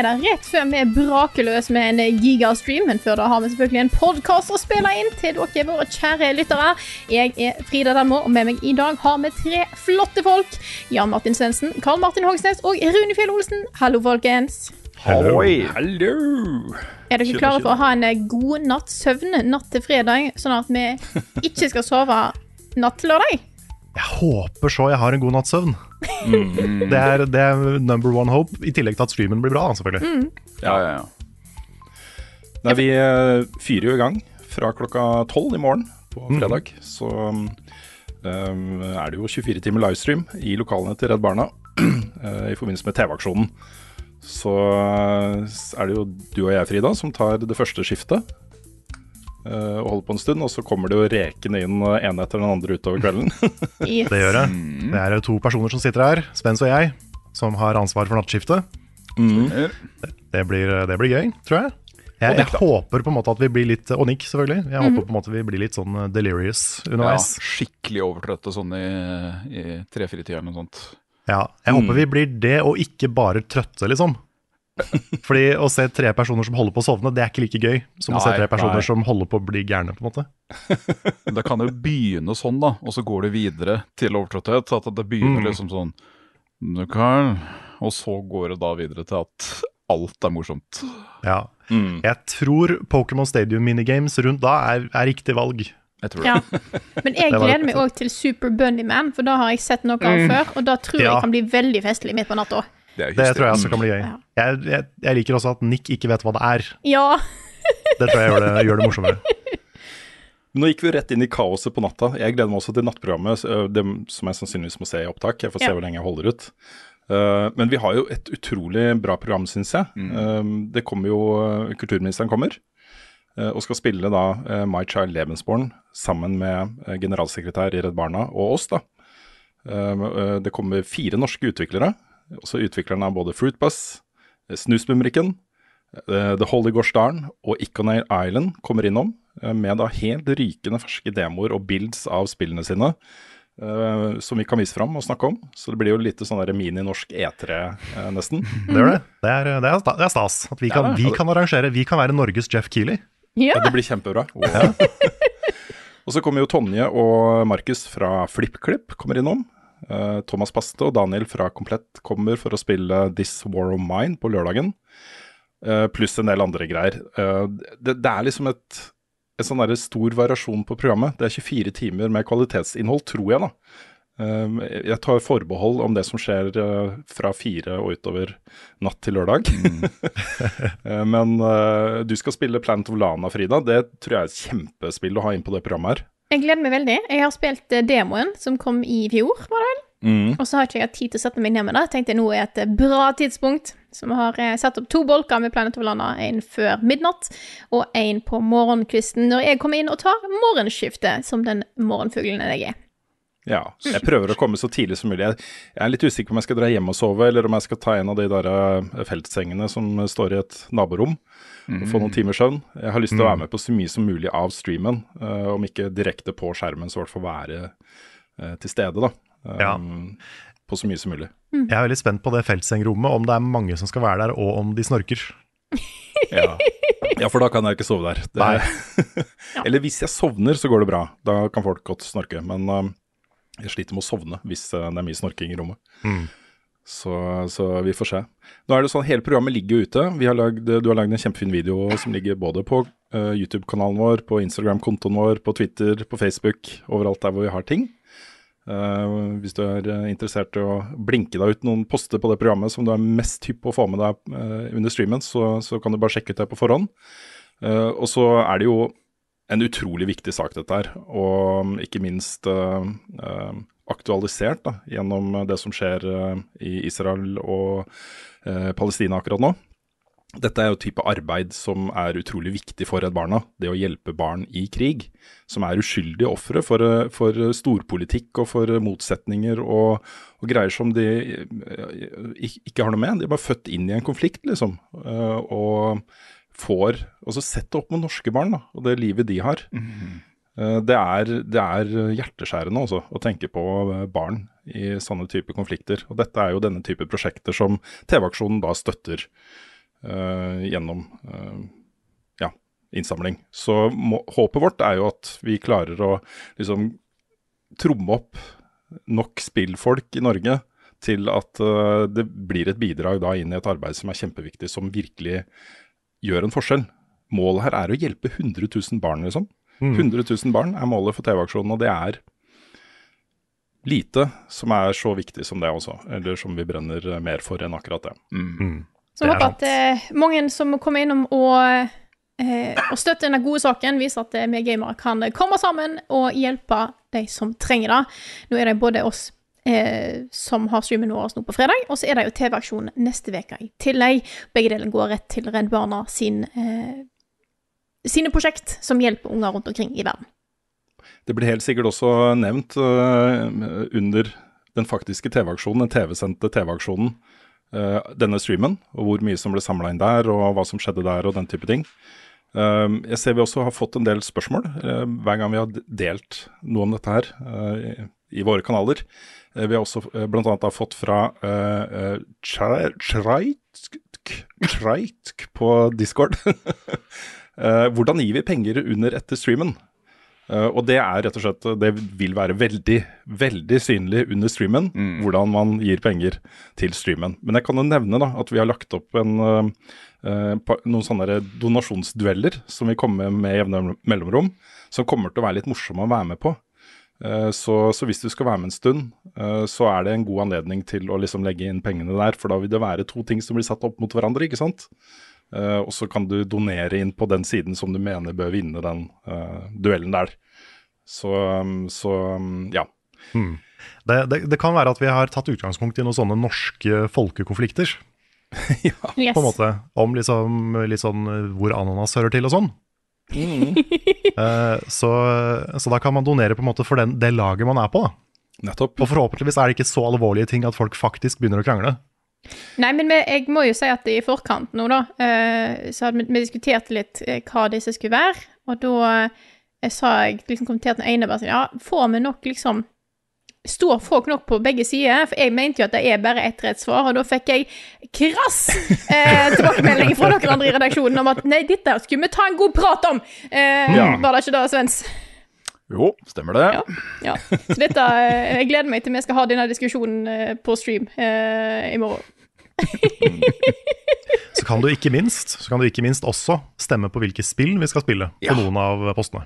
Er det rett før vi braker løs med en gigastream, men før da har vi selvfølgelig en podkast å spille inn til dere, våre kjære lyttere. Jeg er Frida Danmo, og med meg i dag har vi tre flotte folk. Jan Martin Svendsen, Karl Martin Hogsnes og Rune Fjell Olsen. Hallo, folkens. Hallo. Hallo! Er dere klare for å ha en god natts søvn natt til fredag, sånn at vi ikke skal sove natt til lørdag? Jeg håper så jeg har en god natts søvn. Det, er, det er number one hope, i tillegg til at streamen blir bra, selvfølgelig. Ja, ja, ja. Nei, vi eh, fyrer jo i gang fra klokka tolv i morgen på fredag. Så um, er det jo 24 timer livestream i lokalene til Redd Barna eh, i forbindelse med TV-aksjonen. Så er det jo du og jeg, Frida, som tar det første skiftet. Eh, og holder på en stund, og så kommer det jo rekende inn en ene etter den andre utover kvelden. Yes. Det gjør det. Det er to personer som sitter her, Spence og jeg, som har ansvar for nattskiftet. Det blir, det blir gøy, tror jeg. Jeg, jeg håper på en måte at vi blir litt Og Nick, selvfølgelig. Jeg håper på en måte vi blir litt sånn delirious Ja, underveis. skikkelig overtrøtte sånn i, i tre-fire-tida eller noe sånt. Ja, jeg håper vi blir det, og ikke bare trøtte, liksom. Fordi å se tre personer som holder på å sovne, det er ikke like gøy som å se tre personer nei. som holder på å bli gærne, på en måte. Det kan jo begynne sånn, da, og så går det videre til overtrøtthet. At det begynner liksom sånn «Du Carl», Og så går det da videre til at alt er morsomt. Ja. Jeg tror Pokémon Stadium minigames rundt da er, er riktig valg. Jeg tror det. Ja. Men jeg gleder meg òg til Super Bunnyman, for da har jeg sett noe av før, og da tror jeg Ja. kan bli veldig festlig midt på natta. Det, er Det tror jeg også kan bli gøy. Ja. Jeg, jeg, jeg liker også at Nick ikke vet hva det er. Ja. Det tror jeg gjør det, gjør det morsommere. Nå gikk vi rett inn i kaoset på natta. Jeg gleder meg også til nattprogrammet, øh, det som jeg sannsynligvis må se i opptak. Jeg får se Ja. hvor lenge jeg holder ut. Uh, men vi har jo et utrolig bra program, syns jeg. Uh, det kommer jo uh, Kulturministeren kommer. uh, og skal spille da uh, My Child Lebensborn sammen med uh, generalsekretær i Redd Barna og oss, da. Uh, uh, det kommer fire norske utviklere. Også utvikleren av både Fruitbus, uh, Snusbumrikken, uh, The Holy Darn og Iconair Island kommer innom uh, med da helt rykende ferske demoer og bilds av spillene sine. Uh, som vi kan vise fram og snakke om. Så det blir jo litt sånn mini-norsk E3, uh, nesten. Det gjør det. Det er, det er, det er stas. At vi kan, vi kan arrangere. Vi kan være Norges Jeff Keeley. ja. Ja, det blir kjempebra. og så kommer jo Tonje og Markus fra FlippKlipp kommer innom. Eh, Thomas Paste og Daniel fra Komplett kommer for å spille This War of Mine på lørdagen. Eh, pluss en del andre greier. Eh, det, det er liksom et, en sånn der stor variasjon på programmet. Det er 24 timer med kvalitetsinnhold, tror jeg, da. Eh, jeg tar forbehold om det som skjer fra fire og utover natt til lørdag. Eh, Men du skal spille Planet of Lana, Frida. Det tror jeg er et kjempespill å ha inn på det programmet her. Jeg gleder meg veldig. Jeg har spilt eh, demoen som kom i fjor, var det vel? Mm. Og så har ikke jeg hatt tid til å sette meg ned med det. Tenkte nå er et eh, bra tidspunkt. Så vi har eh, satt opp to bolker med Planet of Lana. En før midnatt og en på morgenkvisten når jeg kommer inn og tar morgenskiftet, som den morgenfuglen jeg er. Ja, jeg prøver å komme så tidlig som mulig. Jeg, er litt usikker på om jeg skal dra hjem og sove, eller om jeg skal ta en av de der feltsengene som står i et naborom og få noen timers søvn. Jeg har lyst til å være med på så mye som mulig av streamen, uh, om ikke direkte på skjermen, så i hvert fall være uh, til stede, da. Ja. Um, På så mye som mulig. Jeg er veldig spent på det feltsengrommet, om det er mange som skal være der, og om de snorker. Ja. ja, for da kan jeg ikke sove der. Det, Eller hvis jeg sovner, så går det bra. Da kan folk godt snorke. Men uh, jeg sliter med å sovne hvis uh, det er mye snorking i rommet. Så, så vi får se. Nå er det sånn, Hele programmet ligger jo ute. Har lagd, du har lagd en kjempefin video som ligger både på uh, YouTube-kanalen vår, på Instagram-kontoen vår, på Twitter, på Facebook, overalt der hvor vi har ting. Uh, hvis du er eh, interessert i å blinke deg ut noen poster på det programmet som du er mest hypp på å få med deg uh, under streamen, så, så, kan du bare sjekke ut det på forhånd. og så er det jo en utrolig viktig sak, dette her. Og ikke minst aktualisert da, gjennom det som skjer i Israel og Palestina akkurat nå. Dette er jo type arbeid som er utrolig viktig for Redd Barna. Det å hjelpe barn i krig, som er uskyldige ofre for, for, storpolitikk og for motsetninger og, og, greier som de eh, ikke har noe med. De er bare født inn i en konflikt, liksom. Eh, og får også sett opp med norske barn da, og det livet de har. Mm. Det, er, det er, hjerteskjærende også, å tenke på barn i sånne typer konflikter. Og dette er jo denne type prosjekter som TV-aksjonen da støtter. Uh, gjennom uh, ja, innsamling. Så må, håpet vårt er jo at vi klarer å liksom tromme opp nok spillfolk i Norge til at uh, det blir et bidrag da inn i et arbeid som er kjempeviktig, som virkelig gjør en forskjell. Målet her er å hjelpe 100 000 barn, liksom. Mm. 100 000 barn er målet for TV-aksjonen, og det er lite som er så viktig som det også. Eller som vi brenner mer for enn akkurat det. Mm. mm. Så jeg håper at eh, mange som kommer innom og, eh, og støtter denne gode saken, viser at eh, vi gamere kan komme sammen og hjelpe de som trenger det. Nå er det både oss eh, som har streamen vår nå på fredag, og så er det jo TV-aksjon neste uke i tillegg. Begge deler går rett til Redd Barna sin, eh, sine prosjekt som hjelper unger rundt omkring i verden. Det blir helt sikkert også nevnt uh, under den faktiske TV-aksjonen, den TV-sendte TV-aksjonen uh, denne streamen, og hvor mye som ble samla inn der, og hva som skjedde der, og den type ting. Uh, jeg ser vi også har fått en del spørsmål uh, hver gang vi har delt noe om dette her i, våre kanaler. vi har også uh, bl.a. fått fra Treitk på Discord. Hvordan gir vi penger under etter streamen? Uh, og det er rett og slett Det vil være veldig, veldig synlig under streamen mm. hvordan man gir penger til streamen. Men jeg kan jo nevne da at vi har lagt opp en, uh, noen sånne donasjonsdueller som vi kommer med jevne mellomrom, som kommer til å være litt morsomme å være med på. Så, så, hvis du skal være med en stund, så er det en god anledning til å liksom legge inn pengene der. For da vil det være to ting som blir satt opp mot hverandre, ikke sant. Uh, og så kan du donere inn på den siden som du mener bør vinne den uh, duellen der. Så, um, så um, ja. Hmm. Det, det, det, kan være at vi har tatt utgangspunkt i noen sånne norske folkekonflikter. ja. Yes. På en måte. Om liksom, litt sånn hvor ananas hører til og sånn. Mm. uh, så, så, da kan man donere på en måte for den, det laget man er på. da. Nettopp. Og forhåpentligvis er det ikke så alvorlige ting at folk faktisk begynner å krangle. Nei, men jeg må jo si at i forkant nå, da, uh, så hadde vi, diskutert litt uh, hva disse skulle være. Og da uh, sa jeg liksom kommenterte den ene bare sånn Ja, får vi nok liksom Står folk nok på begge sider? For jeg mente jo at det er bare ett rett svar, og da fikk jeg krass eh, tilbakemelding fra dere andre i redaksjonen om at nei, dette skulle vi ta en god prat om. Eh, ja. Var det ikke det, Svens? Jo, stemmer det. Ja, ja. Så dette, Jeg gleder meg til vi skal ha denne diskusjonen på stream eh, i morgen. så, kan du ikke minst, så kan du ikke minst også stemme på hvilke spill vi skal spille på noen av postene.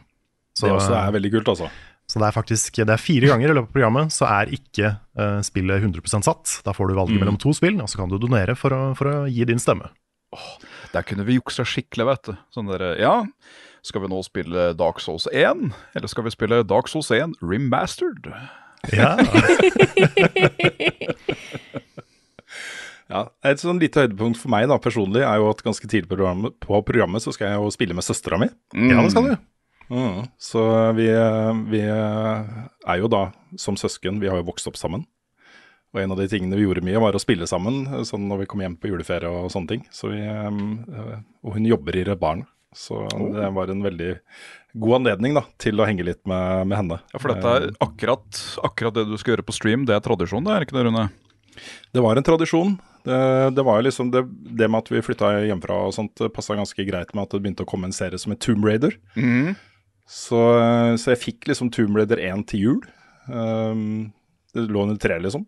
Så, det også er veldig kult, altså. Så det er faktisk det er fire ganger i løpet av programmet så er ikke uh, spillet 100 satt. Da får du valget mm. mellom to spill, og så kan du donere for å, for å gi din stemme. Oh, der kunne vi juksa skikkelig, vet du. Sånn der, ja, skal vi nå spille Dark Souls 1, eller skal vi spille Dark Souls 1 remastered? Ja. Ja, Et sånn lite høydepunkt for meg da, personlig er jo at ganske tidlig på programmet, på programmet så skal jeg jo spille med søstera mi. Mm. Ja, det skal du. Mm. Så vi, vi, er jo da som søsken, vi har jo vokst opp sammen. Og en av de tingene vi gjorde mye, var å spille sammen sånn når vi kom hjem på juleferie og sånne ting. Så vi, eh, og hun jobber i Redd Barna. Så oh. det var en veldig god anledning da, til å henge litt med, med henne. Ja, For dette er eh, akkurat, akkurat det du skal gjøre på stream, det er tradisjon, det er ikke det, Rune? Det var en tradisjon. Det, det, var liksom det, det, med at vi flytta hjemmefra og sånt, passa ganske greit med at det begynte å komme en serie som het Tomb Raider. Mm. Så, så, jeg fikk liksom Tomb Raider 1 til jul. Um, det lå under tre, liksom.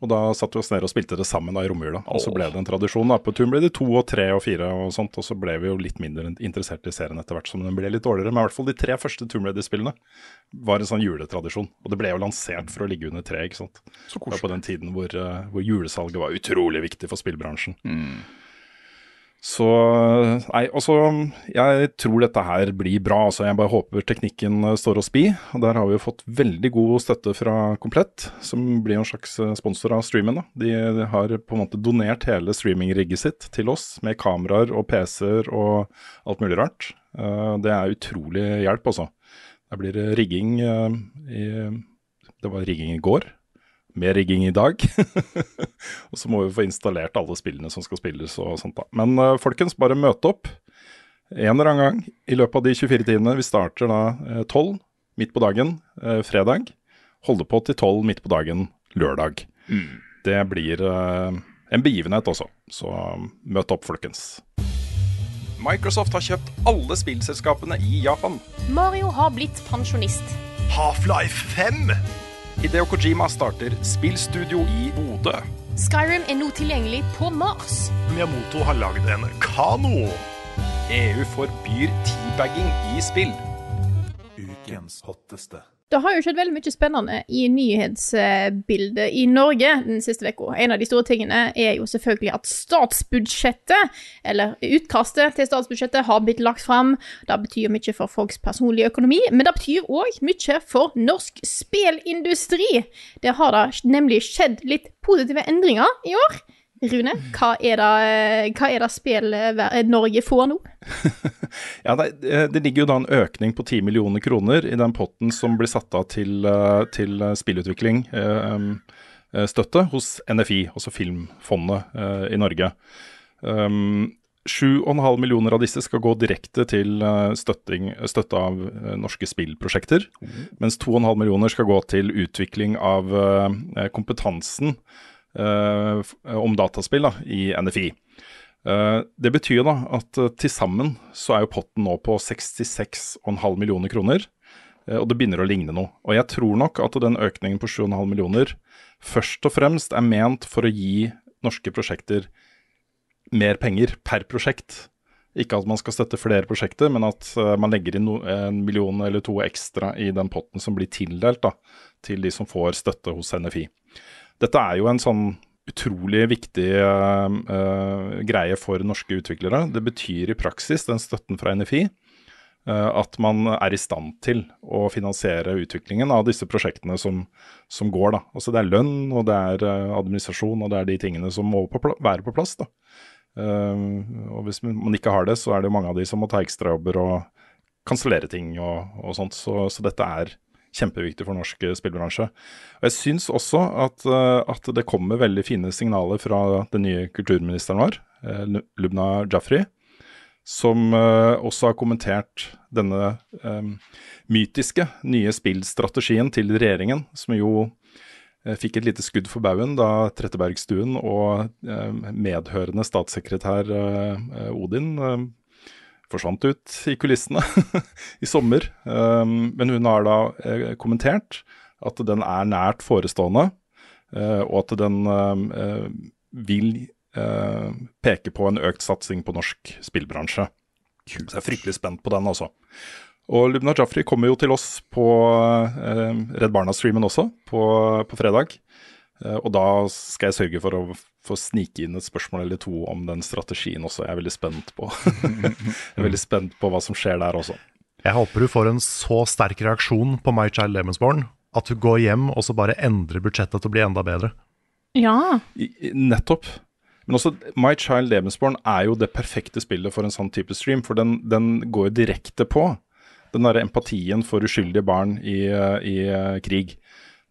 Og da satte vi oss ned og spilte det sammen da i romjula. Og så ble det en tradisjon. da. På turen ble det to og tre og fire og sånt, og så ble vi jo litt mindre interessert i serien etter hvert som den ble litt dårligere. Men i hvert fall de tre første Tomb Raider-spillene var en sånn juletradisjon. Og det ble jo lansert for å ligge under tre, ikke sant. Så Det var på den tiden hvor, eh, hvor julesalget var utrolig viktig for spillbransjen. Mm. Så Nei, altså Jeg tror dette her blir bra. Altså, jeg bare håper teknikken eh, står oss bi. Der har vi jo fått veldig god støtte fra Komplett, som blir en slags eh, sponsor av streamen. Da. De, har på en måte donert hele streamingrigget sitt til oss, med kameraer og PC-er og alt mulig rart. Eh, det er utrolig hjelp, altså. Der blir det rigging i Det var rigging i går. Mer rigging i dag. og så må vi få installert alle spillene som skal spilles og sånt da. Men uh, folkens, bare møte opp en eller annen gang i løpet av de 24 timene. Vi starter da tolv 12 midt på dagen uh, fredag. Holder på til 12 midt på dagen lørdag. Det blir eh, en begivenhet også, så møt opp, folkens. Microsoft har kjøpt alle spillselskapene i Japan. Mario har blitt pensjonist. Half-Life 5. Hideo Kojima starter spillstudio i Bodø. Skyrim er nå tilgjengelig på Mars. Miyamoto har lagd en kano. EU forbyr teabagging i spill. Ukens hotteste. Det har jo skjedd veldig mye spennende i nyhetsbildet i Norge den siste uka. En av de store tingene er jo selvfølgelig at statsbudsjettet, eller utkastet til statsbudsjettet, har blitt lagt fram. Det betyr mye for folks personlige økonomi, men det betyr òg mye for norsk spillindustri. Det har da nemlig skjedd litt positive endringer i år. Rune, hva er det, hva er det spill eh, Norge får nå? Ja, det, det ligger jo da en økning på 10 millioner kroner i den potten som blir satt av til, eh, til spillutvikling, eh, um, eh, støtte hos NFI, altså Filmfondet eh, i Norge. Um, 7,5 millioner av disse skal gå direkte til eh, støtting, støtte av eh, norske spillprosjekter, mens 2,5 millioner skal gå til utvikling av eh, kompetansen eh, om dataspill da, i NFI. Eh, det betyr da at uh, til sammen så er jo potten nå på 66,5 millioner kroner. eh, og det begynner å ligne noe. Og jeg tror nok at den økningen på 7,5 millioner først og fremst er ment for å gi norske prosjekter mer penger per prosjekt. Ikke at man skal støtte flere prosjekter, men at eh, man legger inn en million eller to ekstra i den potten som blir tildelt da, til de som får støtte hos NFI. Dette er jo en sånn utrolig viktig uh, uh, greie for norske utviklere. Det betyr i praksis, den støtten fra NFI, uh, at man er i stand til å finansiere utviklingen av disse prosjektene som, som går. Da. Altså det er lønn, og det er eh, administrasjon, og det er de tingene som må på være på plass. Eh, og hvis man ikke har det, så er det mange av de som må ta ekstrajobber og kansellere ting og, og sånt. Så, så dette er kjempeviktig for norsk eh, spillbransje. Og Jeg syns også at, eh, at det kommer veldig fine signaler fra den nye kulturministeren vår, eh, Lubna Jafri, som også har kommentert denne um, mytiske nye spillstrategien til regjeringen, som jo fikk et lite skudd for baugen da Trettebergstuen og medhørende statssekretær Odin forsvant ut i kulissene i sommer. Um, men hun har da eh, kommentert at den er nært forestående, eh, og at den um, eh, vil eh, peke på en økt satsing på norsk spillbransje. Så jeg er fryktelig spent på den også. Og Lubna Jafri kommer jo til oss på eh, Redd Barna-streamen også, på, på fredag. Eh, og da skal jeg sørge for å få snike inn et spørsmål eller to om den strategien også. Jeg er veldig spent på Jeg er veldig spent på hva som skjer der også. Jeg håper du får en så sterk reaksjon på My Child Lemonsborn at du går hjem og så bare endrer budsjettet til å bli enda bedre. Ja. Nettopp. Men også My Child Lebensborn er jo det perfekte spillet for en sånn type stream, for den, den går direkte på den derre empatien for uskyldige barn i, eh, i eh, krig.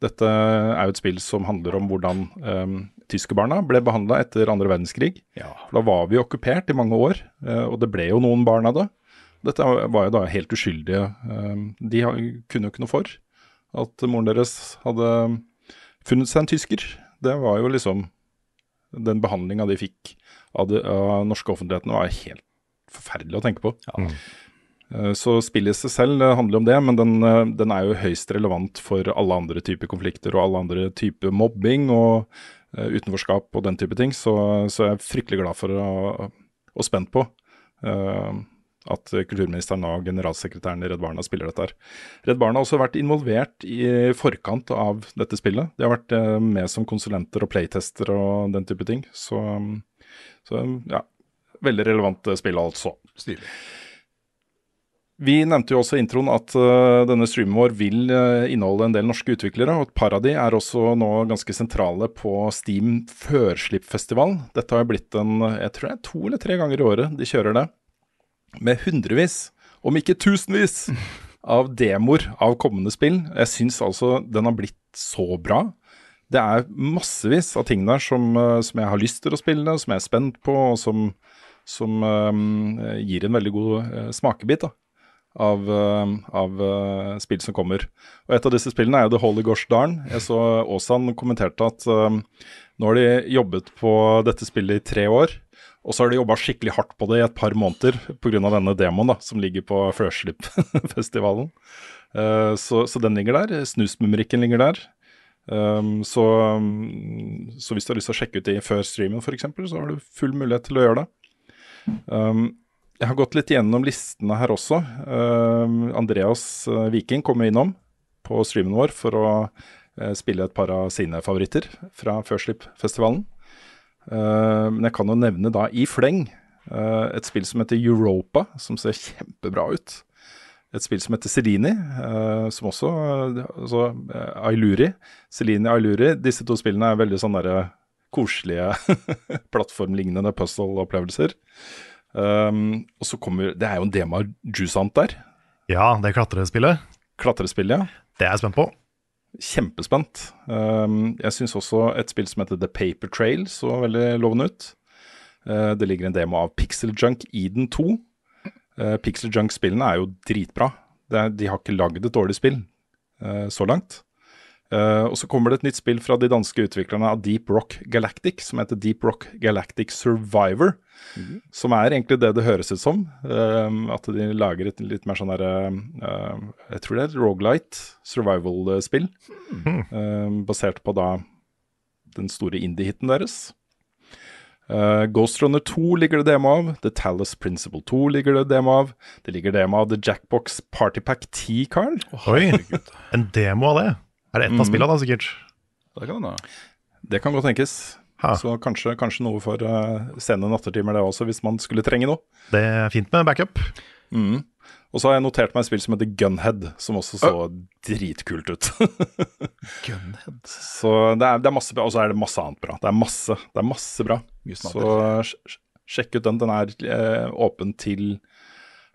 Dette er jo et spill som handler om hvordan um, tyskerbarna ble behandla etter andre verdenskrig. Ja. da var vi okkupert i mange år, eh, og det ble jo noen barn av det. Dette var jo da helt uskyldige. eh, de kunne jo ikke noe for at moren deres hadde funnet seg en tysker. Det var jo liksom Den behandlinga de fikk av, det, av norske offentligheten, var helt forferdelig å tenke på. Eh, Så spillet i seg selv eh, handler om det, men den, eh, den er jo høyst relevant for alle andre typer konflikter og alle andre typer mobbing og eh, utenforskap og den type ting. Så, så jeg er fryktelig glad for å- og spent på uh, at kulturministeren og generalsekretæren i Redd Barna spiller dette her. Redd Barna har også vært involvert i forkant av dette spillet. De har vært eh, med som konsulenter og playtester og den type ting. Så, så ja, veldig relevant eh, spill altså. Stilig. Vi nevnte jo også i introen at uh, denne streamen vår vil uh, inneholde en del norske utviklere, og et par av de er også nå ganske sentrale på Steam førslippfestival. Dette har blitt en, jeg tror det er to eller tre ganger i året de kjører det, med hundrevis, om ikke tusenvis, av demoer av kommende spill. Jeg syns altså den har blitt så bra. Det er massevis av ting der som, uh, som jeg har lyst til å spille, som jeg er spent på, og som, som gir en veldig god smakebit. da av, eh, av eh, spill som kommer. Og Et av disse spillene er jo The Holy Gosh Darn. Jeg så Aasan kommenterte at um, nå har de jobbet på dette spillet i tre år. Og så har de jobba skikkelig hardt på det i et par måneder pga. denne demoen da, som ligger på Frøslip-festivalen. Uh, så, så den ligger der. Snusmumrikken ligger der. Um, så, um, så hvis du har lyst til å sjekke ut det før streamen f.eks., så har du full mulighet til å gjøre det. Um, jeg har gått litt gjennom listene her også. Uh, Andreas uh, Viking kom innom på streamen vår for å uh, spille et par av sine favoritter fra Førslipp-festivalen. Uh, men jeg kan jo nevne da i fleng uh, et spill som heter Europa, som ser kjempebra ut. Et spill som heter Selini, som også altså, Ailuri. Selini Ailuri. Disse to spillene er veldig sånn derre koselige plattformlignende puzzle-opplevelser. Um, og så kommer Det er jo en demo av Jusant der. Ja, det klatrespillet. Klatrespillet, ja. Det er jeg spent på. Kjempespent. Um, jeg syns også et spill som heter The Paper Trail så veldig lovende ut. Uh, det ligger en demo av Pixel Junk Eden 2. Uh, Pixel Junk-spillene er jo dritbra. Er, de har ikke lagd et dårlig spill uh, så langt. Uh, og så kommer det et nytt spill fra de danske utviklerne av Deep Rock Galactic, som heter Deep Rock Galactic Survivor. Som er egentlig det det høres ut som. Uh, at de lager et litt mer sånn derre uh, Jeg tror det er et Rogalight survival-spill. Uh, basert på da den store indie-hiten deres. Ghost Runner 2 ligger det demo av. The Talus Principle 2 ligger det demo av. Det ligger demo av The Jackbox Party Pack 10, Carl. Oi, en demo av det. Er det ett av Mm. spillene, da, sikkert? Det kan da. Det kan godt tenkes. Ha. Så kanskje, kanskje noe for uh, sene nattetimer det også, hvis man skulle trenge noe. Det er fint med backup. Mm. Og så har jeg notert meg et spill som heter Gunhead, som også så dritkult ut. Gunhead. så det er, det er masse bra, og så er det masse annet bra. Det er masse, det er masse bra. Så sj- sjekk ut den. Den er eh, åpen til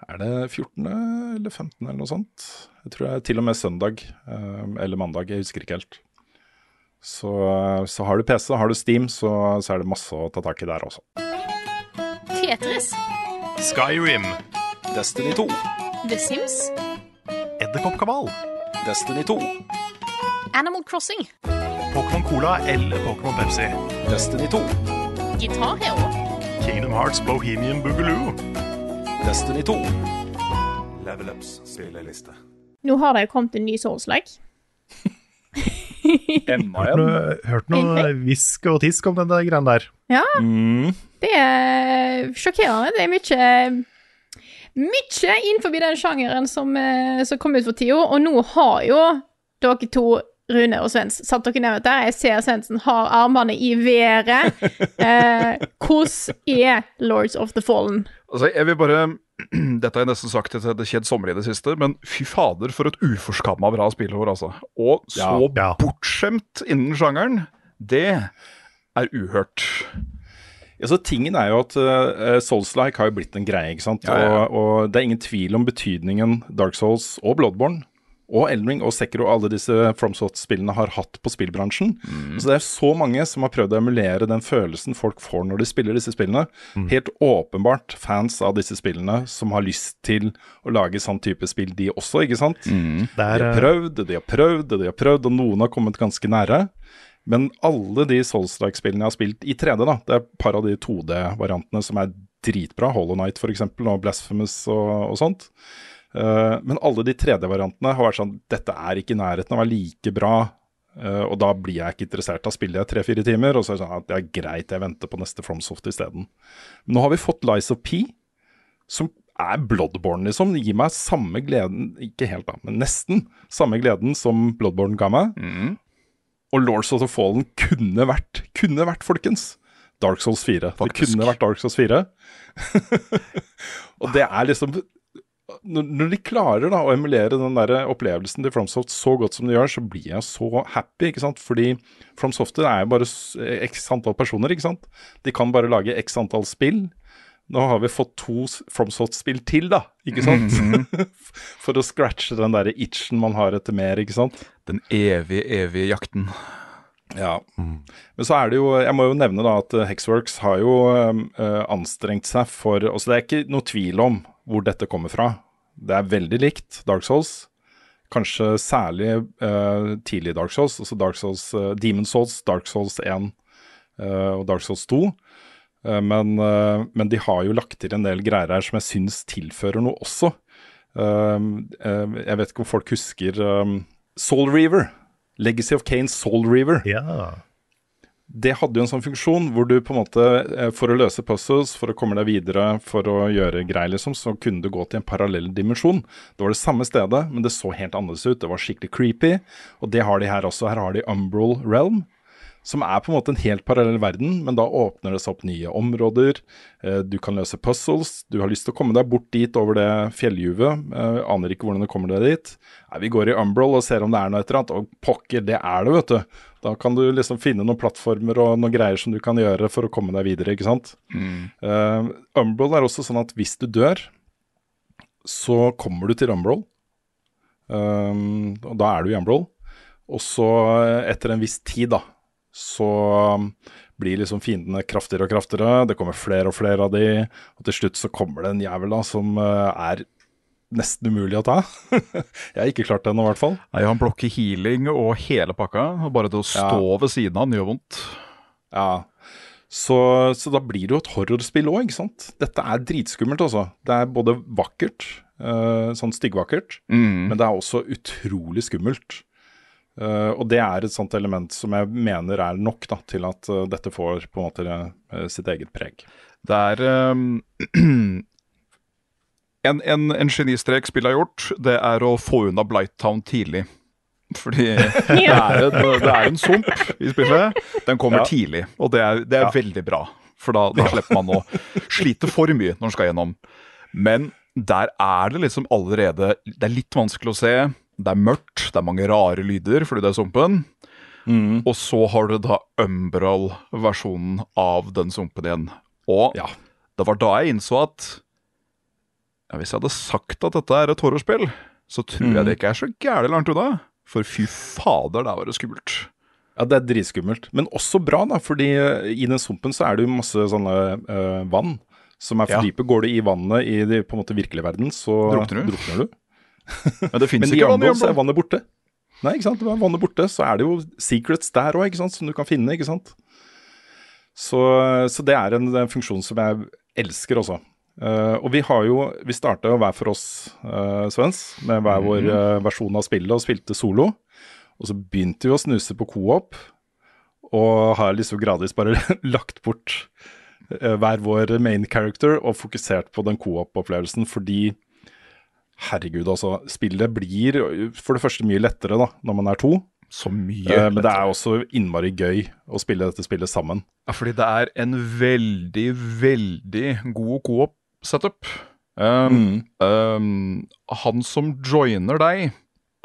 Er det 14. eller 15. eller noe sånt? Jeg tror det er til og med søndag eh, eller mandag, jeg husker ikke helt. Så, så har du PC, har du Steam, så, så er det masse å ta tak i der også. Tetris. Skyrim. Destiny 2. The Sims. Edderkoppkabal. Destiny 2. Animal Crossing. Pokémon Cola eller Pokémon Pepsi. Destiny 2. Guitar Hero. Kingdom Hearts Bohemian Boogaloo. Destiny 2. Level Ups spilleliste. Nå har det jo kommet en ny Souls-like. Enda Hørt en. noe, hørt noe hvisk og tisk om den der greia der. Ja, Mm. det er sjokkerende. Det er mye mye innenfor den sjangeren som, eh, som kom ut for tida, og nå har jo dere to, Rune og Svens, satt dere ned der. Jeg ser Svendsen har armene i været. Eh, hvordan er Lords of the Fallen? Altså, jeg vil bare Dette har jeg nesten sagt til det Sommer i det siste, men fy fader, for et uforskamma bra spillhår, altså. Og så Ja, ja. bortskjemt innen sjangeren. Det er uhørt. Ja, så tingen er jo at uh, Souls-like har jo blitt en greie, ikke sant. Ja, ja. Og, og det er ingen tvil om betydningen Dark Souls og Bloodborne og Eldring og Sekiro og alle disse FromSoft-spillene har hatt på spillbransjen. Så det er så mange som har prøvd å emulere den følelsen folk får når de spiller disse spillene. Helt åpenbart fans av disse spillene som har lyst til å lage sånn type spill, de også, ikke sant. Det De er, har eh, prøvd, de har prøvd, de har prøvd, og noen har kommet ganske nære. Men alle de Souls-like-spillene jeg har spilt i 3D, da, det er et par av de 2D-variantene som er dritbra. Hollow Night f.eks. og Blasphemous og, og sånt. Eh, men alle de 3D-variantene har vært sånn Dette er ikke i nærheten av å være like bra. eh, og da blir jeg ikke interessert. Da spiller jeg tre-fire timer, og så er det sånn at det er greit, jeg venter på neste FromSoft isteden. Nå har vi fått Lies of P, som er Bloodborne, liksom. Det gir meg samme gleden, ikke helt da, men nesten samme gleden som Bloodborne ga meg. Og Lords of the Fallen kunne vært, kunne vært, folkens, Dark Souls 4. Det kunne vært Dark Souls 4. og det er liksom når, de klarer da å emulere den der opplevelsen til FromSoft så godt som de gjør, så blir jeg så happy. ikke sant? Fordi FromSoft er jo bare x antall personer, ikke sant. De kan bare lage x antall spill. Nå har vi fått to FromSoft-spill til, da, ikke sant? For å scratche den der itchen man har etter mer, ikke sant. Den evige, evige jakten. Ja. Men så er det jo Jeg må jo nevne da at eh, Hexworks har jo øh, anstrengt seg for Altså det er ikke noe tvil om hvor dette kommer fra. Det er veldig likt Dark Souls. Kanskje særlig uh, tidlig Dark Souls, altså Dark Souls, uh, Demon Souls, Dark Souls 1 uh, og Dark Souls 2. Eh, men, eh, men de har jo lagt til en del greier her som jeg syns tilfører noe også. Eh, eh, jeg vet ikke om folk husker um, Soul Reaver. Legacy of Kane Soul Reaver. Det hadde jo en sånn funksjon hvor du på en måte, eh, for å løse puzzles, for å komme deg videre, for å gjøre greier, liksom, så kunne du gå til en parallell dimensjon. Det var det samme stedet, men det så helt annerledes ut. Det var skikkelig creepy. Og det har de her også. Her har de Umbral Realm, som er på en måte en helt parallell verden, men da åpner det seg opp nye områder. Eh, Du kan løse puzzles. Du har lyst til å komme deg bort dit over det fjelljuvet. Eh, Aner ikke hvordan du kommer deg dit. Nei, vi går i Umbral og ser om det er noe et eller annet. Og pokker, det er det, vet du. Da kan du liksom finne noen plattformer og noen greier som du kan gjøre for å komme deg videre, ikke sant. Eh, Umbral er også sånn at hvis du dør, så kommer du til Umbral. Um, og da er du i Umbral. Og så, etter en viss tid, da, så um, blir liksom fiendene kraftigere og kraftigere. Det kommer flere og flere av de, og til slutt så kommer det en jævel da som eh, er nesten umulig å ta. jeg har ikke klart det ennå, i hvert fall. Nei, Han blokker healing og hele pakka. og Bare det å stå ved siden av han gjør vondt. Ja. Så, så da blir det jo et horrorspill òg, ikke sant. Dette er dritskummelt, altså. Det er både vakkert, eh, sånn styggvakkert, Mm. men det er også utrolig skummelt. Eh, og det er et sånt element som jeg mener er nok da, til at uh, dette får på en måte uh, sitt eget preg. Det er um, En, en, en genistrek spillet har gjort, det er å få unna Blighttown tidlig. Fordi det er, en, det er en sump i spillet. Den kommer Ja. tidlig, og det er, det er veldig bra. For da, da slipper man å slite for mye når man skal gjennom. Men der er det liksom allerede Det er litt vanskelig å se. Det er mørkt, det er mange rare lyder fordi det er sumpen. Og så har du da Umbral-versjonen av den sumpen igjen. Og ja. det var da jeg innså at ja, hvis jeg hadde sagt at dette er et horrorspill, så tror jeg det ikke er så gærent langt unna. For fy fader, der var det skummelt. Ja, det er dritskummelt, men også bra, da, fordi eh, i den sumpen så er det jo masse sånne øh, vann som er for Ja. dype. Går du i vannet i det på en måte virkelige verden, så Drukner du? drukner du. Men det fins ikke vann så er vannet borte. Nei, ikke sant. Det er vannet borte, så er det jo secrets der òg, som du kan finne, ikke sant. Så, så det er en, en funksjon som jeg elsker også. Uh, og vi har jo Vi starta jo hver for oss, uh, Svens, med hver vår uh, versjon av spillet og spilte solo. Og så begynte vi å snuse på co-op, og har liksom gradvis bare lagt bort hver vår main character og fokusert på den co-op-opplevelsen, fordi herregud, altså. Spillet blir for det første mye lettere da, når man er to. Så mye Eh, men det er også innmari gøy å spille dette spillet sammen. Ja, fordi det er en veldig, veldig god coop-setup. Um, um, han som joiner deg,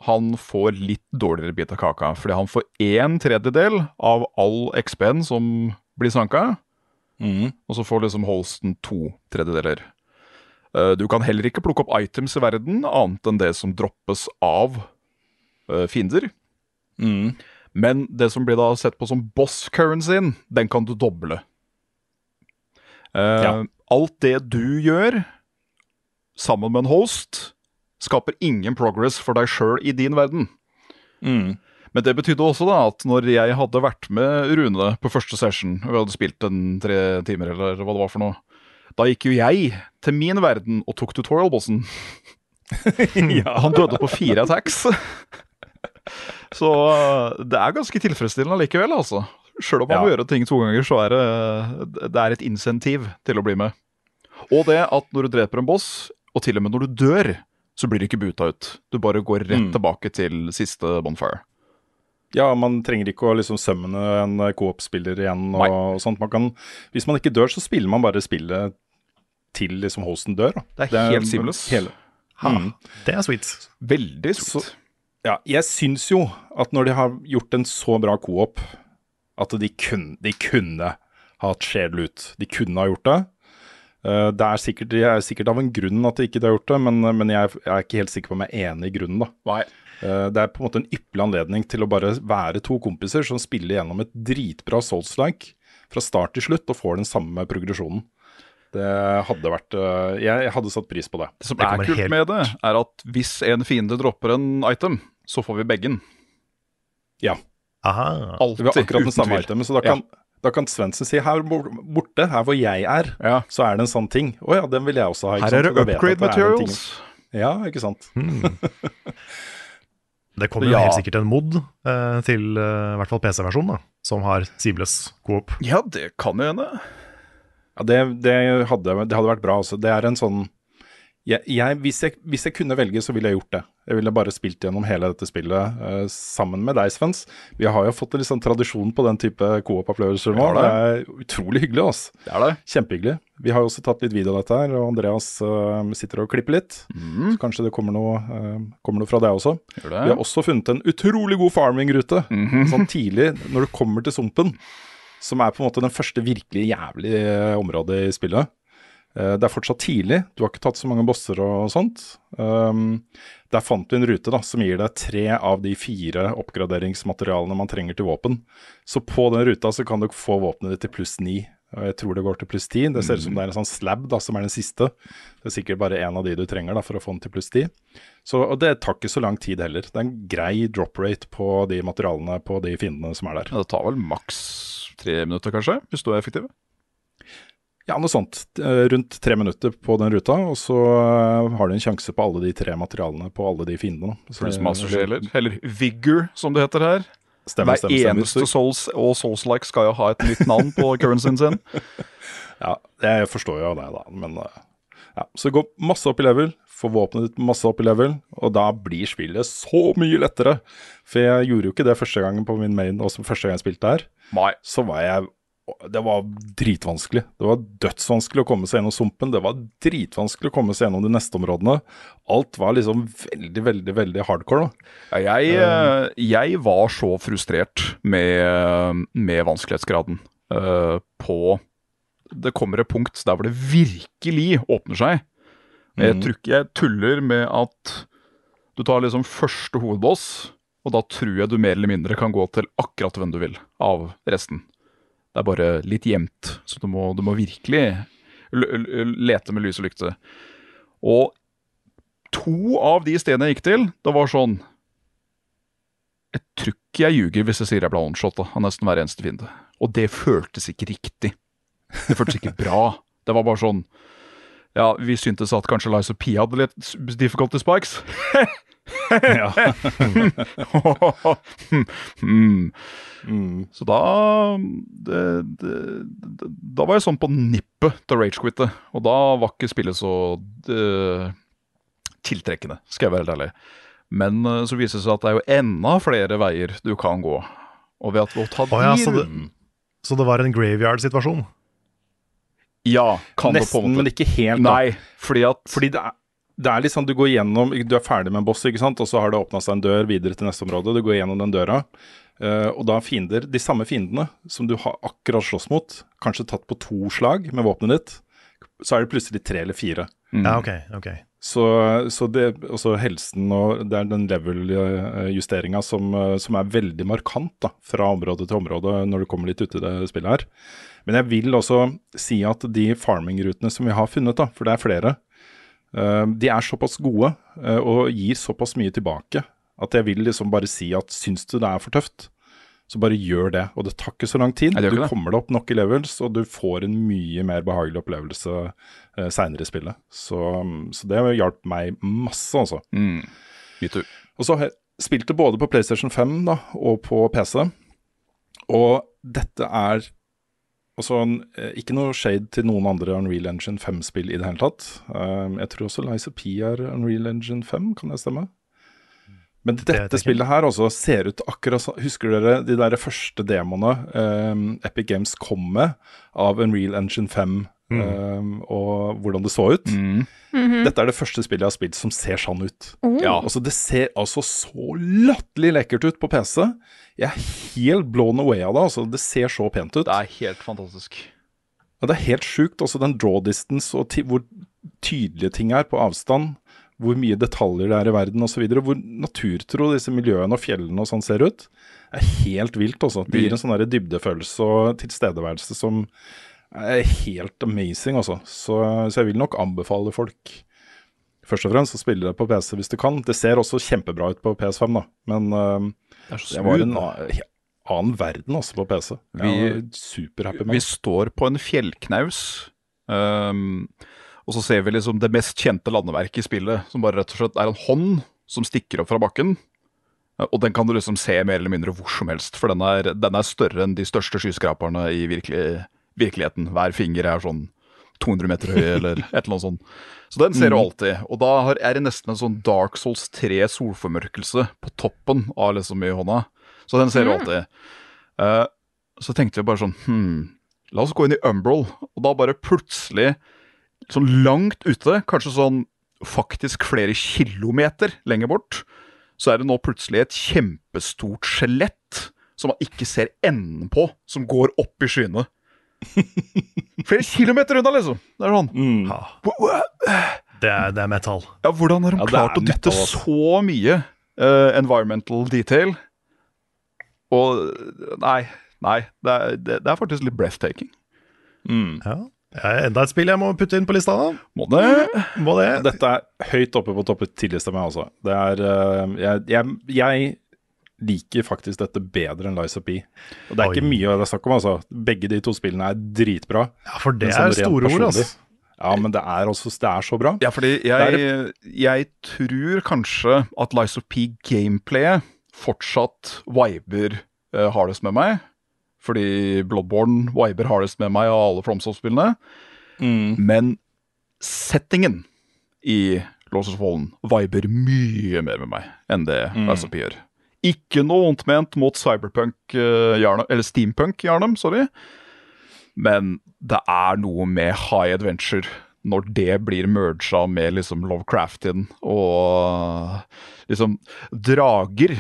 han får litt dårligere bit av kaka. Fordi han får en tredjedel av all XP-en som blir sanka. Og så får liksom Holsten to tredjedeler. Uh, du kan heller ikke plukke opp items i verden, annet enn det som droppes av uh, fiender. Men det som blir da sett på som boss currencyen, den kan du doble. Ja. Alt det du gjør sammen med en host, skaper ingen progress for deg sjøl i din verden. Men det betydde også da at når jeg hadde vært med Rune på første session, og vi hadde spilt en tre timer eller hva det var for noe, Da gikk jo jeg til min verden og tok tutorial-bossen. Han døde på fire attacks. Så eh, det er ganske tilfredsstillende likevel, altså. Sjøl om man Ja. må gjøre ting to ganger, så er det, det er et insentiv til å bli med. Og det at når du dreper en boss, og til og med når du dør, så blir du ikke buta ut. Du bare går rett Mm. tilbake til siste bonfire. Ja, man trenger ikke å liksom sømmene en co-op-spiller igjen og, og sånt. Man kan, hvis man ikke dør, så spiller man bare spillet til liksom hosten dør. Da. Det er helt seamless. Hele. Ha, Mm. det er sweet. Veldig sweet. Ja, jeg syns jo at når de har gjort en så bra co-op, at de, kunne, de kunne hatt sjel ut. De kunne ha gjort det. Eh, det er sikkert, det er sikkert av en grunn at de ikke har gjort det, men, men jeg, jeg er ikke helt sikker på om jeg er enig i grunnen. da. Nei. Eh, Det er på en måte en ypperlig anledning til å bare være to kompiser som spiller gjennom et dritbra Souls-like fra start til slutt, og får den samme progresjonen. Det hadde vært eh, Jeg hadde satt pris på det. Det som Det er kult helt- med det, er at hvis en fiende dropper en item, så får vi begge den. Ja. Aha. Alltid. Det har akkurat den samme itemen itemet, så da kan, da kan Svendsen si her borte, her hvor jeg er, Ja. så er det en sånn ting. Å ja, den vil jeg også ha. ikke Her er det upgrade materials. det. Ja, ikke sant. Hmm. Det kommer jo Ja. helt sikkert en mod eh, til eh, i hvert fall PC-versjonen, da, som har Seamless Coop. Ja, det kan jo hende. Ja, det, det, hadde, det hadde vært bra. Altså. Det er en sånn jeg, jeg, hvis, jeg, hvis jeg kunne velge, så ville jeg gjort det. Jeg ville bare spilt gjennom hele dette spillet uh, sammen med deg, Svens. Vi har jo fått en sånn tradisjon på den type co-op-opplevelser nå. Det det. er utrolig hyggelig. Altså. Det er det. Kjempehyggelig. Vi har jo også tatt litt video av dette her, og Andreas uh, sitter og klipper litt. Mm, Så kanskje det kommer noe, uh, kommer noe fra deg også. Vi har også funnet en utrolig god farming-rute. Mhm. Sånn tidlig, når du kommer til sumpen, som er på en måte den første virkelig jævlige eh, området i spillet. Eh, Det er fortsatt tidlig, du har ikke tatt så mange bosser og sånt. Um, der fant du en rute da, som gir deg tre av de fire oppgraderingsmaterialene man trenger til våpen. Så på den ruta så kan du få våpenet ditt til pluss ni. Og jeg tror det går til pluss ti. Det ser ut som det er en sånn slab da, som er den siste. Det er sikkert bare en av de du trenger da, for å få den til pluss ti. Så, og det tar ikke så lang tid heller. Det er en grei drop rate på de materialene på de fiendene som er der. Ja, det tar vel maks tre minutter, kanskje, hvis du er effektiv. Ja, noe sånt. Eh, Rundt tre minutter på den ruta, og så eh, har du en sjanse på alle de tre materialene på alle de fiendene. Pluss Shaler, eller Vigor, som det heter her. Stemmer, Hver stemmer, stemmer. eneste Souls og Souls-like skal jo ha et nytt navn på currencyen sin. Ja, jeg forstår jo det, da. Men eh, ja. Så gå masse opp i level, får våpenet ditt masse opp i level, og da blir spillet så mye lettere. For jeg gjorde jo ikke det første gangen på min main, også første gang jeg spilte her. Mai. Så var jeg Det var dritvanskelig. Det var dødsvanskelig å komme seg gjennom sumpen. Det var dritvanskelig å komme seg gjennom de neste områdene. Alt var liksom veldig, veldig, veldig hardcore. da. Jeg, eh, jeg var så frustrert med, med vanskelighetsgraden eh, på Det kommer et punkt der hvor det virkelig åpner seg. Jeg Mhm. tror ikke jeg tuller med at du tar liksom første hovedboss, og da tror jeg du mer eller mindre kan gå til akkurat hvem du vil av resten. Det er bare litt jevnt, så du må, du må virkelig lete med lys og lykte. Og to av de stedene jeg gikk til, det var sånn Jeg tror ikke jeg ljuger hvis jeg sier jeg ble onshot av nesten hver eneste fiende. Og det føltes ikke riktig. Det føltes ikke bra. Det var bare sånn Ja, vi syntes at kanskje Liza P hadde litt difficulty spikes. Ja. mm. Mm. Så da det, det, Da var jeg sånn på nippet til ragequitte. Og da var ikke spillet så det, tiltrekkende, skal jeg være helt ærlig. Men eh, så viser det seg at det er jo enda flere veier du kan gå. Og ved at å ta oh, ja, så det- Så det var en graveyard-situasjon? Ja, kan det på Nesten, en måte men ikke helt. da. Nei, fordi at Fordi det er, det er litt sånn du går gjennom Du er ferdig med en boss, ikke sant? og så har det åpna seg en dør videre til neste område. Du går gjennom den døra, eh, og da er fiender, de samme fiendene som du har akkurat slåss mot, kanskje tatt på to slag med våpenet ditt, så er det plutselig tre eller fire. Mm. Ja, ok. ok. Så, så det, også helsen og det er den level-justeringa som, eh, som er veldig markant da, fra område til område når du kommer litt ut i det spillet her. Men jeg vil også si at de farming-rutene som vi har funnet, da, for det er flere, eh, de er såpass gode eh, og gir såpass mye tilbake at jeg vil liksom bare si at syns du det er for tøft, så bare gjør det. Og det tar ikke så lang tid. Du det. kommer deg opp nok i levels, og du får en mye mer behagelig opplevelse uh, seinere i spillet. Så, så det hjalp meg masse, altså. Mm. Og så spilte både på PlayStation 5 da, og på PC. Og dette er altså, eh, ikke noe shade til noen andre Unreal Engine 5-spill i det hele tatt. Um, jeg tror også Liza P er Unreal Engine 5, kan det stemme? Men dette ikke. spillet her også ser ut akkurat sånn Husker dere de der første demoene um, Epic Games kom med av Unreal Engine 5, um, og hvordan det så ut? Mm. Dette er det første spillet jeg har spilt som ser sånn ut. Ja. Altså, det ser altså så latterlig lekkert ut på PC. Jeg er helt blown away av det. Altså, det ser så pent ut. Det er helt fantastisk. Og det er helt sjukt. Også den draw distance og hvor tydelige ting er på avstand. Hvor mye detaljer det er i verden osv. Hvor naturtro disse miljøene og fjellene og sånn ser ut. Det er helt vilt. Også. Det gir en sånn dybdefølelse og tilstedeværelse som er helt amazing. Også. Så, så jeg vil nok anbefale folk først og fremst å spille det på PC hvis du kan. Det ser også kjempebra ut på PS5, da. Men uh, Det det var en annen verden også på PC. Vi- superhappy med Vi står på en fjellknaus, Um, og så ser vi liksom det mest kjente landeverket i spillet, som bare rett og slett er en hånd som stikker opp fra bakken. Og den kan du liksom se mer eller mindre hvor som helst, for den er, den er større enn de største skyskraperne i virkelig, virkeligheten. Hver finger er sånn 200 meter høy, eller et eller annet sånt. Så den ser du alltid. Og da er det nesten en sånn Dark Souls 3 solformørkelse på toppen av liksom i hånda. Så den ser du alltid. Uh, så tenkte vi bare sånn Hm, la oss gå inn i Umbral. Og da bare plutselig, sånn langt ute, kanskje sånn faktisk flere kilometer lenger bort, så er det nå plutselig et kjempestort skjelett som man ikke ser enden på, som går opp i skyene. Flere kilometer unna, liksom. Det er sånn. Hva- det, er, det er metal. Ja, hvordan har de Ja, klart er å dytte metal, altså. så mye uh, environmental detail? Og Nei. Nei. Det er, det, det er faktisk litt breathtaking. Mm. Ja. Det er enda et spill jeg må putte inn på lista. da Må det Må det. Dette er høyt oppe på topp tidligste meg, altså. Det er uh, jeg, jeg, jeg liker faktisk dette bedre enn Liza P. Og det er Oi. ikke mye det er snakk om, altså. Begge de to spillene er dritbra. Ja, For det sånn er store ord, altså. Ja, men det er også det er så bra. Ja, fordi jeg, jeg tror kanskje at Lies of P-gameplayet fortsatt viber uh, hardest med meg. Fordi Bloodborne viber hardest med meg av alle FromSoft-spillene. Mm. Men settingen i of Fallen viber mye mer med meg enn det Mm. Lies of P gjør. Ikke noe vondt ment mot cyberpunk-Jarnum, eller steampunk-Jarnum, sorry. Men det er noe med high adventure når det blir merga med liksom Lovecraftian og liksom Drager.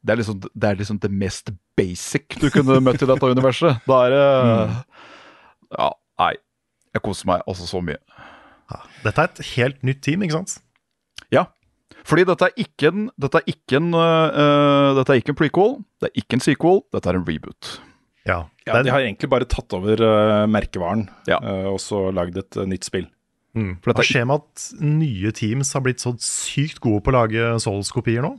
Det er liksom det, er liksom det mest basic du kunne møtt i dette universet. Da er det Ja, nei. Jeg koser meg altså så mye. Dette er et helt nytt team, ikke sant? Ja. Fordi dette er ikke en, dette er ikke en, øh, dette er ikke en prequel, det er ikke en sequel, dette er en reboot. Ja. Ja, de har egentlig bare tatt over uh, merkevaren Ja. uh, og så lagd et nytt spill. mm. for dette Hva er skjer med at nye teams har blitt så sykt gode på å lage Souls-kopier nå?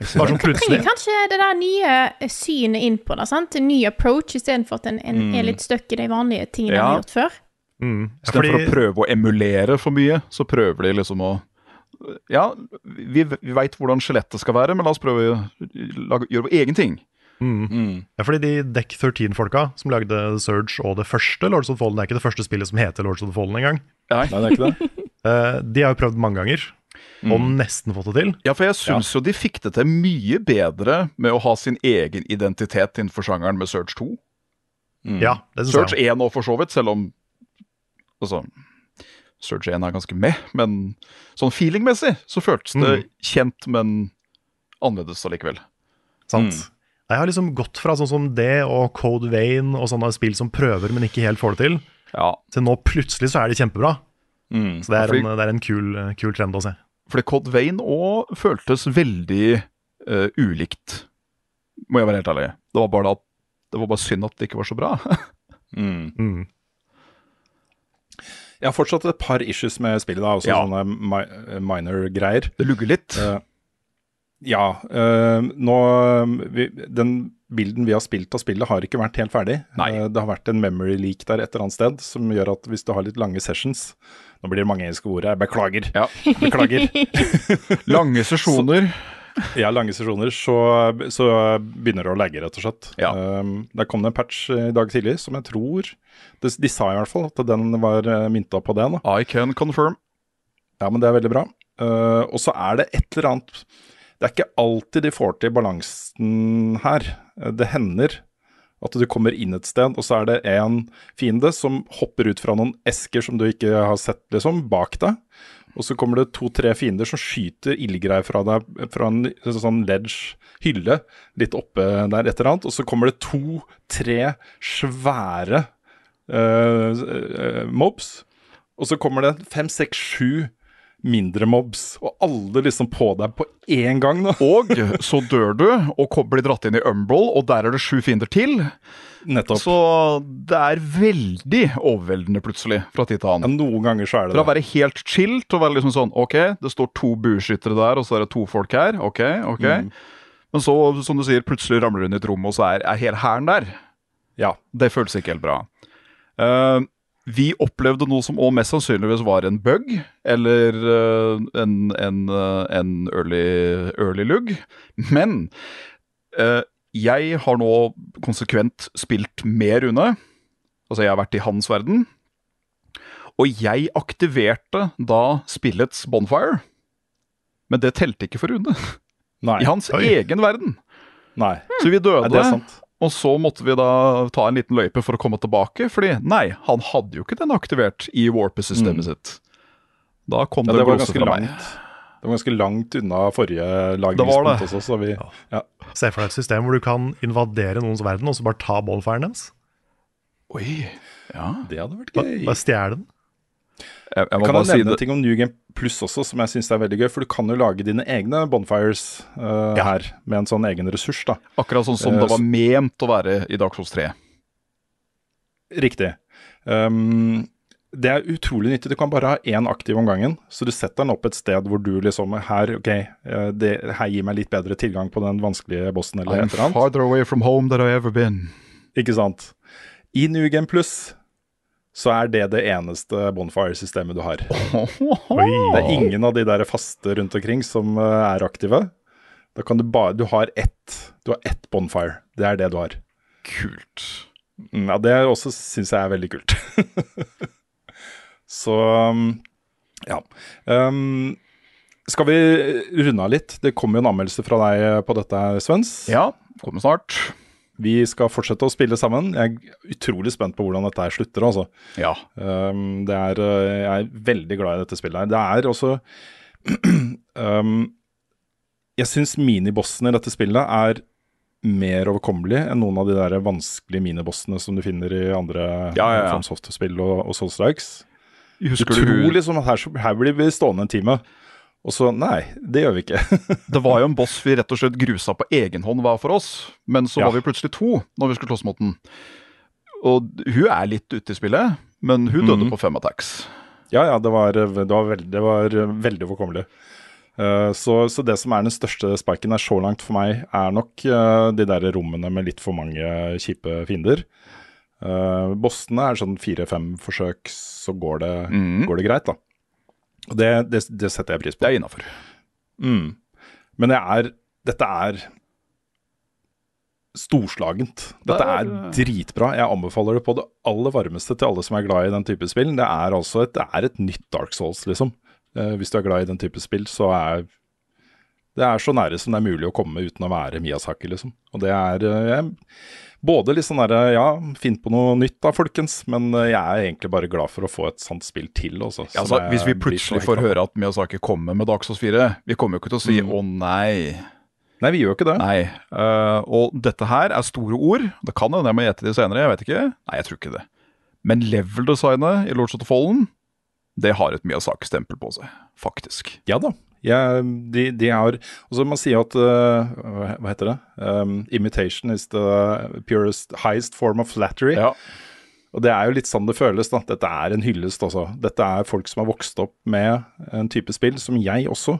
Bare sånn plutselig. kanskje det der nye synet inn på det. sant? En ny approach istedenfor at en, en er litt stuck i de vanlige tingene ja. de har gjort før. Mm. Ja, Istedenfor fordi, å prøve å emulere for mye, så prøver de liksom å Ja, vi, vi veit hvordan skjelettet skal være, men la oss prøve å lage, gjøre vår egen ting. mm. ja, fordi de Deck 13-folka som lagde Surge og det første Lords of the Fallen, det er ikke det første spillet som heter Lords of the Fallen engang. Nei. Nei, det er ikke det? Eh, de har jo prøvd mange ganger, og nesten fått det til. Ja, for jeg syns jo de fikk det til mye bedre med å ha sin egen identitet innenfor sjangeren med Surge 2. Ja, det synes Surge jeg. 1 òg, for så vidt, selv om Altså Surge 1 er ganske med, men sånn feelingmessig så føltes det kjent, men annerledes allikevel. Sant? Jeg har liksom gått fra sånn som det og Code Vein og sånne spill som prøver, men ikke helt får det til, Ja, til nå plutselig så er de kjempebra. Mm. Så det er en, det er en kul, kul trend å se. fordi Code Vein òg føltes veldig uh, ulikt, må jeg være helt ærlig. Det var bare at det var bare synd at det ikke var så bra. Mm. Jeg har fortsatt et par issues med spillet, da, også Ja. sånne mi minor greier. Det lugger litt. Uh, ja. Uh, nå vi, Den bilden vi har spilt av spillet, har ikke vært helt ferdig. Uh, Det har vært en memory leak der et eller annet sted som gjør at hvis du har litt lange sessions Nå blir det mange engelske ord her, beklager. Beklager. Lange sesjoner. Ja, lange sesjoner, så, så begynner det å lagge, rett og slett. Um, der kom det en patch i dag tidlig som jeg tror De, de sa i hvert fall at den var uh, mynta på det. Da. I can confirm. Ja, men det er veldig bra. Uh, og så er det et eller annet Det er ikke alltid de får til balansen her. Det hender at du kommer inn et sted, og så er det en fiende som hopper ut fra noen esker som du ikke har sett, liksom, bak deg. Og så kommer det to-tre fiender som skyter ildgreier fra deg fra en sånn ledge hylle litt oppe der, et eller annet. Og så kommer det to-tre svære uh, uh, mobs. Og så kommer det fem, seks, sju mindre mobs, og alle liksom på deg på én gang. Da. Og så dør du og blir dratt inn i Umbral, og der er det sju fiender til. Nettopp. Så det er veldig overveldende plutselig fra tid til annen. noen ganger så er det Fra å være helt chill til å være liksom sånn Ok, det står to bueskyttere der, og så er det to folk her. Ok, ok. Mm. Men så, som du sier, plutselig ramler du inn i et rom, og så er, er hele hæren der. Ja. Det føles ikke helt bra. Eh, vi opplevde noe som òg mest sannsynligvis var en bug, eller eh, en, en, eh, en early, early lugg. Men eh, jeg har nå konsekvent spilt med Rune. Altså, jeg har vært i hans verden. Og jeg aktiverte da spillets bonfire. Men det telte ikke for Rune. I hans Oi. egen verden. Nei. Så vi døde. Nei, det er sant. Og så måtte vi da ta en liten løype for å komme tilbake, fordi nei, han hadde jo ikke den aktivert i warpe-systemet sitt. Da kom Mm. Ja, det, det var ganske langt. Det var ganske langt unna forrige Det var lagringspunkt også, så vi ja. Se for deg et system hvor du kan invadere noens verden og så bare ta ballfiren deres. Oi, ja. Det hadde vært Bare, gøy. bare stjele den. Jeg, jeg kan si nevne det. ting om New Game Plus også, som jeg syns er veldig gøy. For du kan jo lage dine egne bonfires eh, her, med en sånn egen ressurs, da. Akkurat sånn som uh, det var ment å være i Dark Souls 3. Riktig. Um, det er utrolig nyttig. Du kan bare ha én aktiv om gangen. Så du setter den opp et sted hvor du liksom Her, ok, eh, det, her gir meg litt bedre tilgang på den vanskelige bossen eller I'm et eller annet. farther away from home than I've ever been. Ikke sant. I New Game Plus så er det det eneste bonfire-systemet du har. Det er ingen av de der faste rundt omkring som eh, er aktive. Da kan du bare Du har ett. Du har ett bonfire. Det er det du har. Kult. Mm, Ja, det også syns jeg er veldig kult. så um, ja. Um, skal vi runde av litt? Det kommer jo en anmeldelse fra deg på dette, Svens. Ja, kommer snart. Vi skal fortsette å spille sammen. Jeg er utrolig spent på hvordan dette her slutter. altså. Ja. Um, det er, uh, jeg er veldig glad i dette spillet. her. Det er også um, Jeg syns minibossene i dette spillet er mer overkommelige enn noen av de der vanskelige minibossene som du finner i andre Ja, ja, ja. Software-spill og, og Soul Strikes. Husker du du- tror liksom at her, her blir vi stående en time, og så nei, det gjør vi ikke. Det var jo en boss vi rett og slett grusa på egen hånd hver for oss, men så Ja. var vi plutselig to når vi skulle slåss mot den. Og hun er litt ute i spillet, men hun døde Mhm. på fem attacks. Ja, ja, det var, det var, veldig, det var veldig overkommelig. Uh, så, så det som er den største spiken her så langt for meg, er nok uh, de der rommene med litt for mange kjipe fiender. Uh, bossene er sånn fire-fem forsøk, så går det, mm. går det greit, da. Det, det, det setter jeg pris på. Det er innafor. Mm. Men det er Dette er storslagent. Dette Det er dritbra. Jeg anbefaler det på det aller varmeste til alle som er glad i den type spill. Det er altså et, det er et nytt Dark Souls, liksom. Eh, hvis du er glad i den type spill, så er det er så nære som det er mulig å komme uten å være Miyazaki, liksom. Og det er eh, både litt sånn derre Ja, finn på noe nytt da, folkens, men eh, jeg er egentlig bare glad for å få et sånt spill til, også. Ja, altså, hvis vi plutselig får høre at Miyazaki kommer med Dark Souls 4, vi kommer jo ikke til å si Mm. 'å nei'. Nei, vi gjør ikke det. Nei. uh, og dette her er store ord. Det kan hende jeg må gjette det senere, jeg vet ikke. Nei, jeg tror ikke det. Men level-designet i Lords of the Fallen, det har et Miyazaki-stempel på seg, faktisk. Ja da. Jeg, de, de har altså Man sier at uh, Hva heter det? Um, imitation is the purest, highest form of flattery. Og det er jo litt sånn det føles. da Dette er en hyllest, altså. Dette er folk som har vokst opp med en type spill som jeg også.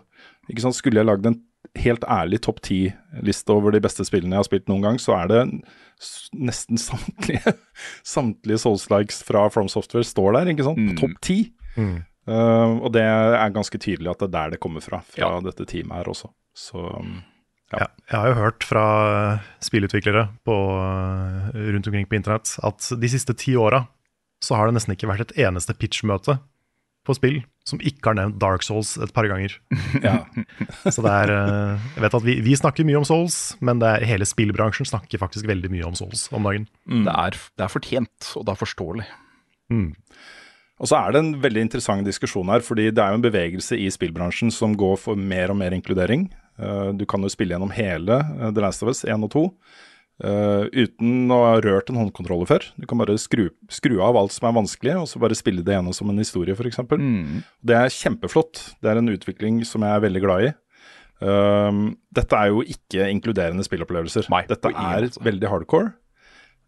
Ikke sant? Skulle jeg lagd en helt ærlig topp ti-liste over de beste spillene jeg har spilt noen gang, så er det nesten samtlige Samtlige Souls-likes fra From Software står der, ikke sant? På topp ti. Uh, og det er ganske tydelig at det er der det kommer fra, fra dette teamet her også. Så um, Ja, jeg har jo hørt fra spillutviklere på, eh, rundt omkring på internett at de siste ti åra så har det nesten ikke vært et eneste pitchmøte på spill som ikke har nevnt Dark Souls et par ganger. ja. Så det er eh, Jeg vet at vi, vi snakker mye om Souls, men det er, hele spillbransjen snakker faktisk veldig mye om Souls om dagen. Det, er, det er fortjent, og det er forståelig. Og så er det en veldig interessant diskusjon her, fordi det er jo en bevegelse i spillbransjen som går for mer og mer inkludering. Eh, du kan jo spille gjennom hele eh, The Last of Us 1 og 2 eh, uten å ha rørt en håndkontroller før. Du kan bare skru, skru av alt som er vanskelig, og så bare spille det gjennom som en historie, f.eks. Mm. Det er kjempeflott. Det er en utvikling som jeg er veldig glad i. Um, dette er jo ikke inkluderende spillopplevelser. Dette er veldig hardcore.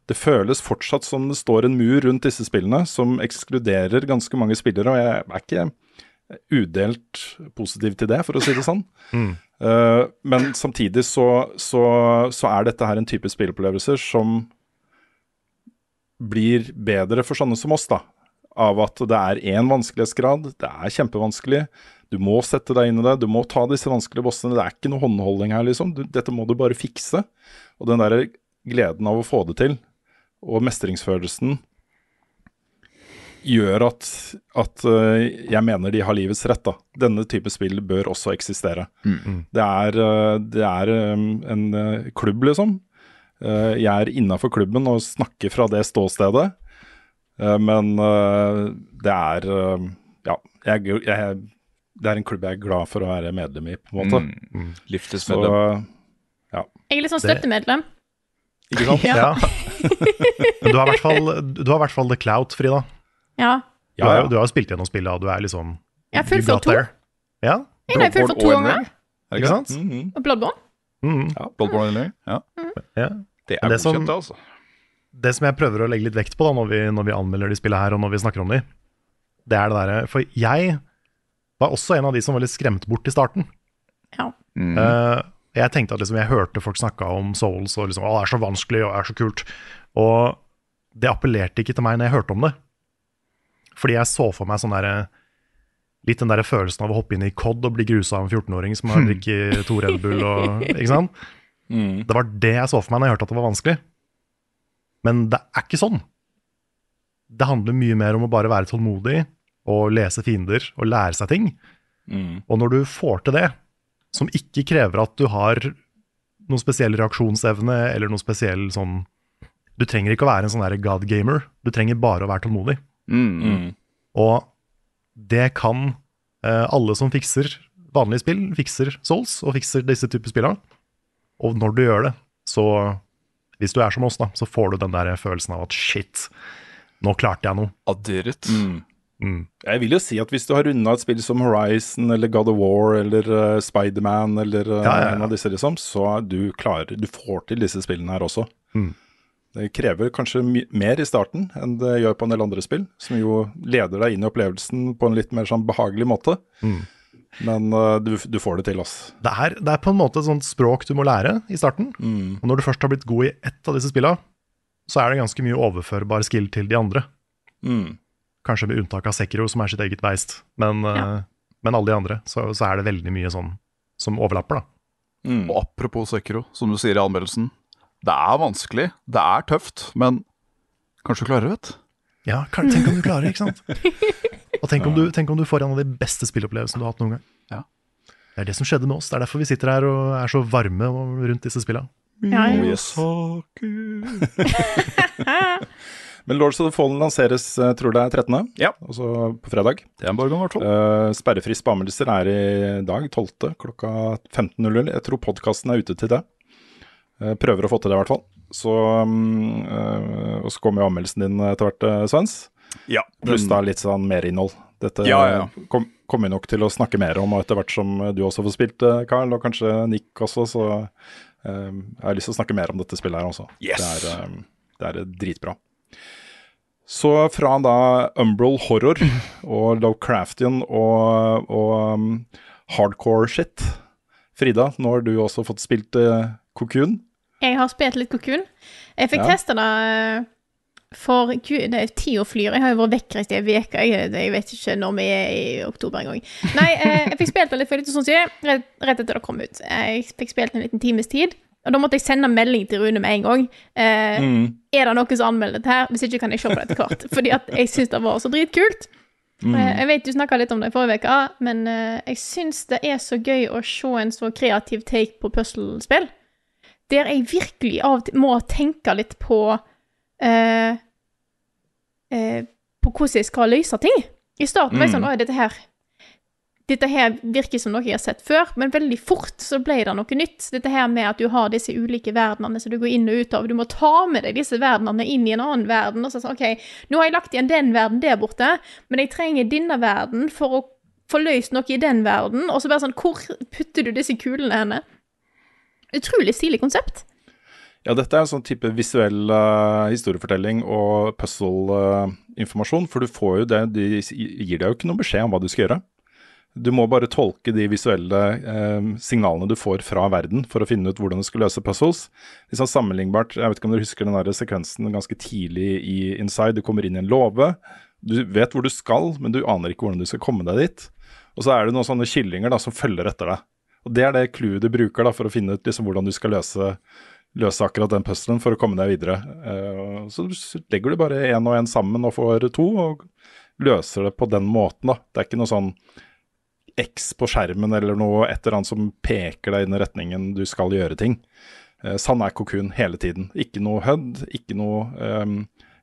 Det føles fortsatt som det står en mur rundt disse spillene som ekskluderer ganske mange spillere, og jeg er ikke udelt positiv til det, for å si det sånn. Uh, men samtidig så, så, så er dette her en type spillopplevelser som blir bedre for sånne som oss, da. Av at det er én vanskelighetsgrad, det er kjempevanskelig. Du må sette deg inn i det, du må ta disse vanskelige bossene. Det er ikke noe håndholding her, liksom. Du, dette må du bare fikse. Og den der gleden av å få det til, og mestringsfølelsen, gjør at, at øh, jeg mener de har livets rett. da. Denne type spill bør også eksistere. Det er, øh, det er øh, en klubb, liksom. Eh, jeg er innafor klubben og snakker fra det ståstedet. Eh, men det er Ja, jeg, jeg, det er en klubb jeg er glad for å være medlem i, på en måte. Mm. Livstids Livstidsmedlem. medlem. ja. Jeg er litt sånn Det- støttemedlem. Ikke sant? Ja. Men du har i hvert fall, du har i hvert fall the clout, Frida. Ja. Du, har, jo- du har jo spilt gjennom spillet, og du er liksom Jeg har you fullført to. there. Ja, Jeg har fullført to ganger. Er det ikke sant? Mhm. Og Bloodborne. Mhm. Ja, Bloodborne eller? Ja. Ja. Det er Det som- godkjent, det, altså. Det som jeg prøver å legge litt vekt på da, når vi, når vi anmelder de spillene her, og når vi snakker om de, det er det derre For jeg var også en av de som var litt skremt bort i starten. Ja. Mm. Eh, jeg tenkte at liksom, jeg hørte folk snakke om Souls og liksom, å, det er så vanskelig og det er så kult. Og det appellerte ikke til meg når jeg hørte om det. Fordi jeg så for meg sånn derre Litt den der følelsen av å hoppe inn i COD og bli grusa av en 14-åring som har drukket to Red Bull og Ikke sant? Mm. Det var det jeg så for meg når jeg hørte at det var vanskelig. Men det er ikke sånn. Det handler mye mer om å bare være tålmodig og lese fiender og lære seg ting. Mm. Og når du får til det, som ikke krever at du har noen spesiell reaksjonsevne eller noe spesiell sånn Du trenger ikke å være en sånn god gamer, du trenger bare å være tålmodig. Mm. Mm. Og det kan eh, alle som fikser vanlige spill, fikser Souls og fikser disse typer spillene. Og når du gjør det, så Hvis du er som oss, da, så får du den der følelsen av at shit, nå klarte jeg noe. I. Mm. Mm. Jeg vil jo si at hvis du har runda et spill som Horizon eller God of War eller uh, Spiderman eller uh, Ja, ja, ja. en av disse, liksom, så er du klarer Du får til disse spillene her også. Mm. Det krever kanskje mer i starten enn det gjør på en del andre spill, som jo leder deg inn i opplevelsen på en litt mer sånn behagelig måte. Mm. Men uh, du, du får det til, ass. Det er, det er på en måte et sånt språk du må lære i starten. Mm. Og når du først har blitt god i ett av disse spillene, så er det ganske mye overførbar skill til de andre. Mm. Kanskje med unntak av Sekiro, som er sitt eget beist. Men, ja. men alle de andre, så, så er det veldig mye sånn som overlapper, da. Mm. Og apropos Sekiro, som du sier i anmeldelsen. Det er vanskelig, det er tøft, men kanskje du klarer det, vet du. Ja, tenk om du klarer, ikke sant? Og tenk om, du, tenk om du får en av de beste spillopplevelsene du har hatt noen gang. Ja. Det er det som skjedde med oss. Det er derfor vi sitter her og er så varme rundt disse spillene. Ja, ja. Men Lords of the Fallen lanseres, eh, tror det er 13., Ja. altså på fredag. Det er en fall. Uh, sperrefrist på anmeldelser er i dag, 12. klokka 15.00. Jeg tror podkasten er ute til det. Uh, prøver å få til det, i hvert fall. Så, um, uh, og så kommer jo anmeldelsen din etter hvert, uh, Svens. Ja, Pluss da litt sånn merinnhold. Dette Ja, ja, ja. kom- kommer vi nok til å snakke mer om og etter hvert som du også får spilt, eh, Carl, og kanskje Nick også. Så eh, jeg har lyst til å snakke mer om dette spillet her også. Yes. Det er, um, det er dritbra. Så fra da Umbral Horror og Lovecraftian og, og um, hardcore shit Frida, nå har du også fått spilt uh, Cocoon. Jeg har spilt litt Cocoon. Jeg fikk Ja. testa det eh, for Gud, det er tida flyr. Jeg har jo vært vekkreist i ei uke. Jeg, jeg vet ikke når vi er i oktober engang. Nei, eh, jeg fikk spilt det litt for litt sånn siden, rett, rett etter det kom ut. Jeg fikk spilt en liten times tid. Og da måtte jeg sende melding til Rune med en gang. Eh, Mm. Er det noen som anmelder dette her? Hvis ikke kan jeg se på det etter hvert. Fordi at jeg syns det var så dritkult. Mm. Eh, Jeg vet du snakka litt om det i forrige uke, men eh, jeg syns det er så gøy å se en så kreativ take på puslespill. Der jeg virkelig av og til må tenke litt på eh, eh, På hvordan jeg skal løse ting. I starten var jeg sånn Å, dette her dette her virker som noe jeg har sett før, men veldig fort så ble det noe nytt. Dette her med at du har disse ulike verdenene som du går inn og ut av. Du må ta med deg disse verdenene inn i en annen verden. Og så sånn, OK, nå har jeg lagt igjen den verden der borte, men jeg trenger denne verden for å få løst noe i den verden. Og så bare sånn, hvor putter du disse kulene henne? Utrolig stilig konsept. Ja, dette er en sånn type visuell uh, historiefortelling og puzzle-informasjon. for du får jo det, de gir deg jo ikke noen beskjed om hva du skal gjøre. Du må bare tolke de visuelle eh, signalene du får fra verden for å finne ut hvordan du skal løse puzzles. Liksom sammenlignbart, jeg vet ikke om dere husker den der sekvensen ganske tidlig i Inside. Du kommer inn i en låve. Du vet hvor du skal, men du aner ikke hvordan du skal komme deg dit. Og så er det noen sånne kyllinger da, som følger etter deg. Og Det er det clouet du bruker da, for å finne ut liksom, hvordan du skal løse, løse akkurat den puzzlen for å komme deg videre. Eh, så legger du bare én og én sammen og får to, og løser det på den måten. da. Det er ikke noe sånn X på skjermen eller noe et eller annet som peker deg i den retningen du skal gjøre ting. Sånn er Cocoon hele tiden. Ikke noe HUD, ikke noe um,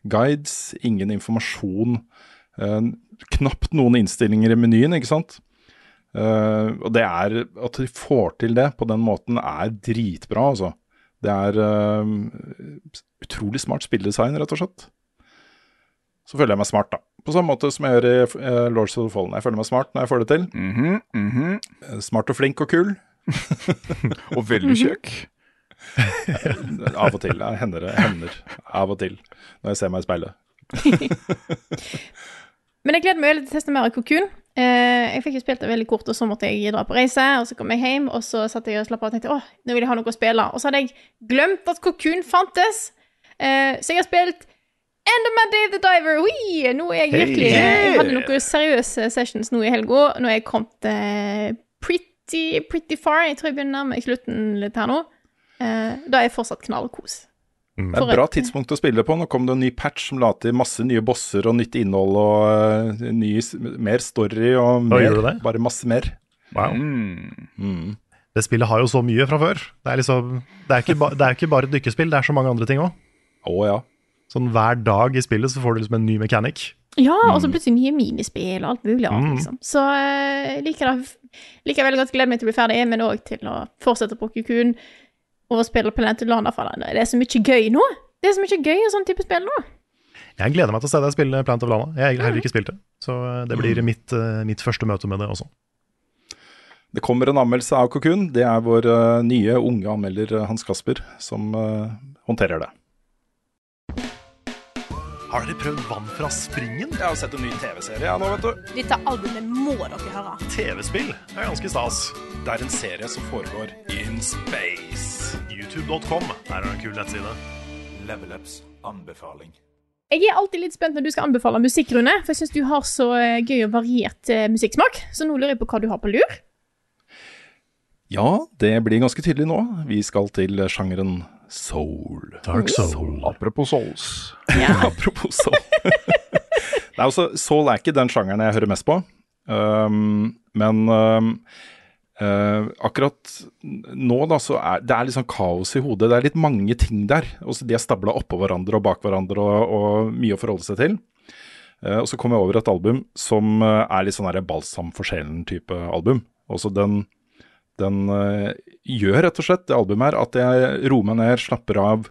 guides, ingen informasjon. Uh, knapt noen innstillinger i menyen, ikke sant. Uh, og det er At de får til det på den måten, er dritbra, altså. Det er uh, utrolig smart spilledesign, rett og slett. Så føler jeg meg smart, da. På samme måte som jeg gjør i uh, Lords of the Fallen. Jeg føler meg smart når jeg får det til. Eh, Smart og flink og kul. og veldig kjekk. av og til. Jeg hender det. Hender av og til når jeg ser meg i speilet. Men jeg gleder meg veldig til å teste mer Cocoon. Eh, jeg fikk jo spilt det veldig kort, og så måtte jeg dra på reise. Og så kom jeg hjem, og så satt jeg og slapp av og tenkte åh, nå vil jeg ha noe å spille. Og så hadde jeg glemt at Kokun fantes. Eh, så jeg har spilt Enderman Dave the Diver. Ui, Nå er jeg Hey, virkelig yeah. Jeg hadde noen seriøse sessions nå i helga. Nå er jeg kommet uh, pretty, pretty far. Jeg tror jeg begynner med slutten litt her nå. Uh, da er jeg fortsatt knallkos. Det er et bra tidspunkt å spille på. Nå kom det en ny patch som la til masse nye bosser og nytt innhold og uh, ny, mer story og mer. Bare masse mer. Wow. Mm. Det spillet har jo så mye fra før. Det er, liksom, det er, ikke, ba, det er ikke bare et dykkespill, det er så mange andre ting òg. ja. Sånn hver dag i spillet så får du liksom en ny mechanic. Ja, og så plutselig nye minispill og alt mulig annet, Mm. liksom. Så eh, jeg liker det liker veldig godt. Gleder meg til å bli ferdig, men òg til å fortsette på Kukun og spille Planet Lana. For det er så mye gøy nå. Det er så mye gøy i sånn type spill nå. Jeg gleder meg til å se deg spille Plant of Lana. Jeg har heller ikke spilt det, så eh, det blir mitt, eh, mitt første møte med det også. Det kommer en anmeldelse av Kokun. Det er vår nye unge anmelder Hans Kasper som håndterer det. Har dere prøvd Vann fra springen? Jeg har sett en ny TV-serie ja, nå, vet du. Dette albumet må dere høre. TV-spill er ganske stas. Det er en serie som foregår in space. YouTube.com Der er en kul nettside. Level Ups anbefaling. Jeg er alltid litt spent når du skal anbefale musikk, Rune, for jeg syns du har så eh, gøy og variert eh, musikksmak. Så nå lurer jeg på hva du har på lur. Ja, det blir ganske tydelig nå. Vi skal til sjangeren soul. Dark soul. Apropos souls. Apropos soul. Nei, altså, soul er ikke den sjangeren jeg hører mest på. Um, men um, uh, akkurat nå, da, så er det er litt sånn kaos i hodet. Det er litt mange ting der. Også de er stabla oppå hverandre og bak hverandre og, og mye å forholde seg til. Uh, og så kom jeg over et album som uh, er litt sånn balsam for sjelen-type album. Også den den eh, gjør rett og slett, det albumet her, at jeg roer meg ned, slapper av,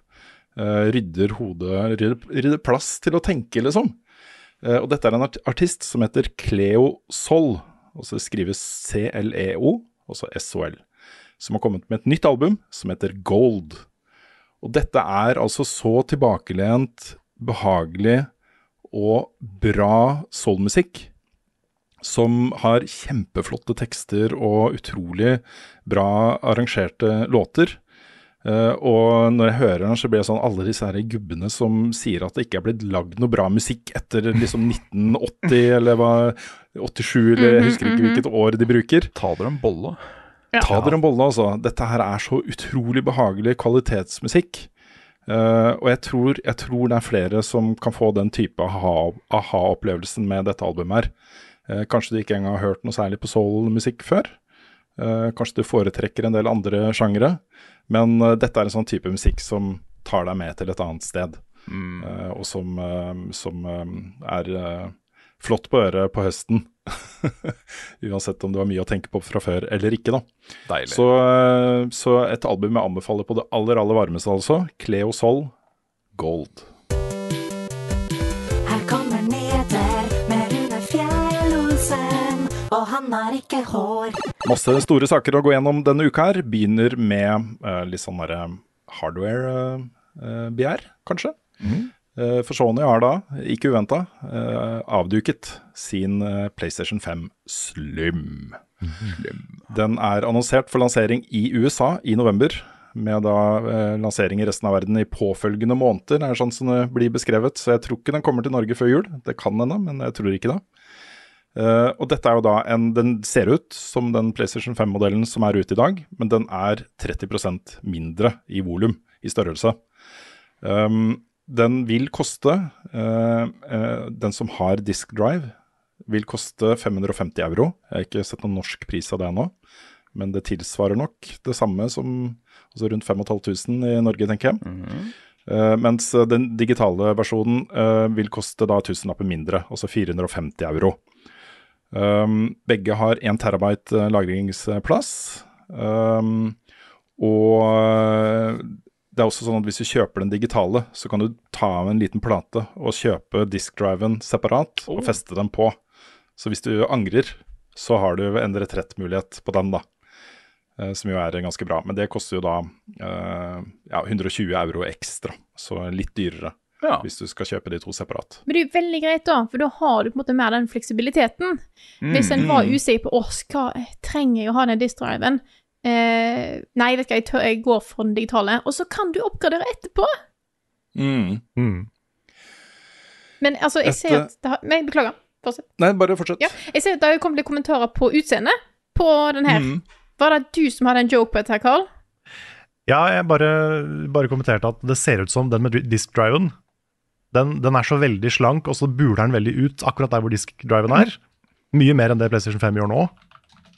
eh, rydder hodet, rydder, rydder plass til å tenke, liksom. Eh, og dette er en art artist som heter Cleo Sol, og så skrives C-L-E-O, og så S-O-L, som har kommet med et nytt album som heter Gold. Og dette er altså så tilbakelent, behagelig og bra soulmusikk som har kjempeflotte tekster og utrolig bra arrangerte låter. Uh, og når jeg hører den, så blir jeg sånn alle disse her gubbene som sier at det ikke er blitt lagd noe bra musikk etter liksom 1980 eller hva 87, eller jeg husker ikke hvilket år de bruker. Ta dere en bolle. Ja. Ta dere en bolle, altså. Dette her er så utrolig behagelig kvalitetsmusikk. Uh, og jeg tror, jeg tror, det er flere som kan få den type aha-opplevelsen aha med dette albumet her. Uh, kanskje du ikke engang har hørt noe særlig på soul-musikk før. Uh, kanskje du foretrekker en del andre sjangere. Men uh, dette er en sånn type musikk som tar deg med til et annet sted. Mm. Og som, som er flott på øret på høsten. Uansett om du har mye å tenke på fra før eller ikke, da. Deilig. Så, så et album jeg anbefaler på det aller, aller varmeste, altså. Cleo Sol, Gold. Han har ikke hår. Masse store saker å gå gjennom denne uka her. Begynner med uh, litt sånn derre hardware-begjær, uh, kanskje. Mm. Uh, for Sony har da, ikke uventa, avduket sin PlayStation 5 Slim. Slim. Den er annonsert for lansering i USA i november. Med da lansering i resten av verden i påfølgende måneder, det er sånn som det blir beskrevet. Så jeg tror ikke den kommer til Norge før jul. Det kan hende, men jeg tror ikke det. Uh, og dette er jo da en Den ser ut som den PlayStation 5-modellen som er ute i dag, men den er 30% mindre i volum, i størrelse. Um, den vil koste uh, uh, Den som har disk drive, vil koste 550 euro. Jeg har ikke sett noen norsk pris av det ennå, men det tilsvarer nok det samme som altså rundt 5500 i Norge, tenker jeg. Mm -hmm. mens den digitale versjonen vil koste da tusenlapper mindre, altså 450 euro. Um, begge har 1 terabyte eh, lagringsplass. Um, og det er også sånn at hvis du kjøper den digitale, så kan du ta av en liten plate og kjøpe diskdriven separat oh. og feste den på. Så hvis du angrer, så har du en retrettmulighet på den, da. Uh, som jo er ganske bra. Men det koster jo da uh, ja, 120 euro ekstra, så litt dyrere. Ja. Hvis du skal kjøpe de to separat. Men det er jo veldig greit, da, for da har du på en måte mer den fleksibiliteten. Mm, Hvis en var usikker på åh, hva trenger jeg å ha den diskdriven, Eh, nei, vet du hva, jeg, tør, jeg, går for den digitale. Og så kan du oppgradere etterpå. Mm. Mm. Men altså, jeg ser at det har Nei, beklager. Fortsett. Nei, bare fortsett. Ja, jeg ser at det har kommet kommentarer på utseendet på den her. Mm. Var det du som hadde en joke på dette, Carl? Ja, jeg bare, bare kommenterte at det ser ut som den med disk-driven den, den, er så veldig slank, og så buler den veldig ut akkurat der hvor diskdriven er. Mye mer enn det PlayStation 5 gjør nå.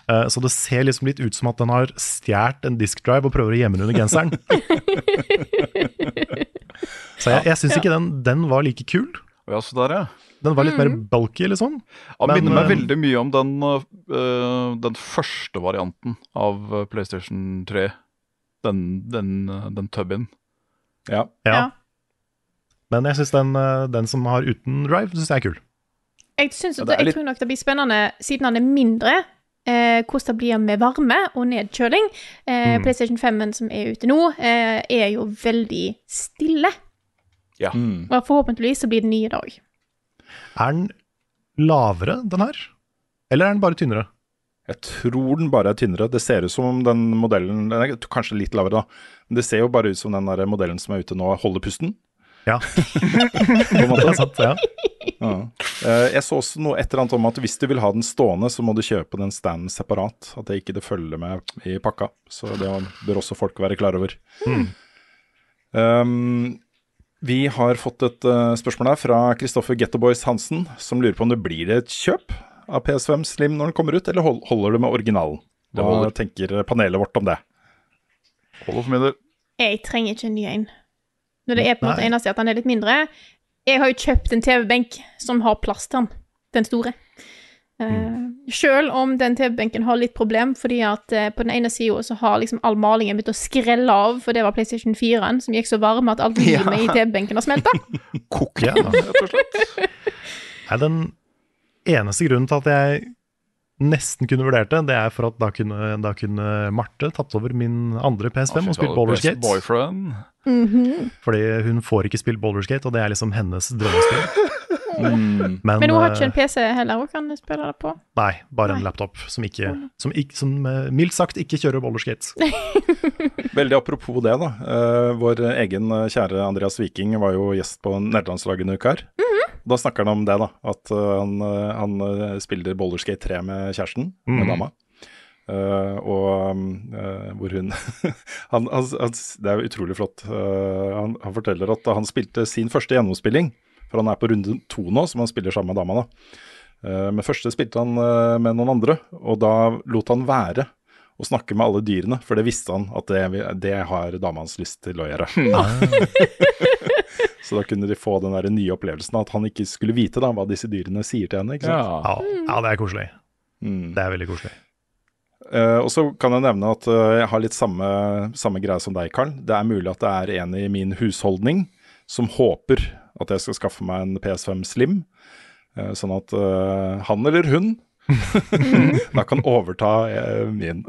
Uh, så det ser liksom litt ut som at den har stjålet en diskdrive og prøver å gjemme den under genseren. så jeg, jeg syns ikke den, den, var like kul. Ja, så der, ja. Den var litt mer mm. bulky, liksom. Ja, minner meg uh, veldig mye om den, uh, den første varianten av PlayStation 3. Den, den, den tubben. Ja. ja. Men jeg syns den, eh, den, som har uten drive, synes jeg er kul. Jeg, synes at, jeg tror nok det blir spennende, siden den er mindre, eh, hvordan det blir med varme og nedkjøling. Eh, mm. PlayStation 5 som er ute nå, eh, er jo veldig stille. Ja. Mm. Og forhåpentligvis så blir den ny i dag. Er den lavere, den her? Eller er den bare tynnere? Jeg tror den bare er tynnere. Det ser ut som den modellen den er Kanskje litt lavere, da. Men det ser jo bare ut som den der modellen som er ute nå, holder pusten. Ja. det er sant, ja. ja. Eh, jeg så også noe et eller annet om at hvis du vil ha den stående, så må du kjøpe den standen separat. At det ikke det følger med i pakka. Så det bør også folk være klar over. Mm. Um, vi har fått et uh, spørsmål her fra Kristoffer Gettoboys Hansen, som lurer på om det blir et kjøp av PS5 Slim når den kommer ut, eller holder du med originalen? Hva tenker panelet vårt om det? Holder for min del. Jeg trenger ikke en ny en. Når det er på en måte eneste at den er litt mindre. Jeg har jo kjøpt en TV-benk som har plass til den. Den store. Uh, selv om den TV-benken har litt problem, fordi at uh, på den ene sida så har liksom all malingen begynt å skrelle av, for det var PlayStation 4-en som gikk så varme at alt limet ja. i TV-benken har smelta. Kokk igjen, rett og slett. Nei, den eneste grunnen til at jeg nesten kunne vurdert det, det er for at da kunne, da kunne Marte tatt over min andre PS5 og spilt Boulderskate. Boyfriend. Mm -hmm. Fordi hun får ikke spilt Boulderskate, og det er liksom hennes drømmespill. Mm. Men, Men hun har ikke eh, en PC heller hun kan spille det på. Nei, bare en laptop som, ikke, som, ikke, som eh, mildt sagt ikke kjører bollerskate. Veldig apropos det, da. Eh, vår egen kjære Andreas Viking var jo gjest på nederlandslaget en uke her. Da snakker han om det, da. At eh, han, eh, han eh, spiller Bollerskate 3 med kjæresten, med Mhm. dama. Uh, og uh, hvor hun han, han, han, Det er jo utrolig flott. Uh, han, han forteller at han spilte sin første gjennomspilling, for han er på runde to nå, som han spiller sammen med dama. da. Men første spilte han med noen andre, og da lot han være å snakke med alle dyrene, for det visste han at det, det har dama hans lyst til å gjøre. Så da kunne de få den der nye opplevelsen at han ikke skulle vite da, hva disse dyrene sier til henne. ikke sant? Ja, ja, det er koselig. Mm. Det er veldig koselig. Uh, og så kan jeg nevne at uh, jeg har litt samme, samme greie som deg, Carl. Det er mulig at det er en i min husholdning som håper at jeg skal skaffe meg en PS5 Slim, uh, sånn at han eller hun da kan overta min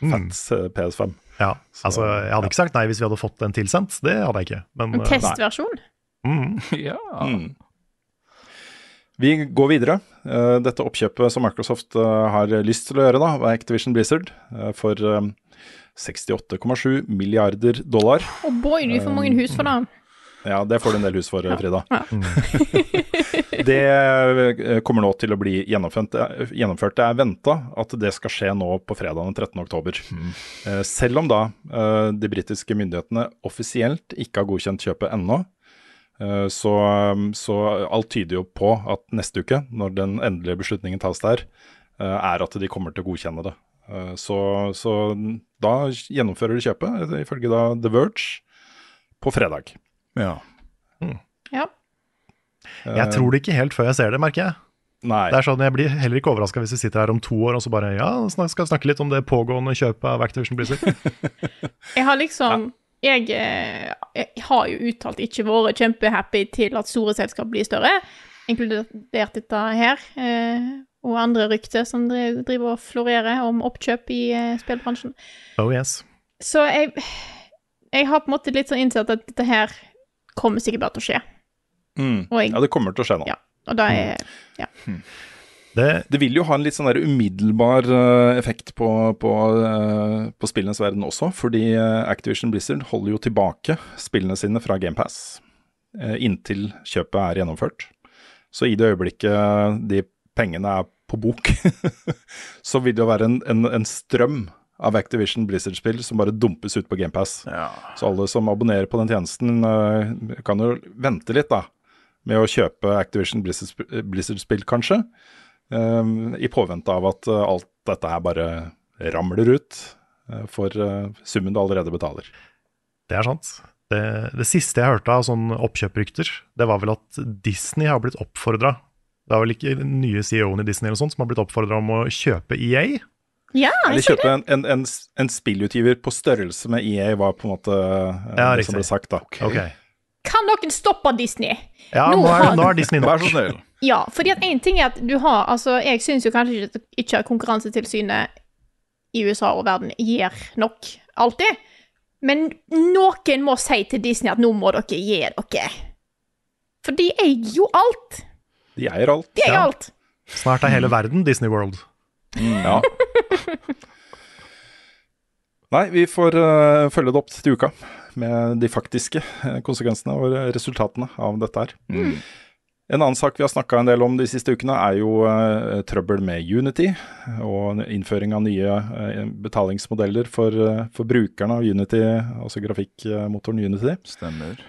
fats eh, PS5. Ja, altså, jeg hadde ikke sagt nei hvis vi hadde fått den tilsendt. Det hadde jeg ikke. Men, En eh, testversjon. mm. Ja. Mm. Vi går videre. Eh, dette oppkjøpet som Microsoft eh, har lyst til å gjøre, da, var Activision Blizzard for eh, 68,7 milliarder dollar. Og boy, du får mange hus for det. Ja, det får du en del hus for, eh, Frida. Ja. det eh, kommer nå til å bli gjennomført. gjennomført. Det er venta at det skal skje nå på fredag den 13. oktober. Eh, Selv om da eh, de britiske myndighetene offisielt ikke har godkjent kjøpet ennå. Eh, Så, så alt tyder jo på at neste uke, når den endelige beslutningen tas der, eh, er at de kommer til å godkjenne det. Eh, Så, så da gjennomfører de kjøpet, ifølge da The Verge, på fredag. Ja. Ja. Jeg tror det ikke helt før jeg ser det, merker jeg. Nei. Det er sånn, Jeg blir heller ikke overraska hvis vi sitter her om to år og så bare ja, skal snakke litt om det pågående kjøpet av Activision Blizzard. Jeg har liksom jeg, eh, jeg har jo uttalt ikke vært kjempehappy til at store selskap blir større, inkludert dette her, eh, og andre rykter som driver, driver og florerer om oppkjøp i eh, spillbransjen. Oh yes. Så jeg, jeg har på en måte litt sånn innsett at dette her kommer sikkert bare til å skje. Mm. Jeg- Ja, det kommer til å skje nå. Ja, og da er Ja. Det, vil jo ha en litt sånn der umiddelbar uh, effekt på, på, uh, på spillenes verden også, fordi eh, Activision Blizzard holder jo tilbake spillene sine fra GamePass uh, inntil kjøpet er gjennomført. Så i det øyeblikket de pengene er på bok, så vil det jo være en, en, en strøm av Activision Blizzard-spill som bare dumpes ut på GamePass. Så alle som abonnerer på den tjenesten, eh, kan jo vente litt, da. Med å kjøpe Activision Blizzard- Blizzard-spill, kanskje. eh, I påvente av at eh, alt dette her bare ramler ut eh, for eh, summen du allerede betaler. Det er sant. Det, det siste jeg hørte av sånne oppkjøprykter, det var vel at Disney har blitt oppfordra Det er vel ikke den nye CEO-en i Disney eller sånt som har blitt oppfordra om å kjøpe EA? Ja, Eller kjøpe en, en, en, en spillutgiver på størrelse med EA, var på en måte eh, Ja, det som ble sagt, da. Ok. Kan noen stoppe Disney? Ja, nå er, nå er Disney nok. Vær så snill. Ja, fordi at en ting er at du har Altså, jeg syns jo kanskje ikke, ikke at Konkurransetilsynet i USA og verden gir nok alltid. Men noen må si til Disney at nå må dere gi dere. For de eier jo alt. De eier alt. De eier Ja. alt. Snart er hele verden Disney World. Ja. Nei, vi får uh, følge det opp til uka med de faktiske eh, konsekvensene og resultatene av dette her. En annen sak vi har snakka en del om de siste ukene, er jo uh, trøbbel med Unity og innføring av nye uh, betalingsmodeller for, for brukerne av Unity, altså grafikkmotoren Unity. Stemmer.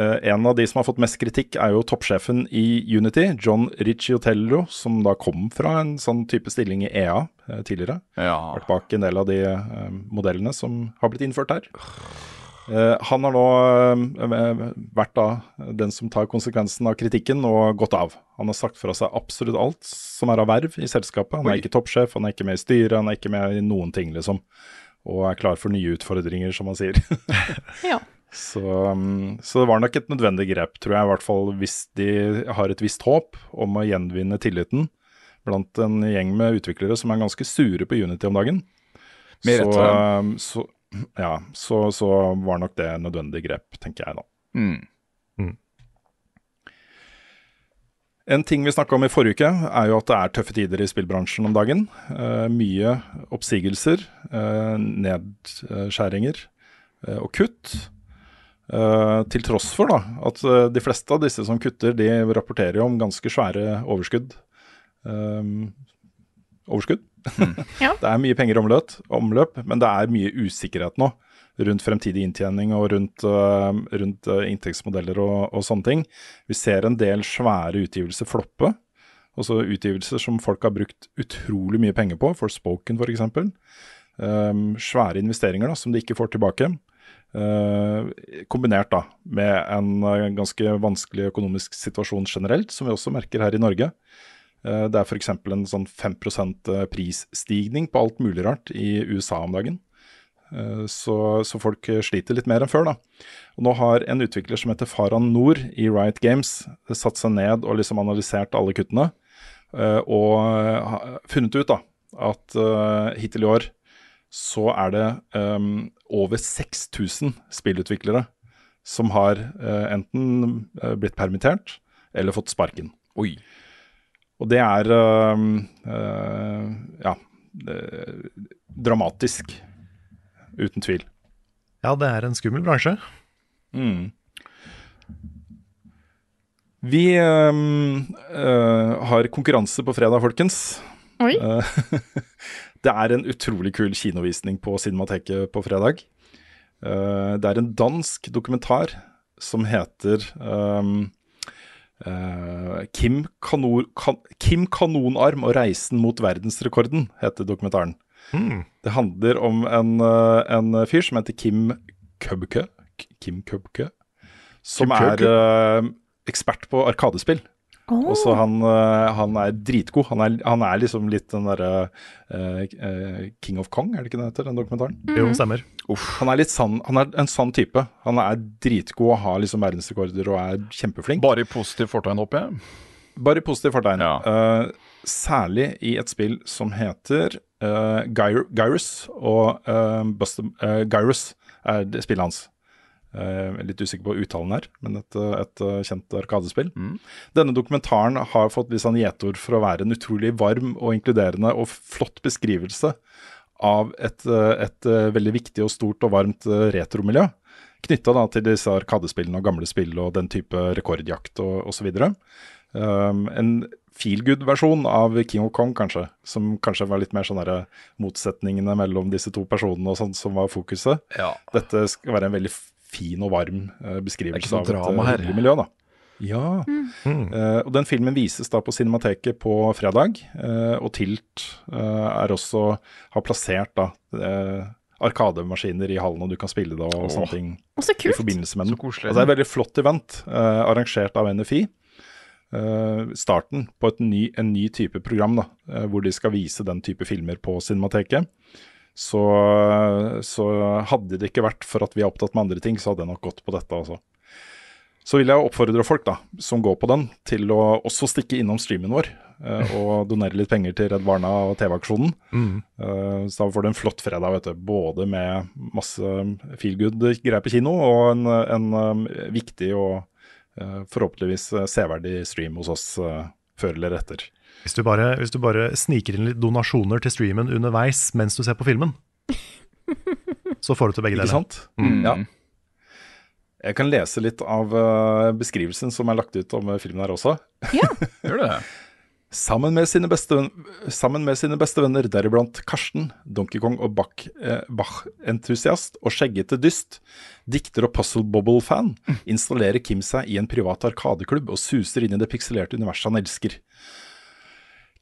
Eh, en av de som har fått mest kritikk, er jo toppsjefen i Unity, John Ricciotello, som da kom fra en sånn type stilling i EA eh, tidligere. Ja. Vært bak en del av de eh, modellene som har blitt innført her. Eh, han har nå vært da den som tar konsekvensen av kritikken og gått av. Han har sagt fra seg absolutt alt som er av verv i selskapet. Han er Oi. ikke toppsjef, han er ikke med i styret, han er ikke med i noen ting, liksom. Og er klar for nye utfordringer, som han sier. Ja. Så, um, så det var nok et nødvendig grep, tror jeg, i hvert fall hvis de har et visst håp om å gjenvinne tilliten blant en gjeng med utviklere som er ganske sure på Unity om dagen. Med så, um, så, ja, så, så var nok det nødvendig grep, tenker jeg da. Mm. En ting vi snakka om i forrige uke, er jo at det er tøffe tider i spillbransjen om dagen. Eh, mye oppsigelser, eh, nedskjæringer eh, og kutt. Eh, til tross for da, at eh, de fleste av disse som kutter, de rapporterer jo om ganske svære overskudd. Um, overskudd. Ja. Det er mye penger i omløp, omløp, men det er mye usikkerhet nå rundt fremtidig inntjening og rundt, uh, rundt inntektsmodeller og, og sånne ting. Vi ser en del svære utgivelser floppe. Også utgivelser som folk har brukt utrolig mye penger på, Forspoken f.eks. Um, svære investeringer da, som de ikke får tilbake. Uh, kombinert da med en uh, ganske vanskelig økonomisk situasjon generelt, som vi også merker her i Norge. Uh, det er f.eks. en sånn 5 uh, prisstigning på alt mulig rart i USA om dagen. Så, så folk sliter litt mer enn før. da. Og Nå har en utvikler som heter Faran Nord i Riot Games satt seg ned og liksom analysert alle kuttene. og funnet ut da at hittil i år så er det um, over 6000 spillutviklere som har uh, enten uh, blitt permittert eller fått sparken. Oi. Og det er uh, uh, ja dramatisk. Uten tvil. Ja, det er en skummel bransje. Mm. Vi uh, har konkurranse på fredag, folkens. Oi. Det er en utrolig kul kinovisning på Cinemateket på fredag. Uh, det er en dansk dokumentar som heter um, uh, Kim, Kanor, kan, Kim Kanonarm og reisen mot verdensrekorden, heter dokumentaren. Mm. Det handler om en, uh, en fyr som heter Kim Købke. Kim Kubke. Som Kim er uh, ekspert på arkadespill. Og så han, uh, han er dritgod. Han er, han er liksom litt den derre uh, uh, King of Kong, er det ikke det heter, den dokumentaren? Jo, stemmer. Han er litt sann, han er en sann type. Han er dritgod og har liksom verdensrekorder og er kjempeflink. Bare i positiv fortegn, håper jeg. Bare i positiv fortegn. Eh, særlig i et spill som heter uh, Gyrus, og uh, Buster, uh, Gyrus er spillet hans. Eh, er litt usikker på uttalen her, men et, uh, et uh, kjent arkadespill. Denne dokumentaren har fått litt sånn gjetord for å være en utrolig varm og inkluderende og flott beskrivelse av et, uh, et uh, veldig viktig og stort og varmt uh, retromiljø. Knytta til disse arkadespillene og gamle spill og den type rekordjakt og osv. Um, en feel good-versjon av King of Kong, kanskje. Som kanskje var litt mer sånn derre motsetningene mellom disse to personene og sånn som var fokuset. Ja. Dette skal være en veldig fin og varm eh, beskrivelse av et drama eh, hyggelig miljø, da. Ja. Eh, og den filmen vises da på Cinemateket på fredag, Uh, og Tilt uh, er også har plassert da arkademaskiner i hallen, og du kan spille det og Åh. sånne ting Å, så i forbindelse med den. Så koselig. Altså, det er et veldig flott event, eh, arrangert av NFI. Eh, starten på et ny, en ny type program, da, eh, hvor de skal vise den type filmer på Cinemateket. Så, så hadde det ikke vært for at vi er opptatt med andre ting, så hadde jeg nok gått på dette også. Så vil jeg oppfordre folk da, som går på den, til å også stikke innom streamen vår eh, og donere litt penger til Redd Barna og TV-aksjonen. Mm. Eh, så da får du en flott fredag, vet du. Både med masse feel good-greier på kino, og en, en um, viktig og eh, forhåpentligvis eh, severdig stream hos oss eh, før eller etter. Hvis du, bare, hvis du bare sniker inn litt donasjoner til streamen underveis mens du ser på filmen, så får du til begge deler. Ikke sant? sant? Ja. Jeg kan lese litt av eh, beskrivelsen som er lagt ut om eh, filmen her også. Ja, Gjør det. Sammen med sine beste, sammen med sine beste venner, deriblant Karsten, Donkey Kong og Bach, eh, Bach-entusiast og skjeggete dyst, dikter og Puzzle Bobble-fan, installerer Kim seg i en privat arkadeklubb og suser inn i det pikselerte universet han elsker.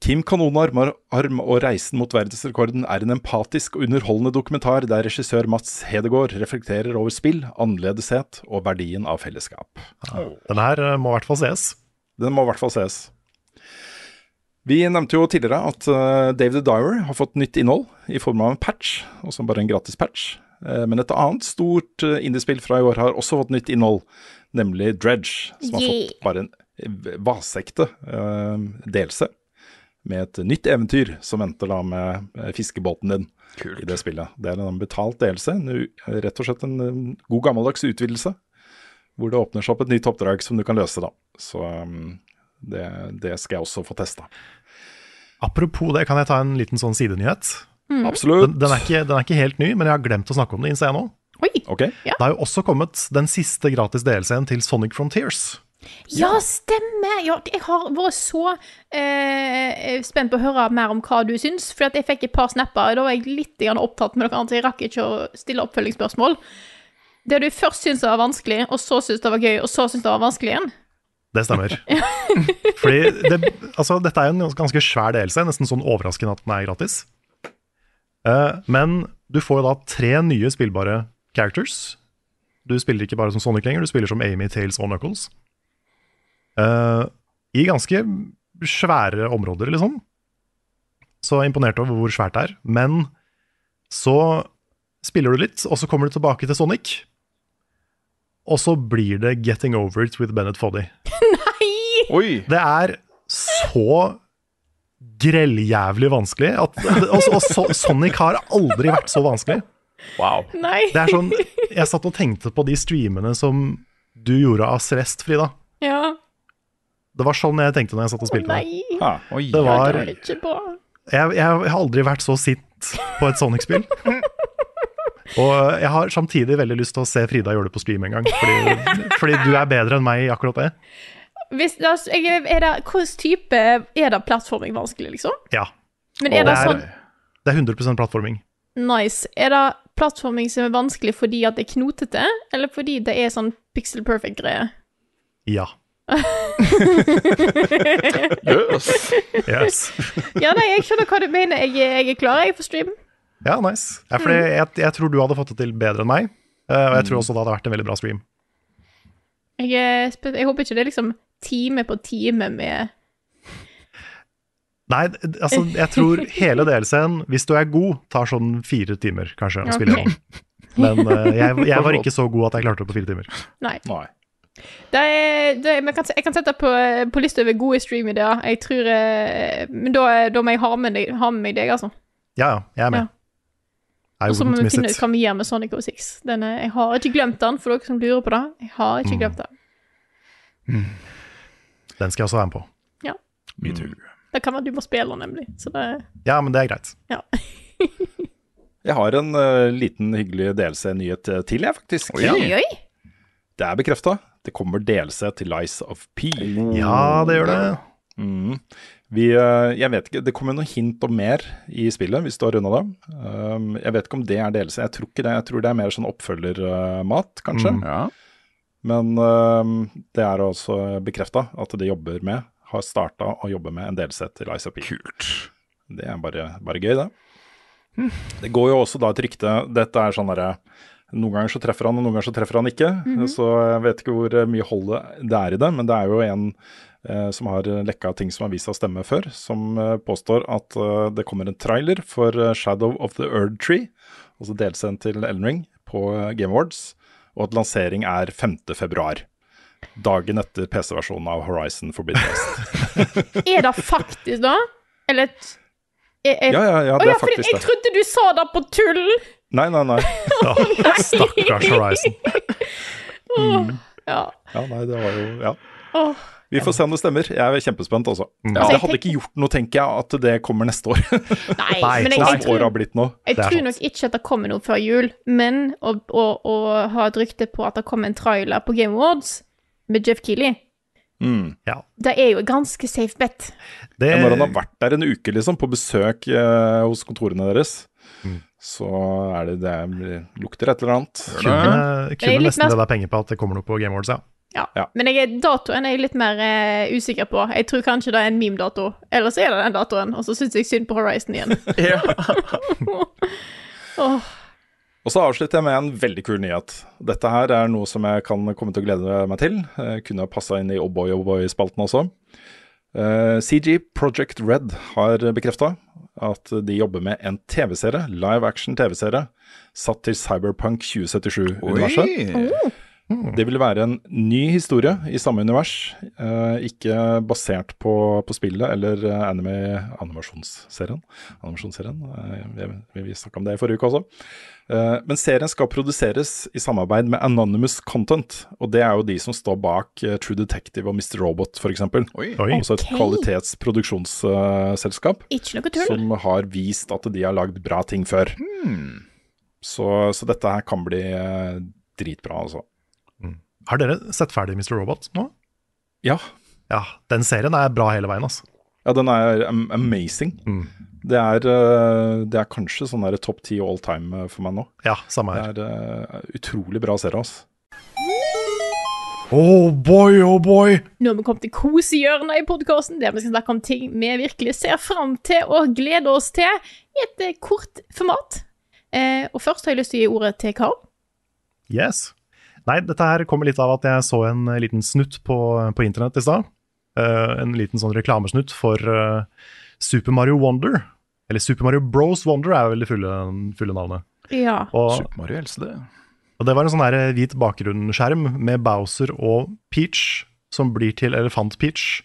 Kim Kanonarm arm og reisen mot verdensrekorden er en empatisk og underholdende dokumentar der regissør Mats Hedegaard reflekterer over spill, annerledeshet og verdien av fellesskap. Den her eh, må i hvert fall ses. Den må i hvert fall ses. Vi nevnte jo tidligere at Dave David the Diver har fått nytt innhold i form av en patch, også bare en gratis patch. Eh, men et annet stort uh, indiespill fra i år har også fått nytt innhold, nemlig Dredge, som har fått bare en eh, vasekte uh, delelse med et nytt eventyr som venter da med eh, fiskebåten din i det spillet. Det er en betalt delelse, rett og slett en eh, god gammeldags utvidelse, hvor det åpner seg opp et nytt oppdrag som du kan løse da. Så um, Det, det skal jeg også få testa. Apropos det, kan jeg ta en liten sånn sidenyhet? Absolutt. Den, den, er ikke, den er ikke helt ny, men jeg har glemt å snakke om det innser jeg nå. Oi! Ok. Det har jo også kommet den siste gratis DLC-en til Sonic Frontiers. Ja, stemmer! Ja, jeg har vært så eh, spent på å høre mer om hva du syns. For at jeg fikk et par snapper, og da var jeg litt opptatt med noe annet. så Jeg rakk ikke å stille oppfølgingsspørsmål. Det du først syntes var vanskelig, og så syntes det var gøy, og så syntes det var vanskelig igjen. Det stemmer. Fordi det, altså, dette er en ganske svær delelse, nesten sånn overraskende at den er gratis. Eh, men du får da tre nye spillbare characters. Du spiller ikke bare som Sonic lenger, du spiller som Amy, Tales og Knuckles. Uh, I ganske svære områder, liksom. Så jeg er imponert over hvor svært det er. Men så spiller du litt, og så kommer du tilbake til Sonic. Og så blir det 'Getting Over It with Bennett Foddy'. Oi! Det er så grelljævlig vanskelig. At, og, og så, Sonic har aldri vært så vanskelig. Wow. Nei! Det er sånn, Jeg satt og tenkte på de streamene som du gjorde av Celeste, Frida. Ja. Det var sånn jeg tenkte når jeg satt og spilte nei! Ah, Oi. Det var, bra. jeg, jeg har aldri vært så sint på et Sonic-spill. Og jeg har samtidig veldig lyst til å se Frida gjøre det på stream en gang. Fordi, fordi du er bedre enn meg i akkurat det. Hvis, altså, er det, Hvilken type Er det plattforming vanskelig, liksom? Ja. Men er det det er- sånn Det er 100% plattforming. Nice. Er det plattforming som er vanskelig fordi at det er knotete, eller fordi det er sånn pixel perfect-greie? Ja. Yes. Yes. Ja, nei, jeg skjønner hva du mener. Jeg, jeg er klar, jeg, for stream. Ja, nice. Ja, fordi jeg, jeg tror du hadde fått det til bedre enn meg. eh, og jeg tror også det hadde vært en veldig bra stream. Jeg, jeg håper ikke det er liksom time på time med Nei, altså, jeg tror hele DLC-en, hvis du er god, tar sånn fire timer kanskje å spille gjennom. Okay. Men uh, jeg, jeg var ikke så god at jeg klarte det på fire timer. Nei. Nei. Det er, det er, men jeg, kan, jeg kan sette på, på lista over gode streamideer. Jeg tror eh, Men da, da må jeg ha med, deg, ha med meg deg, altså. Ja, ja, jeg er med. I Og så må vi finne ut hva vi gjør med Sonic 06. Den er, jeg har ikke glemt den, for dere som lurer på det. Jeg har ikke Mm. glemt den. Den skal jeg også være med på. Me too. Det kan være du må spille nemlig. Så det Ja, men det er greit. Ja. Jeg har en uh, liten hyggelig DLC-nyhet eh, til, jeg, faktisk. Oi, oi. Det er bekrefta. Det kommer DLC til Lies of P. Ja, det gjør det. Mm. Vi, uh, jeg vet ikke, Det kommer noe hint om mer i spillet, hvis du har runda det. Um, jeg vet ikke om det er DLC. Jeg tror ikke det. Jeg tror det er mer sånn oppfølgermat, kanskje. Mm. Ja. Men um, det er også bekrefta at de jobber med, har starta å jobbe med en DLC til ICP. Kult. Det er bare, bare gøy, det. Det går jo også da et rykte Dette er sånn derre Noen ganger så treffer han, og noen ganger så treffer han ikke. Så jeg vet ikke hvor mye hold det er i det, men det er jo en eh, som har lekka ting som har vist seg å stemme før, som eh, påstår at eh, det kommer en trailer for eh, Shadow of the Earth Tree, altså delsendt til Elden Ring, på eh, Game Awards, og at lansering er 5. februar. Dagen etter PC-versjonen av Horizon Forbidden West. Er det faktisk da? Eller et er, er, Ja, ja, ja, det er ja, faktisk jeg trodde du sa det på tull! Nei, nei, nei. Ja, stakkars Horizon. Ja. Ja, nei, det var jo Ja. Åh. Vi får se om det stemmer. Jeg er kjempespent, altså. Altså, det jeg hadde ikke gjort noe, tenker jeg, at det kommer neste år. Nei, men jeg, jeg, tror, har blitt nå. jeg tror nok ikke at det kommer noe før jul. Men å, å, å ha et rykte på at det kommer en trailer på Game Awards med Jeff Keeley, Mm. Ja. det er jo ganske safe bet. Det, Ja, når han har vært der en uke, liksom, på besøk eh, hos kontorene deres, Mm. så er det det lukter et eller annet. kunne, kunne nesten mer- det der penger på at det kommer noe på Game Awards, ja. Ja. Ja. Men jeg datoen er jeg litt mer eh, usikker på. Jeg tror kanskje det er en meme-dato. Eller så er det den datoen, og så syns jeg synd på Horizon igjen. Ja. Åh, Og så avslutter jeg med en veldig kul nyhet. Dette her er noe som jeg kan komme til å glede meg til. Jeg kunne ha passa inn i Oboy Oboy-spalten også. Uh, CG Project Red har bekrefta at de jobber med en TV-serie, live action TV-serie, satt til Cyberpunk 2077-universet. Oi. Det vil være en ny historie i samme univers, eh, ikke basert på, på spillet eller eh, anime, animasjonsserien. Animasjonsserien, eh, vi, vi snakka om det i forrige uke også. Eh, men serien skal produseres i samarbeid med Anonymous Content, og det er jo de som står bak eh, True Detective og Mr. Robot f.eks. Altså et okay. kvalitetsproduksjonsselskap som har vist at de har lagd bra ting før. Så, så dette her kan bli eh, dritbra, altså. Har dere sett ferdig Mr. Robot nå? Ja. Ja, den serien er bra hele veien, altså. Ja, den er amazing. Mm. Det, er, eh, det er kanskje sånn der topp ti all time eh, for meg nå. Ja, samme her. Det er uh, utrolig bra serie, altså. Oh boy, oh boy! Nå har vi kommet til kosehjørnet i podkasten, der vi skal snakke om ting vi virkelig ser fram til og gleder oss til i et kort format. Eh, og først har jeg lyst til å gi ordet til Carl. Yes. Nei, dette her kommer litt av at jeg så en eh, liten snutt på, på internett i stad. Uh, en liten sånn reklamesnutt for uh, Super Mario Wonder. Eller Super Mario Bros Wonder er vel det fulle, fulle navnet. Ja. Og, Super Mario Else, det. og det var en sånn her hvit bakgrunnsskjerm med Bowser og Peach, som blir til Elefant Peach.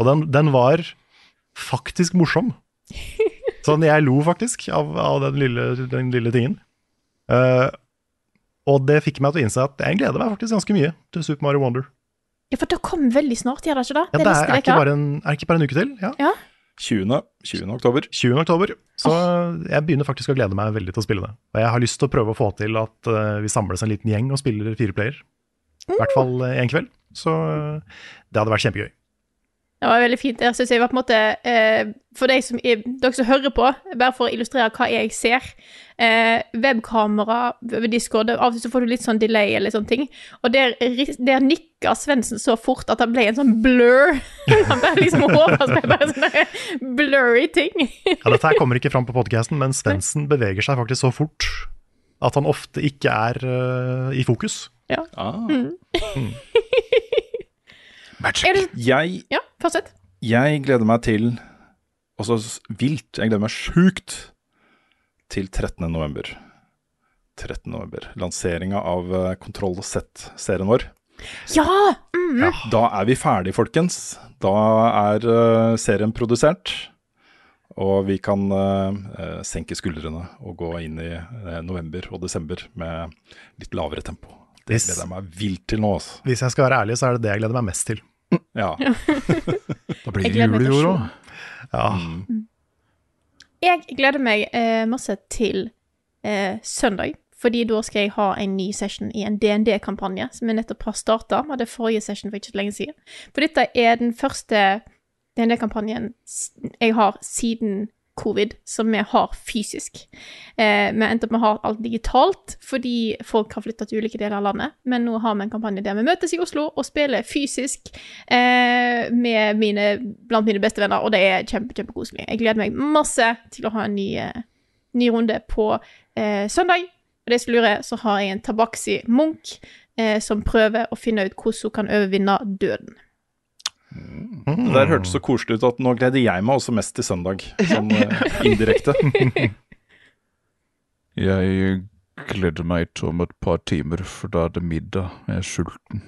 Og den, den var faktisk morsom. Sånn, jeg lo faktisk av, av den, lille, den lille tingen. Eh, og det fikk meg til å innse at jeg gleder meg faktisk ganske mye til Super Mario Wonder. ja, for det kom veldig snart, gjør det ikke det? Ja, det er, er, ikke bare en, er det ikke bare en uke til? Ja. Ja. 20. 20. oktober. 20. oktober. Så jeg begynner faktisk å glede meg veldig til å spille det. Og jeg har lyst til å prøve å få til at uh, vi samles en liten gjeng og spiller fire player. I hvert fall uh, en kveld. Så uh, det hadde vært kjempegøy. Det var veldig fint. Jeg synes jeg var på en måte eh, For deg som, er- dere som hører på, bare for å illustrere hva jeg ser eh, Webkamera over Discord, av og til så får du litt sånn delay eller sånne ting. Og der, der nikka Svendsen så fort at det ble en sånn blur. Han bare liksom ble bare sånn blurry ting. Ja, dette her kommer ikke fram på podcasten, men Svendsen beveger seg faktisk så fort at han ofte ikke er uh, i fokus. Ja. Ah. Mm. Magic. Er det, Jeg, ja, fortsett. jeg gleder meg til Også så vilt. Jeg gleder meg sjukt til 13. november. 13. november. Lanseringa av eh, Kontroll Z-serien vår. Ja! Mm. Da er vi ferdige, folkens. Da er uh, serien produsert. Og vi kan eh, senke skuldrene og gå inn i uh, november og desember med litt lavere tempo. Det gleder jeg meg vilt til nå. Altså. Hvis jeg skal være ærlig, så er det det jeg gleder meg mest til. Ja. Da blir det jul i år òg. Ja, Jeg gleder meg eh, masse til eh, søndag, fordi da skal jeg ha en ny session i en DND-kampanje som jeg nettopp har starta. Vi hadde forrige session for ikke så lenge siden. For dette er den første DND-kampanjen jeg har siden covid, som vi har fysisk. Eh, vi endte opp med å ha alt digitalt fordi folk har flytta til ulike deler av landet. Men nå har vi en kampanje der vi møtes i Oslo og spiller fysisk eh, med mine, blant mine beste venner, og det er kjempe, kjempekoselig. Jeg gleder meg masse til å ha en ny, eh, ny runde på eh, søndag. Og det som lurer, så har jeg en Tabaxi Munch eh, som prøver å finne ut hvordan hun kan overvinne døden. Det der hørtes så koselig ut at nå gleder jeg meg også mest til søndag, sånn eh, indirekte. Jeg gleder meg til om et par timer, for da er det middag. Jeg er sulten.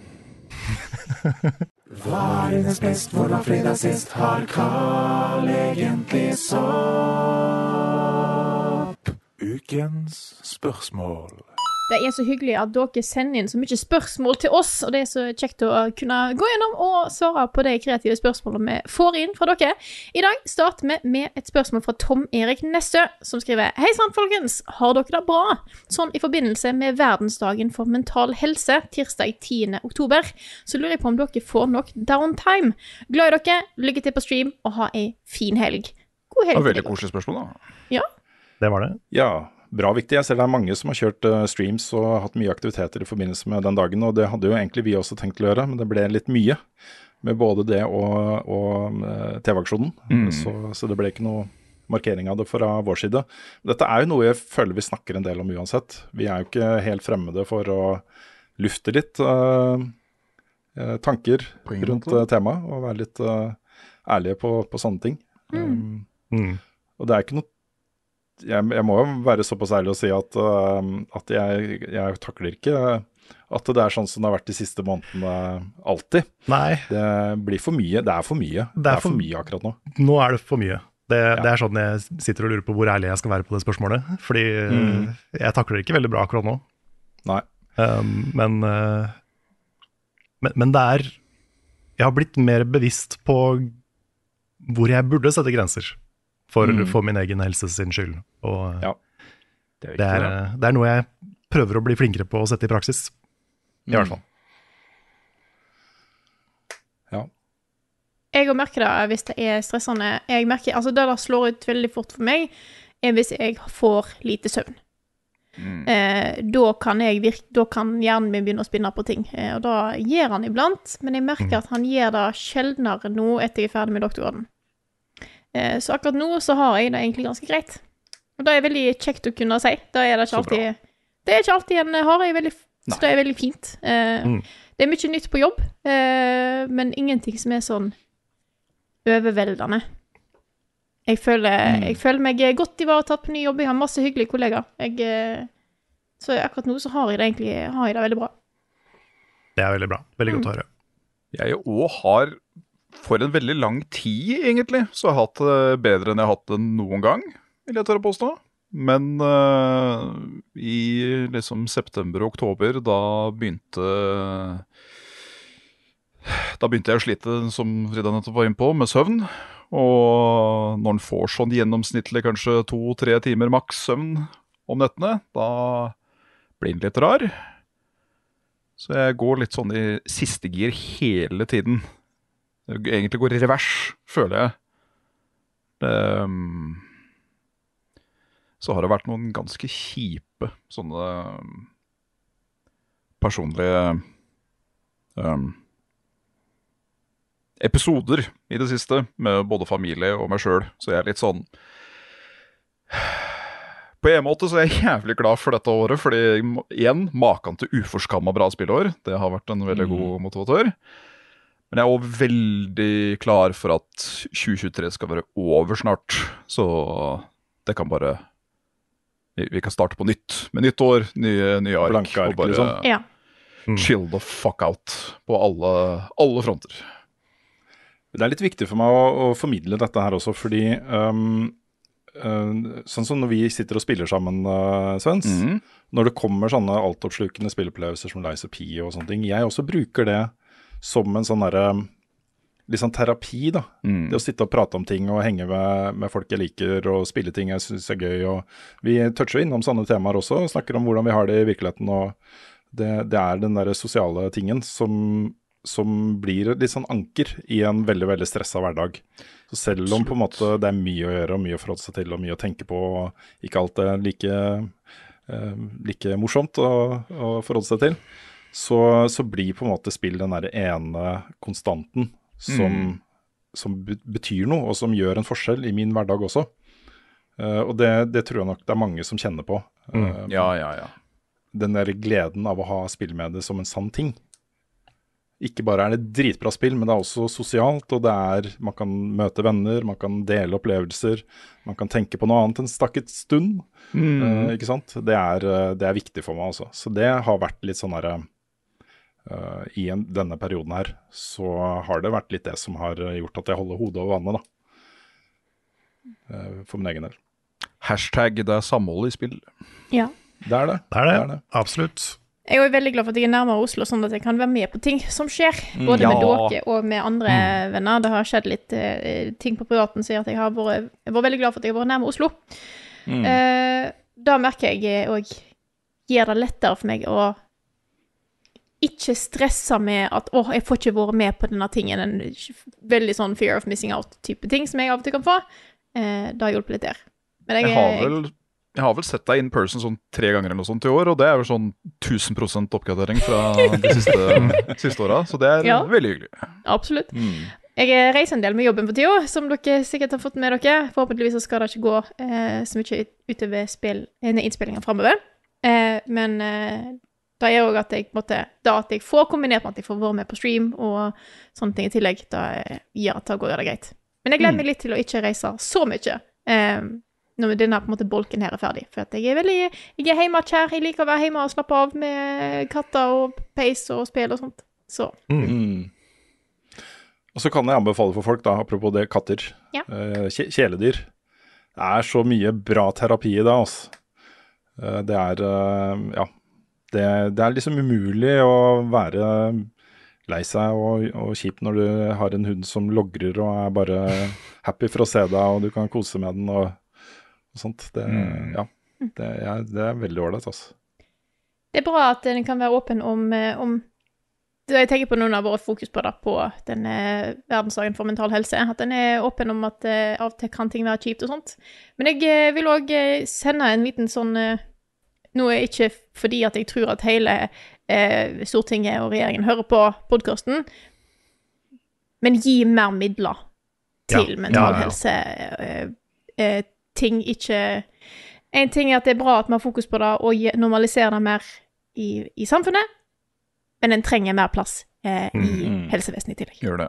Hva er dines best, hvor var fredag sist? Har Carl egentlig sopp? Ukens spørsmål. Det er så hyggelig at dere sender inn så mye spørsmål til oss, og det er så kjekt å kunne gå gjennom og svare på de kreative spørsmålene vi får inn fra dere. I dag starter vi med et spørsmål fra Tom Erik Nestø, som skriver Hei sann, folkens. Har dere det bra? Sånn i forbindelse med verdensdagen for mental helse, tirsdag 10. oktober, så lurer jeg på om dere får nok downtime. Glad i dere, lykke til på stream, og ha ei fin helg. God Det var veldig koselig spørsmål, da. Ja. det var det. Ja, bra viktig. Jeg ser det er mange som har kjørt eh, streams og hatt mye aktiviteter i forbindelse med den dagen, og det hadde jo egentlig vi også tenkt å gjøre, men det ble litt mye med både det og, og eh, TV-aksjonen. Mm. Så, så det ble ikke noe markering av det fra vår side. Dette er jo noe jeg føler vi snakker en del om uansett. Vi er jo ikke helt fremmede for å lufte litt eh, eh, tanker rundt måte. temaet, og være litt uh, ærlige på, på sånne ting. Um, Mm. og det er ikke noe jeg, jeg må jo være såpass ærlig og si at, uh, at jeg, jeg takler ikke At det er sånn som det har vært de siste månedene alltid. Nei. Det blir for mye. Det er for mye. Det er, for, mye akkurat nå. Nå er det for mye. Det, det er sånn jeg sitter og lurer på hvor ærlig jeg skal være på det spørsmålet. Fordi Mm. eh, jeg takler det ikke veldig bra akkurat nå. Nei. Um, men, uh, men, men det er Jeg har blitt mer bevisst på hvor jeg burde sette grenser. For, Mm. for min egen helse sin skyld. Og Ja. det, er, eh, det er noe jeg prøver å bli flinkere på å sette i praksis. I hvert fall. Ja. Jeg òg merker det hvis det er stressende. Jeg merker, altså Det der slår ut veldig fort for meg, er hvis jeg får lite søvn. Eh, da, kan jeg virke, da kan hjernen min begynne å spinne på ting. Eh, og da gjør han iblant, men jeg merker at han gjør det sjeldnere nå etter jeg er ferdig med doktorgraden. Eh, så akkurat nå så har jeg det egentlig ganske greit. Og det er veldig kjekt å kunne si. Da er det ikke alltid Det er ikke alltid en har. Jeg veldig, så det er veldig fint. Eh, Mm. Det er mye nytt på jobb, eh, men ingenting som er sånn overveldende. Jeg føler, jeg føler meg godt ivaretatt på ny jobb. Jeg har masse hyggelige kollegaer. Jeg, så akkurat nå så har jeg det egentlig har jeg det veldig bra. Det er veldig bra. Veldig godt å høre. Jeg òg har for en veldig lang tid, egentlig, så har jeg hatt det bedre enn jeg har hatt det noen gang, vil jeg tørre påstå. Men uh, i liksom september og oktober, da begynte Da begynte jeg å slite, som Frida nettopp var inne på, med søvn. Og når en får sånn gjennomsnittlig kanskje to-tre timer maks søvn om nettene, da blir en litt rar. Så jeg går litt sånn i siste gir hele tiden. Egentlig går i revers, føler jeg. Um, så har det vært noen ganske kjipe sånne um, personlige um, episoder i det siste, med både familie og meg sjøl. Så jeg er litt sånn På en måte så er jeg jævlig glad for dette året, fordi igjen, maken til uforskamma bra spillår. Det har vært en veldig god motivatør. Men jeg er òg veldig klar for at 2023 skal være over snart. Så det kan bare Vi, vi kan starte på nytt. Med nytt år, nye, nye ark. Blanke ark, og bare liksom. Ja. chill the fuck out på alle, alle fronter. Det er litt viktig for meg å, å formidle dette her også, fordi um, uh, Sånn som når vi sitter og spiller sammen, uh, Svens. Mhm. Når det kommer sånne altoppslukende spilleopplevelser som Lies of P og sånne ting. Jeg også bruker det som en sånn derre Litt sånn terapi, da. Mm. Det å sitte og prate om ting og henge med, med folk jeg liker og spille ting jeg syns er gøy. Og vi toucher innom sånne temaer også, og snakker om hvordan vi har det i virkeligheten. og Det, det er den der sosiale tingen som, som blir litt sånn anker i en veldig veldig stressa hverdag. Så selv om på en måte det er mye å gjøre og mye å forholde seg til og mye å tenke på, og ikke alt er like, eh, like morsomt å, å forholde seg til, så, så blir på en måte spill den der ene konstanten som, Mm. som betyr noe, og som gjør en forskjell i min hverdag også. Uh, og det, det tror jeg nok det er mange som kjenner på. Eh, Ja, ja, ja. Den der gleden av å ha spill med det som en sann ting. Ikke bare er det dritbra spill, men det er også sosialt, og det er Man kan møte venner, man kan dele opplevelser, man kan tenke på noe annet en stakket stund. Mm. Uh, ikke sant? Det er, det er viktig for meg, altså. Så det har vært litt sånn derre eh, I en, denne perioden her så har det vært litt det som har gjort at jeg holder hodet over vannet, da. Uh, for min egen del. Hashtag det er samhold i spill. ja. Det er det. Det er det. Det er det. Absolutt. Jeg er også veldig glad for at jeg er nærmere Oslo, sånn at jeg kan være med på ting som skjer. Både med Ja. dere og med andre venner. Det har skjedd litt uh, ting på privaten som gjør at jeg har vært, jeg var veldig glad for at jeg har vært nærme Oslo. Mm. Uh, da merker jeg òg gjør det lettere for meg å ikke stressa med at 'Å, jeg får ikke vært med på denne tingen'. En veldig sånn fear of missing out-type ting som jeg av og til kan få. Eh, det har hjulpet litt der. Men jeg, Jeg har vel, jeg har vel sett deg in person sånn tre ganger eller noe sånt i år, og det er vel sånn 1000 oppgradering fra de siste, siste åra, så det er Ja. veldig hyggelig. Absolutt. Mm. Jeg reiser en del med jobben for tida, som dere sikkert har fått med dere. Forhåpentligvis skal det ikke gå eh, så mye utover spill, eh, innspillinga framover. Eh, men eh, det gjør òg at jeg måtte, da at jeg får kombinert med at jeg får være med på stream og sånne ting i tillegg, da eh, at det går det greit. Men jeg gleder meg litt til å ikke reise så mye eh, når denne på en måte bolken her er ferdig. For at jeg er veldig Jeg er hjemmekjær. Jeg liker å være hjemme og slappe av med katter og peis og spill og sånt. Så Mm. Og så kan jeg anbefale for folk, da, apropos det, katter. Ja. Eh, kjæledyr. Det er så mye bra terapi i det, altså. Eh, det er eh, Ja. Det, det er liksom umulig å være lei seg og, og kjip når du har en hund som logrer og er bare happy for å se deg, og du kan kose med den og, og sånt. Det, Mm. ja, det, er, det er veldig ålreit, altså. det er bra at en kan være åpen om, eh, om Jeg tenker på noen av våre fokus på da, på denne verdensdagen for mental helse. At en er åpen om at eh, av og til kan ting være kjipt og sånt. Men jeg eh, vil òg sende en liten sånn eh, det ikke fordi at jeg tror at hele eh, Stortinget og regjeringen hører på podkasten, men gi mer midler til Ja, mental ja, helse. Eh, eh, ting ikke En ting er at det er bra at vi har fokus på det og normaliserer det mer i, i samfunnet, men en trenger mer plass eh, i Mm. helsevesenet i tillegg. Gjør det.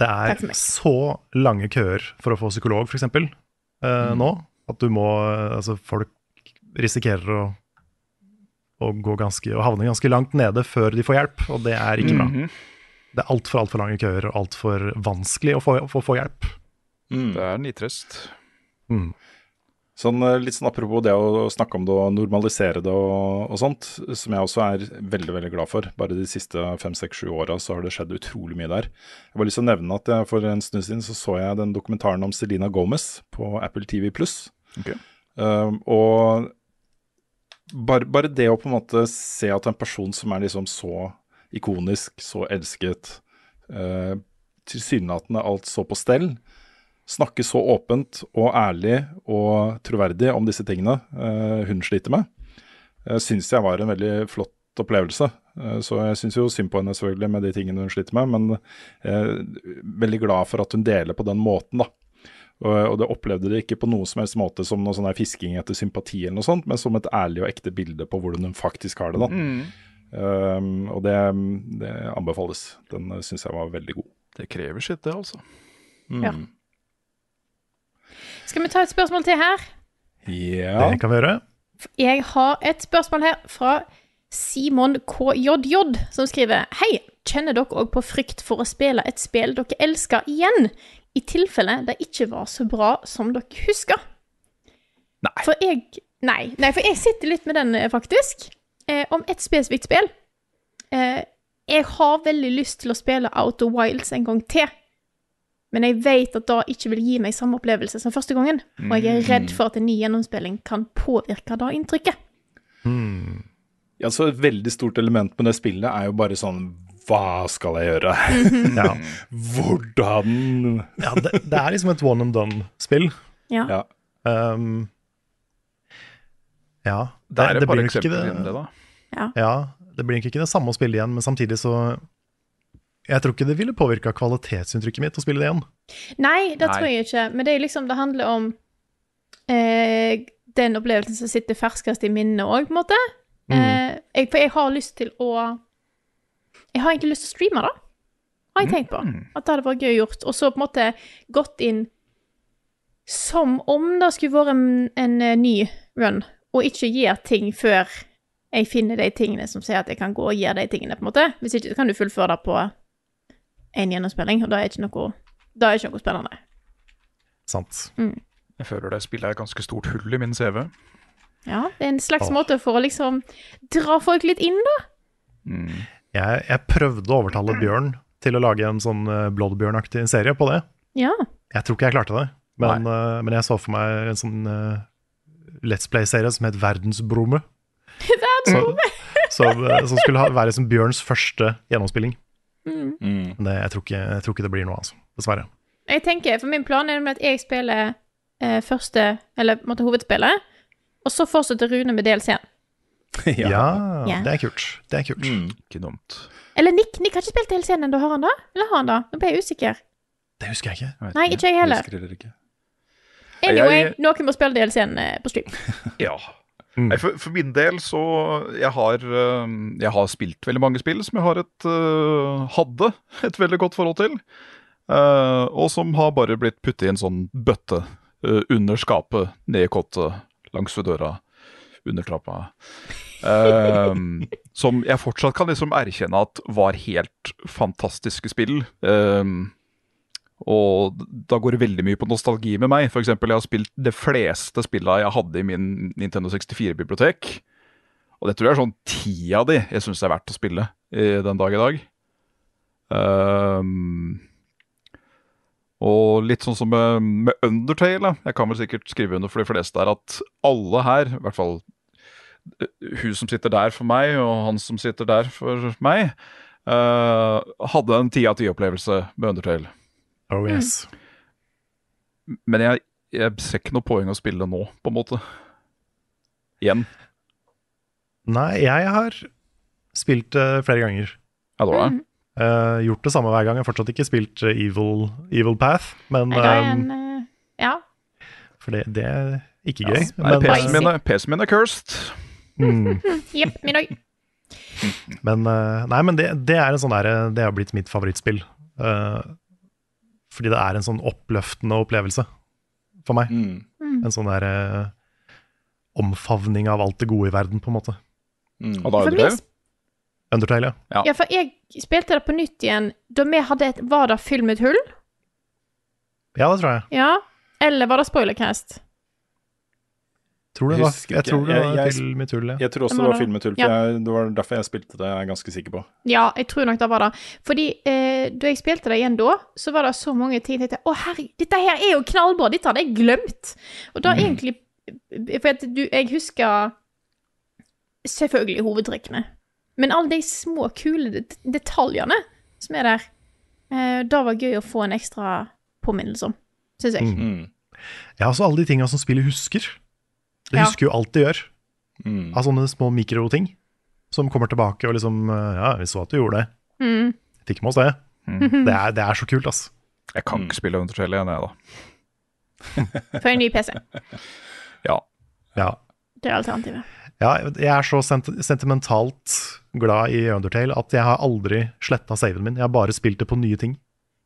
Det er så lange køer for å få psykolog, f.eks. eh, Mm. nå. At du må Altså, folk risikerer å, å gå ganske og havne ganske langt nede før de får hjelp, og det er ikke bra. Mhm. Det er altfor altfor lange køer og altfor vanskelig å få, å få hjelp. Det er nitrøst. Mm. Sånn, eh, litt sånn apropos det å snakke om det og normalisere det og, og sånt, som jeg også er veldig veldig glad for. Bare de siste fem, seks, sju åra så har det skjedd utrolig mye der. Jeg har lyst til å nevne at jeg, for en stund siden så, så jeg den dokumentaren om Selena Gomez på Apple TV pluss. Ok. Um, og bare, bare det å på en måte se at en person som er liksom så ikonisk, så elsket, eh, tilsynelatende alt så på stell, snakke så åpent og ærlig og troverdig om disse tingene eh, hun sliter med, eh, syns jeg var en veldig flott opplevelse. Eh, så jeg syns jo synd på henne selvfølgelig med de tingene hun sliter med, men eh, veldig glad for at hun deler på den måten, da. Og, det opplevde det ikke på noen som helst måte som noe sånn her fisking etter sympati eller noe sånt, men som et ærlig og ekte bilde på hvordan hun faktisk har det, da. Um, og det, det anbefales. Den uh, syns jeg var veldig god. Det krever sitt, det, altså. Mm. Ja. Skal vi ta et spørsmål til her? Ja. Det kan vi gjøre. Jeg har et spørsmål her fra Simon KJJ, som skriver Hei, kjenner dere òg på frykt for å spille et spill dere elsker igjen, i tilfelle det ikke var så bra som dere husker? Nei. For jeg Nei, nei for jeg sitter litt med den, eh, faktisk. Eh, om et spesifikt spill. Eh, jeg har veldig lyst til å spille Outer Wilds en gang til. Men jeg vet at det ikke vil gi meg samme opplevelse som første gangen. Og jeg er redd for at en ny gjennomspilling kan påvirke det inntrykket. Ja, så Et veldig stort element med det spillet er jo bare sånn Hva skal jeg gjøre? Ja. Hvordan Ja, det, det er liksom et one and done-spill. Ja. Ja. Um, ja. Det er et par blir ikke eksempler innen det, da. Ja, det blir nok ikke det samme å spille igjen, men samtidig så Jeg tror ikke det ville påvirka kvalitetsinntrykket mitt å spille det igjen. Nei, det Nei. tror jeg ikke. Men det er liksom, det handler om eh, den opplevelsen som sitter ferskest i minnet òg, på en måte. Eh, jeg, for jeg har lyst til å Jeg har egentlig lyst til å streame da. har jeg tenkt på. At det hadde vært gøy gjort. Og så på en måte gått inn som om det skulle vært en, en eh, ny run, og ikke gjøre ting før jeg finner de tingene som sier at jeg kan gå og gjøre de tingene, på en måte. Hvis ikke så kan du fullføre det på en gjennomspilling, og det er ikke noe, det er ikke noe spennende. Sant. Jeg føler det spillet er et ganske stort hull i min CV. Ja, det er en slags oh. måte for å liksom dra folk litt inn, da. Jeg, jeg prøvde å overtale Bjørn til å lage en sånn uh, Bloodbjørn-aktig serie på det. Ja. Jeg tror ikke jeg klarte det, men, uh, men jeg så for meg en sånn uh, Let's Play-serie som het Verdensbrumme. Som, som, eh, som skulle ha, være som Bjørns første gjennomspilling. Mm. Men det, jeg, tror ikke, jeg tror ikke det blir noe, altså. Dessverre. Jeg tenker, for min plan er at jeg spiller eh, første, eller på en måte hovedspillet, og så fortsetter Rune med DLC-en. Ja, Ja. det er kult. Det er kult. Ikke dumt. Eller Nick, Nick har ikke spilt hele scenen ennå, har han da? Eller har han da? Nå ble jeg usikker. Det husker jeg ikke. Jeg vet Nei, ikke jeg heller. Jeg ikke. Anyway, Jeg- noen må spille DLC-en eh, på stream. Ja. Mm. Nei, for, for min del så jeg har, øh, jeg har spilt veldig mange spill som jeg har et, øh, hadde et veldig godt forhold til. og som har bare blitt puttet i en sånn bøtte eh, under skapet, ned i kottet, langs ved døra, under trappa. Ehm, som jeg fortsatt kan liksom erkjenne at var helt fantastiske spill. Ehm, og da går det veldig mye på nostalgi med meg. Eksempel, jeg har spilt de fleste spilla jeg hadde i min Nintendo 64-bibliotek. Og det tror jeg er sånn ti av de jeg syns er verdt å spille den dag i dag. Ehm, og litt sånn som med, med Undertale, jeg kan vel sikkert skrive under for de fleste her, at alle her, i hvert fall hun som sitter der for meg, og han som sitter der for meg, uh, hadde en ti av ti-opplevelse med Undertale. Oh yes. Men jeg, jeg ser ikke noe poeng å spille nå, på en måte. Igjen. Nei, jeg har spilt det flere ganger. Ja, det var det. Uh, gjort det samme hver gang. Jeg har fortsatt ikke spilt eh, Evil, Evil Path, men eh, en eh, Ja. For det, det er ikke gøy. Ja, men, PC-en min, min er cursed. Mm, Jepp, min òg. men eh, Nei, men det, det er en sånn der, Det har blitt mitt favorittspill. Eh, fordi det er en sånn oppløftende opplevelse for meg. Mm. Mm. En sånn der eh, omfavning av alt det gode i verden, på en måte. Mm. Og da Undertale? Undertale, ja. Ja, for jeg spilte det på nytt igjen da vi hadde et Var det med hull? Ja, det tror jeg. Ja. Eller var det Spoilercast? Tror det Jeg var, jeg tror det var jeg- film i tull, ja. Jeg tror også Det var filmetull, film med tull, for Ja. jeg, det var derfor jeg spilte det, jeg er ganske sikker på. Ja, jeg tror nok det var det. Fordi eh, da jeg spilte det igjen da, så var det så mange ting jeg tenkte Å, herregud, dette her er jo knallbra! Dette hadde jeg glemt! Og da egentlig For at du, jeg husker selvfølgelig hovedtrekkene. Men alle de små, kule det detaljene som er der, eh, da var det gøy å få en ekstra påminnelse om, syns jeg. Mm. Ja, altså alle de tinga som spillet husker. Det Ja. husker jo alt de gjør. Mm. Av sånne små mikroting som kommer tilbake og liksom eh, Ja, vi så at du gjorde det. Mm. Fikk med oss det. Det, er, det er så kult, ass. Jeg kan ikke spille Undertale igjen, jeg, da. For en ny PC. Ja. Ja. Det er alternativet. ja jeg er så sent sentimentalt glad i Undertale at jeg har aldri sletta saven min. Jeg har bare spilt det på nye ting.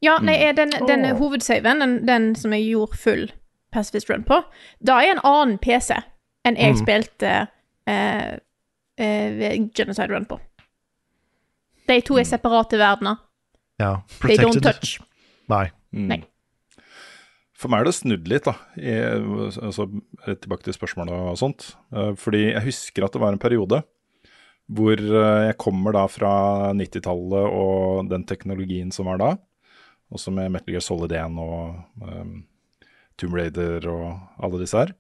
Ja, nei, er den, den hovedsaven, den, den som jeg gjorde full Pacifist Run på, da er en annen PC enn jeg Mm. spilte eh, eh, Genocide Run på. De to er separate verdener. Ja, They don't Protected. touch. Nei. Mm. Nei. For meg er det snudd litt, da. I, altså, tilbake til spørsmålet og sånt. Eh, Fordi jeg husker at det var en periode hvor eh, jeg kommer da fra 90-tallet og den teknologien som var da. Også med Metal Gear Solid 1 og um, Tomb Raider og alle disse her.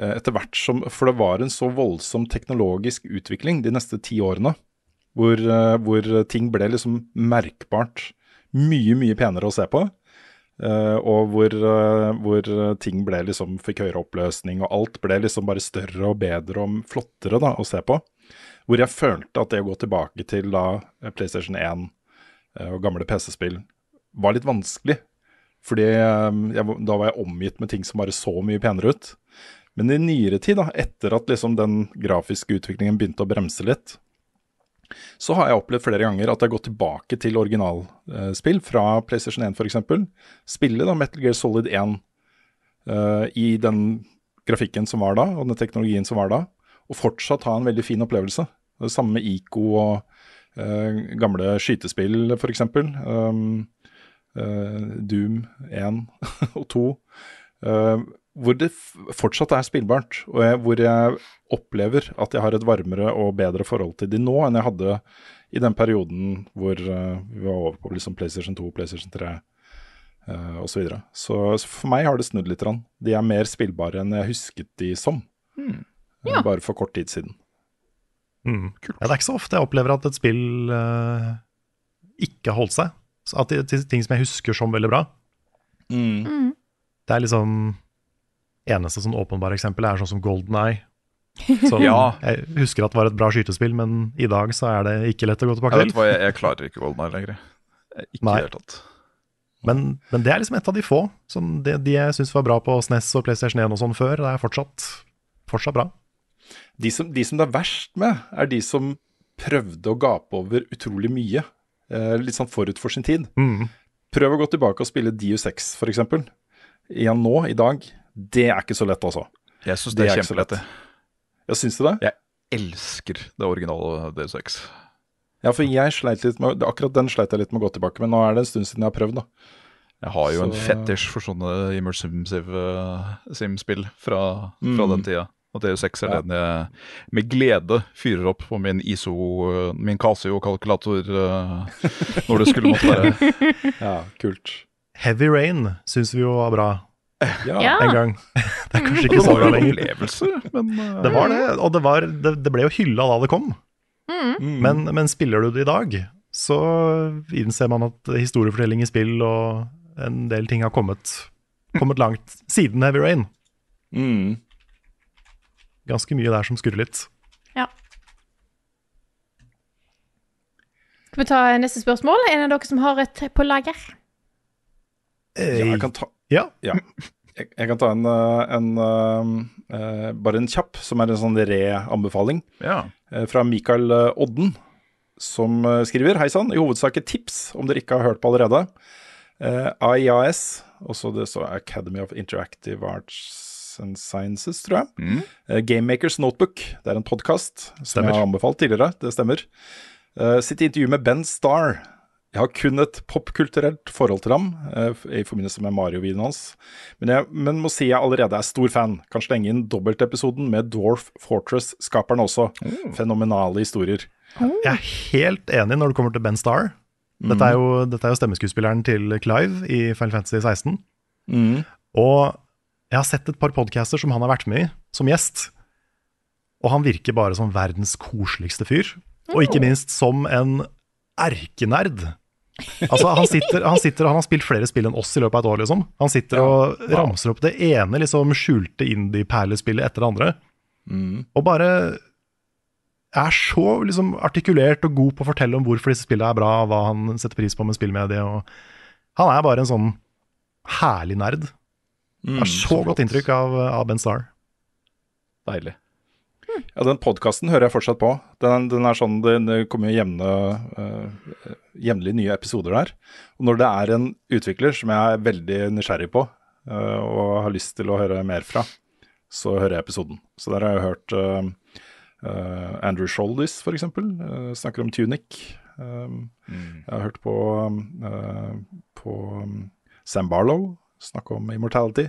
Eh, Etter hvert som For det var en så voldsom teknologisk utvikling de neste ti årene. Hvor, eh, hvor ting ble liksom merkbart mye, mye penere å se på. Eh, og hvor, hvor ting ble liksom fikk høyere oppløsning, og alt ble liksom bare større og bedre og flottere da, å se på. Hvor jeg følte at det å gå tilbake til da PlayStation 1 eh, og gamle PC-spill var litt vanskelig. Fordi eh, jeg, da var jeg omgitt med ting som bare så mye penere ut. Men i nyere tid, da, etter at liksom den grafiske utviklingen begynte å bremse litt, så har jeg opplevd flere ganger at jeg har gått tilbake til originalspill fra PlayStation 1 f.eks. Spille da Metal Gear Solid 1 uh, i den grafikken som var da, og den teknologien som var da, og fortsatt ha en veldig fin opplevelse. Det samme med ICO og uh, gamle skytespill f.eks. Um, eh, Doom 1 og 2. eh, hvor det f fortsatt er spillbart, og jeg, hvor jeg opplever at jeg har et varmere og bedre forhold til de nå enn jeg hadde i den perioden hvor eh, vi var over på liksom PlayStation 2, PlayStation 3 uh, osv. Så, videre. så så for meg har det snudd litt. Rann. De er mer spillbare enn jeg husket de som. Hmm. eh, Ja. Bare for kort tid siden. Mm. Ja, det er ikke så ofte jeg opplever at et spill uh, ikke har holdt seg. At det, til ting som jeg husker som veldig bra. Mm. Det er liksom Eneste sånn åpenbare eksempel er sånn som Golden Eye. Som Ja. Jeg husker at det var et bra skytespill, men i dag så er det ikke lett å gå Jeg, tilbake vet til. hva, jeg, jeg klarer ikke Golden Eye lenger. Ikke i Nei. det hele tatt. Men, men det er liksom et av de få. Sånn, det, de jeg syns var bra på SNES og PlayStation 1 og sånn før, det er fortsatt, fortsatt bra. De som, de som det er verst med, er de som prøvde å gape over utrolig mye. Eh, litt sånn forut for sin tid. Mm. Prøv å gå tilbake og spille DU6 f.eks. Igjen nå, i dag. Det er ikke så lett, altså. Jeg syns det er ikke kjempelett. lett. Ja, syns du det? Jeg elsker det originale DU6. Ja, for jeg sleit litt med Akkurat den sleit jeg litt med å gå tilbake, men nå er det en stund siden jeg har prøvd, da. Jeg har jo en Så- fetisj for sånne immersive sim-spill fra, fra Mm. den tida. Deus Ex er Ja. den jeg med glede fyrer opp på min ISO, min Casio-kalkulator uh, når det skulle måtte være. Ja, kult. Heavy Rain syns vi jo var bra Ja. En gang. Det er kanskje ikke så var bra jo en lenger. opplevelse, men uh, Det var det, og det, var, det, det ble jo hylla da det kom. Mm. Men, men spiller du det i dag, så innser man at historiefortelling i spill og en del ting har kommet, kommet langt siden Heavy Rain. Mm. Ganske mye der som skurrer litt. Ja. Skal vi ta neste spørsmål? En av dere som har et på lager? Ja, jeg kan ta Ja. Ja. Jeg, jeg kan ta en, eh, en eh, eh, bare en kjapp, som er en sånn re-anbefaling. ja. eh, Fra Mikael eh, Odden, som eh, skriver Hei sann, i hovedsak et tips, om dere ikke har hørt på allerede. Eh, AIAS, også det står Academy of Interactive Arts and Sciences, tror jeg. Mm. Uh, Gamemakers Notebook, det er en podkast som Stemmer. jeg har anbefalt tidligere. Det stemmer. Uh, sitt intervju med Ben Starr. Jeg har kun et popkulturelt forhold til ham eh, i forbindelse med Mario-videoen hans, men, jeg, men må si jeg allerede er stor fan. Kan slenge inn dobbeltepisoden med Dwarf Fortress-skaperne også. Fenomenale historier. Jeg er helt enig når det kommer til Ben Starr. Dette er jo, dette er jo stemmeskuespilleren til Clive i Final Fantasy 16. Mm. Og jeg har sett et par podcaster som han har vært med i, som gjest. Og han virker bare som verdens koseligste fyr. Og ikke minst som en erkenerd. Altså, han sitter, han sitter og han har spilt flere spill enn oss i løpet av et år, liksom. Han sitter og ramser opp det ene liksom skjulte indie-perlespillet etter det andre. Og bare er så liksom artikulert og god på å fortelle om hvorfor disse spillene er bra, hva han setter pris på med spillmediet. Og han er bare en sånn herlig nerd. Mm, Jeg har så godt inntrykk av, av Ben Starr. Deilig. Ja, den podkasten hører jeg fortsatt på. Den, den er sånn, Det, kommer jo jevne, uh, jevnlig nye episoder der. Og når det er en utvikler som jeg er veldig nysgjerrig på, uh, og har lyst til å høre mer fra, så hører jeg episoden. Så der har jeg hørt uh, uh, Andrew Sholdis, f.eks. Uh, snakker om Tunic. Um, Jeg har hørt på, eh, på um, Sam Barlow snakke om Immortality.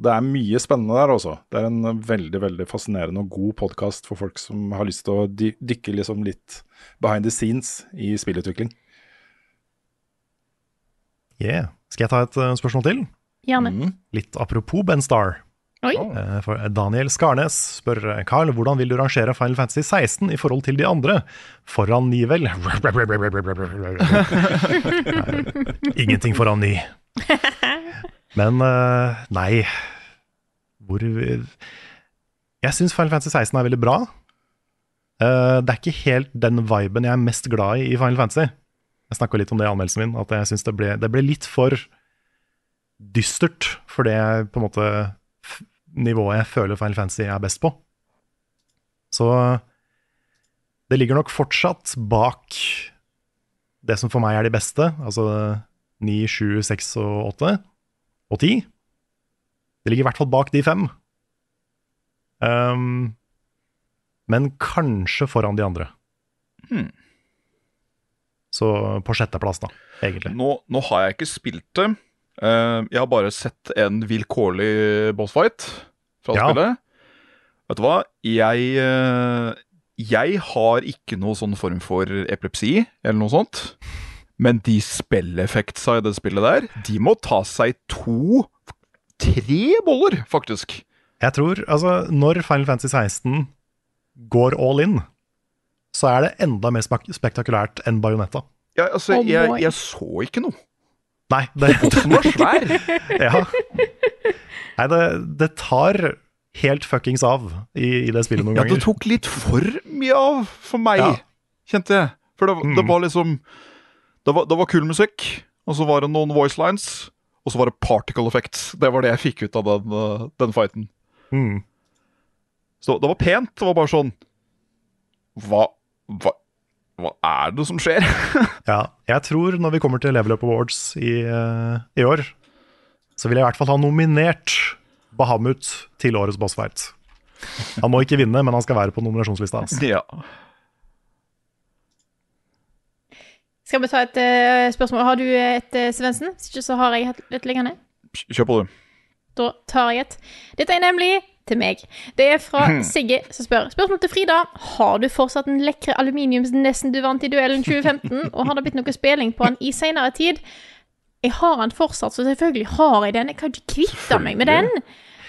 Det er mye spennende der også. Det er en veldig veldig fascinerende og god podkast for folk som har lyst til å dykke liksom litt behind the scenes i spillutvikling. Yeah. Skal jeg ta et eh, spørsmål til? Gjerne. Mm. Litt apropos Ben Star. Oi. Eh, For Daniel Skarnes spør eh, Carl, hvordan vil du rangere Final Fantasy 16 i forhold til de andre? Foran ni, vel? Ingenting foran ni. Men uh, nei Hvor Jeg syns Final Fantasy 16 er veldig bra. Uh, Det er ikke helt den viben jeg er mest glad i i Final Fantasy. Jeg snakka litt om det i anmeldelsen min, at jeg syns det, det ble litt for dystert for det på en måte nivået jeg føler Final Fantasy er best på. Så det ligger nok fortsatt bak det som for meg er de beste, altså 9, 7, 6 og 8 og ti. Det ligger i hvert fall bak de fem. Um, men kanskje foran de andre. Hmm. Så på sjetteplass, da, egentlig. Nå, nå har jeg ikke spilt det. Uh, jeg har bare sett en vilkårlig bossfight fra Ja. spillet. Vet du hva? Jeg, uh, jeg har ikke noe sånn form for epilepsi eller noe sånt. Men de spilleffektsa i det spillet der, de må ta seg to Tre boller, faktisk. Jeg tror, altså, når Final Fantasy 16 går all in, så er det enda mer spektakulært enn Bajonetta. Ja, altså, Oh jeg, jeg så ikke noe. Nei, det, Bossen var svær. ja. Nei det, det tar helt fuckings av i, i det spillet noen ganger. Ja, det tok litt for mye av for meg, Ja. kjente jeg. For det, det Mm. var liksom det var, det var kul musikk, og så var det noen voice lines, og så var det particle effects. Det var det jeg fikk ut av den, uh, den fighten. Mm. Så det var pent. Det var bare sånn Hva, hva, hva er det som skjer? Ja, jeg tror når vi kommer til Level Up Awards i, eh, i år, så vil jeg i hvert fall ha nominert Bahamut til årets bossfight. Han må ikke vinne, men han skal være på nominasjonslista. Altså. Ja. Skal vi ta et uh, spørsmål? Har du et, uh, Svendsen? Hvis ikke så har jeg et, et liggende. Kjør på, du. Da tar jeg et. Dette er nemlig til meg. Det er fra Sigge som spør. Spørsmål til Frida. Har du fortsatt den lekre aluminiumsnessen du vant i duellen 2015, og har det blitt noe spilling på den i senere tid? Jeg har den fortsatt, så selvfølgelig har jeg den. Jeg kan ikke kvitte meg med den.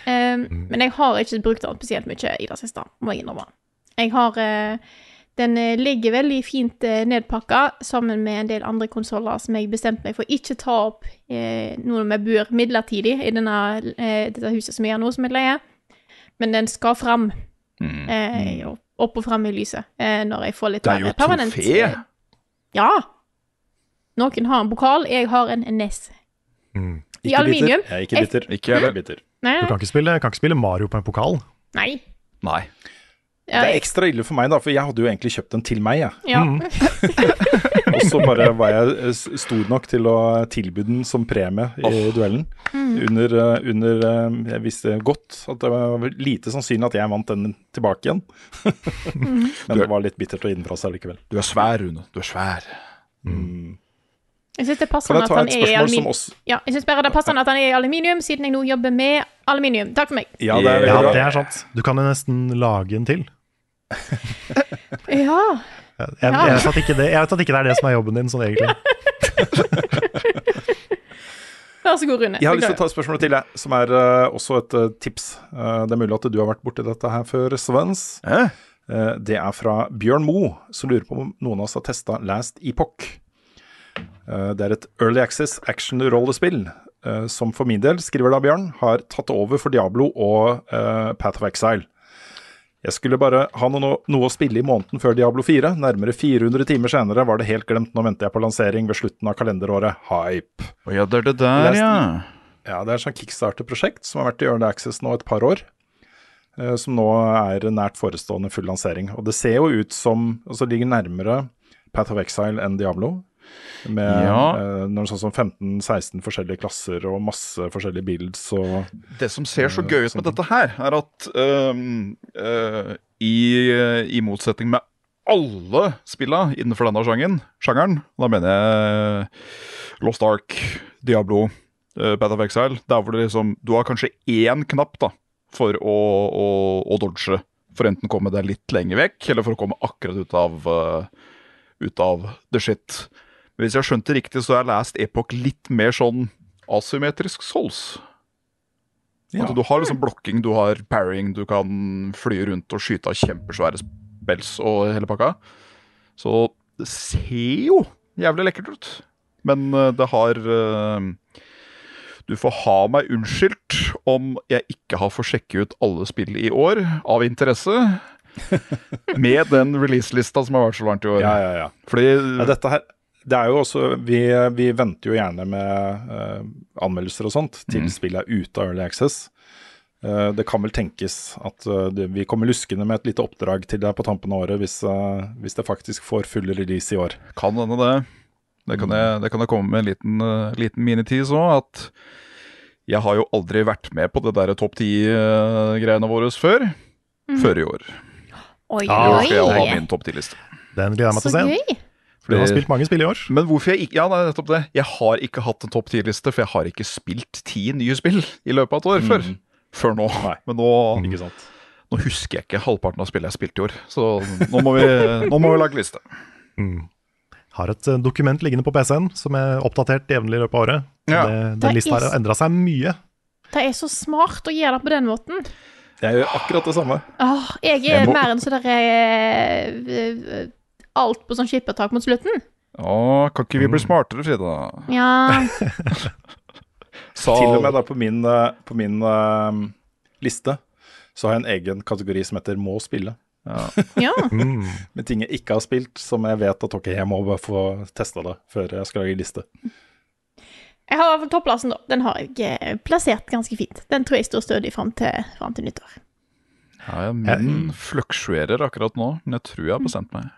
Um, men jeg har ikke brukt den spesielt mye i det siste, må jeg innrømme. Jeg har eh, Den eh, ligger veldig fint uh, nedpakka sammen med en del andre konsoller som jeg bestemte meg for ikke ta opp eh, nå når vi bor midlertidig i denne, dette huset som jeg har nå, som jeg leier. Men den skal fram. Eh, opp, opp og fram i lyset når jeg får litt mer permanent. Det er jo trofé. Ja. Noen har en pokal, jeg har en NES. Mm. I aluminium. Jeg er ikke bitter. Ikke heller. bitter. Nei, Du kan ikke, spille, kan ikke spille Mario på en pokal. nei. Nei. Det er ekstra ille for meg, da, for jeg hadde jo egentlig kjøpt den til meg. Jeg. Ja. Og så bare var jeg eh, stor nok til å tilby den som premie i duellen. Under, eh, under eh, Jeg visste godt at det var lite sannsynlig at jeg vant den tilbake igjen. Men det var litt bittert å gi den fra seg likevel. Du er svær, Rune. Du er svær. Jeg syns det er passende at han er i aluminium. også Ja, jeg synes bare det er passende at han er i aluminium, siden jeg nå jobber med aluminium. Takk for meg. Ja, det er Ja, det er sant. Du kan jo nesten lage en til. Ja. Jeg, jeg, jeg, vet ikke det, jeg vet at ikke det er det som er jobben din, sånn egentlig. Vær så god, Rune. Jeg har lyst til å ta et spørsmål til, jeg, som er uh, også et uh, tips. Uh, det er mulig at du har vært borti dette her før, Svens. Eh, det er fra Bjørn Moe, som lurer på om noen av oss har testa Last Epoch. Eh, det er et Early Access action-rollespill som for min del, skriver da Bjørn, har tatt over for Diablo og Path of Exile. Jeg skulle bare ha noe, noe å spille i måneden før Diablo 4. Nærmere 400 timer senere var det helt glemt. Nå venter jeg på lansering ved slutten av kalenderåret. Hype. Oh, ja, det er det der, Lest ja. Ja, det er et sånt Kickstarter-prosjekt som har vært i Early Access nå et par år. eh, Som nå er nært forestående full lansering. Og det ser jo ut som Altså ligger nærmere Path of Exile enn Diablo. Med Ja. noen sånn som 15-16 forskjellige klasser og masse forskjellige builds og Det som ser så Eh, gøy ut med dette her, er at øhm, øh, i, i motsetning med alle spilla innenfor denne sjangeren, sjangeren da mener jeg Lost Ark, Diablo, uh, Path of Exile, der hvor det liksom Du har kanskje én knapp da for å, å, å dodge. For enten komme deg litt lenger vekk, eller for å komme akkurat ut av, ut av the shit. Men hvis jeg har skjønt det riktig, så er Last Epoch litt mer sånn asymmetrisk Souls. Ja. At du har liksom blokking, du har parrying, du kan fly rundt og skyte av kjempesvære spells og hele pakka. Så det ser jo jævlig lekkert ut. Men eh, det har eh, Du får ha meg unnskyldt om jeg ikke har fått sjekke ut alle spill i år av interesse. Med den releaselista som har vært så langt i år. Ja, ja, ja. Fordi Ja, dette her det er jo også, Vi, vi venter jo gjerne med uh, anmeldelser og sånt til Mm. spillet er ute av Early Access. Uh, det kan vel tenkes at uh, det, vi kommer luskende med et lite oppdrag til deg på tampen av året hvis, hvis det faktisk får full release i år. Kan hende det. Det kan, jeg, det kan jeg komme med en liten, uh, liten minitease òg. At jeg har jo aldri vært med på det der topp ti-greiene våre før. Før i år. Oi, oi. I år skal jeg ha min topp ti-liste. Den gleder jeg meg til Så å se. Gøy. For du har spilt mange spill i år. Men hvorfor jeg ikke Ja, nei, nettopp det. Jeg har ikke hatt en topp ti-liste, for jeg har ikke spilt ti nye spill i løpet av et år før. Før nå. Nei. Men nå, Ikke sant? nå husker jeg ikke halvparten av spillet jeg spilte i år. Så nå må vi, nå må vi lage liste. Har et eh, dokument liggende på PC-en som er oppdatert jevnlig i løpet av året. Ja. Det, Det den lista her har endra seg mye. Det er så smart å gjøre det på den måten. Jeg gjør akkurat det samme. Åh, jeg er Jeg må- mer enn sånn der eh, Alt på sånn skippertak mot slutten. Å, kan ikke vi bli smartere, Frida? Ja. Til og med da på min, eh, på min uh, liste så har jeg en egen kategori som heter 'må spille'. ja. Med ting jeg ikke har spilt, som jeg vet at okay, jeg må bare få testa det før jeg skal lage liste. Jeg har topplassen, da. Den har jeg eh, plassert ganske fint. Den tror jeg står stødig fram til, fram til nyttår. Ja, ja, min fluksuerer akkurat nå, men jeg tror jeg har bestemt meg.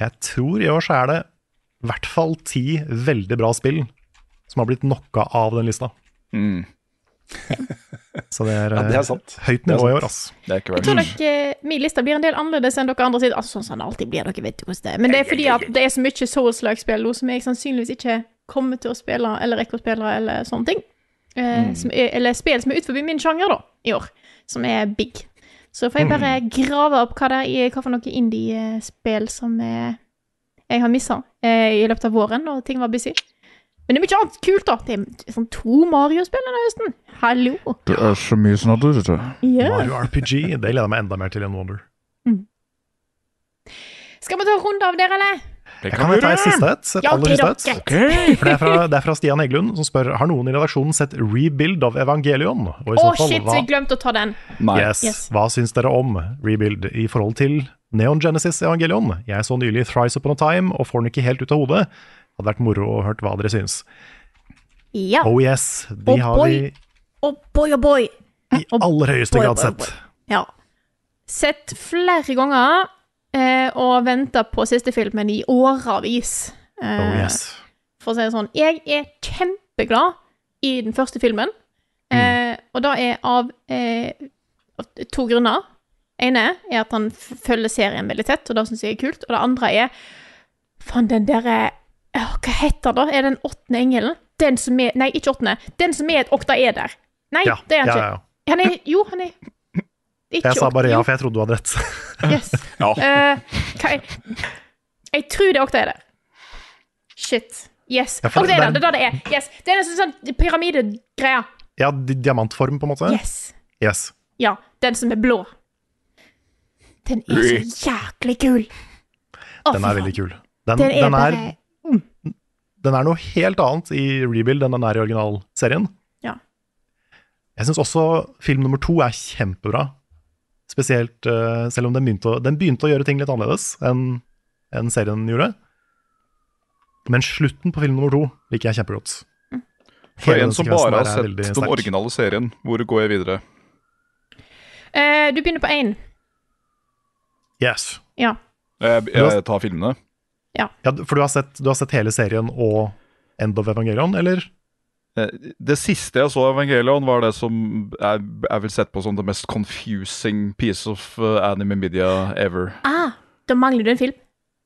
Jeg tror i år så er det i hvert fall ti veldig bra spill som har blitt knocka av den lista. Mm. Så det er, Ja, det er eh, sant. høyt er nivå i år, ass. Det er Jeg tror nok eh, min liste blir en del annerledes enn dere andre sitt. Altså, sånn som det alltid blir, dere vet jo hvordan det er. Men det er fordi at det er så mye Souls-like-spill nå som jeg sannsynligvis ikke kommer til å spille, eller rekker å spille, eller sånne ting. Mm. som er, eller spill som er utenfor min sjanger, da, i år. Som er big. Så får jeg bare grave opp hva det er, hva for noe indie-spill som jeg har missa eh, i løpet av våren, når ting var busy. Men det er mye annet kult, da. Det er sånn to Mario-spill denne høsten. Hallo. Det er så mye sånn at du vet du. Ja. Mario RPG, det gleder jeg meg enda mer til enn Wonder. Skal vi ta en runde av dere, eller? Det Jeg kan ta et siste et. Et aller siste et. Okay. For det er, fra, det er fra Stian Heggelund, som spør Har noen i redaksjonen sett Rebuild of Evangelion. Og i Å, oh, fall, shit, hva, vi glemte å ta den. Yes, Yes. hva syns dere om Rebuild i forhold til Neon Genesis Evangelion? Jeg så nylig Thrice Upon a Time og får den ikke helt ut av hodet. Hadde vært moro å hørt hva dere syns. Ja. Oh yes, de Oh har vi Oh boy, oh boy. i aller høyeste boy, grad boy, sett. boy. Ja. Sett flere ganger, eh, og venta på siste filmen i årevis. Eh, Oh yes. For å si det sånn. Jeg er kjempeglad i den første filmen, eh, og det er av eh, to grunner. ene er at han følger serien veldig tett, og det syns jeg er kult. Og det andre er Faen, den derre Hva heter det? Er den åttende engelen? Den som er Nei, ikke åttende. Den som er et oktaeder. Nei, Ja, det er han ja, ikke. ja. Han er Jo, han er ikke Jeg sa bare ja, for jeg trodde du hadde rett. Yes. Eh, hva er Jeg tror det er oktaeder. Shit. Yes. Ja, det- oktaeder, det det er- det det er. Yes. Det er en sånn, pyramidegreie. Ja, diamantform, på en måte. Yes. Yes. Ja, den som er blå. Den er så jæklig kul. Å, Den er veldig kul. Den, Den er den, er, bare den er noe helt annet i rebuild enn den er i originalserien. Ja. Jeg syns også film nummer to er kjempebra. Spesielt uh, selv om den begynte, å, den begynte å gjøre ting litt annerledes enn en serien gjorde. Men slutten på film nummer to liker jeg kjempegodt. For Hele en som bare har sett den sterk. originale serien, hvor går jeg videre? Uh, du begynner på én. Yes. Ja. Jeg, jeg tar filmene. Ja, for du har, sett, du har sett hele serien og End of Evangelion, eller? Eh, Det siste jeg så av Evangelion, var det som jeg, jeg vil sette på som det mest confusing piece of uh, anime media ever. Ah, da mangler du en film.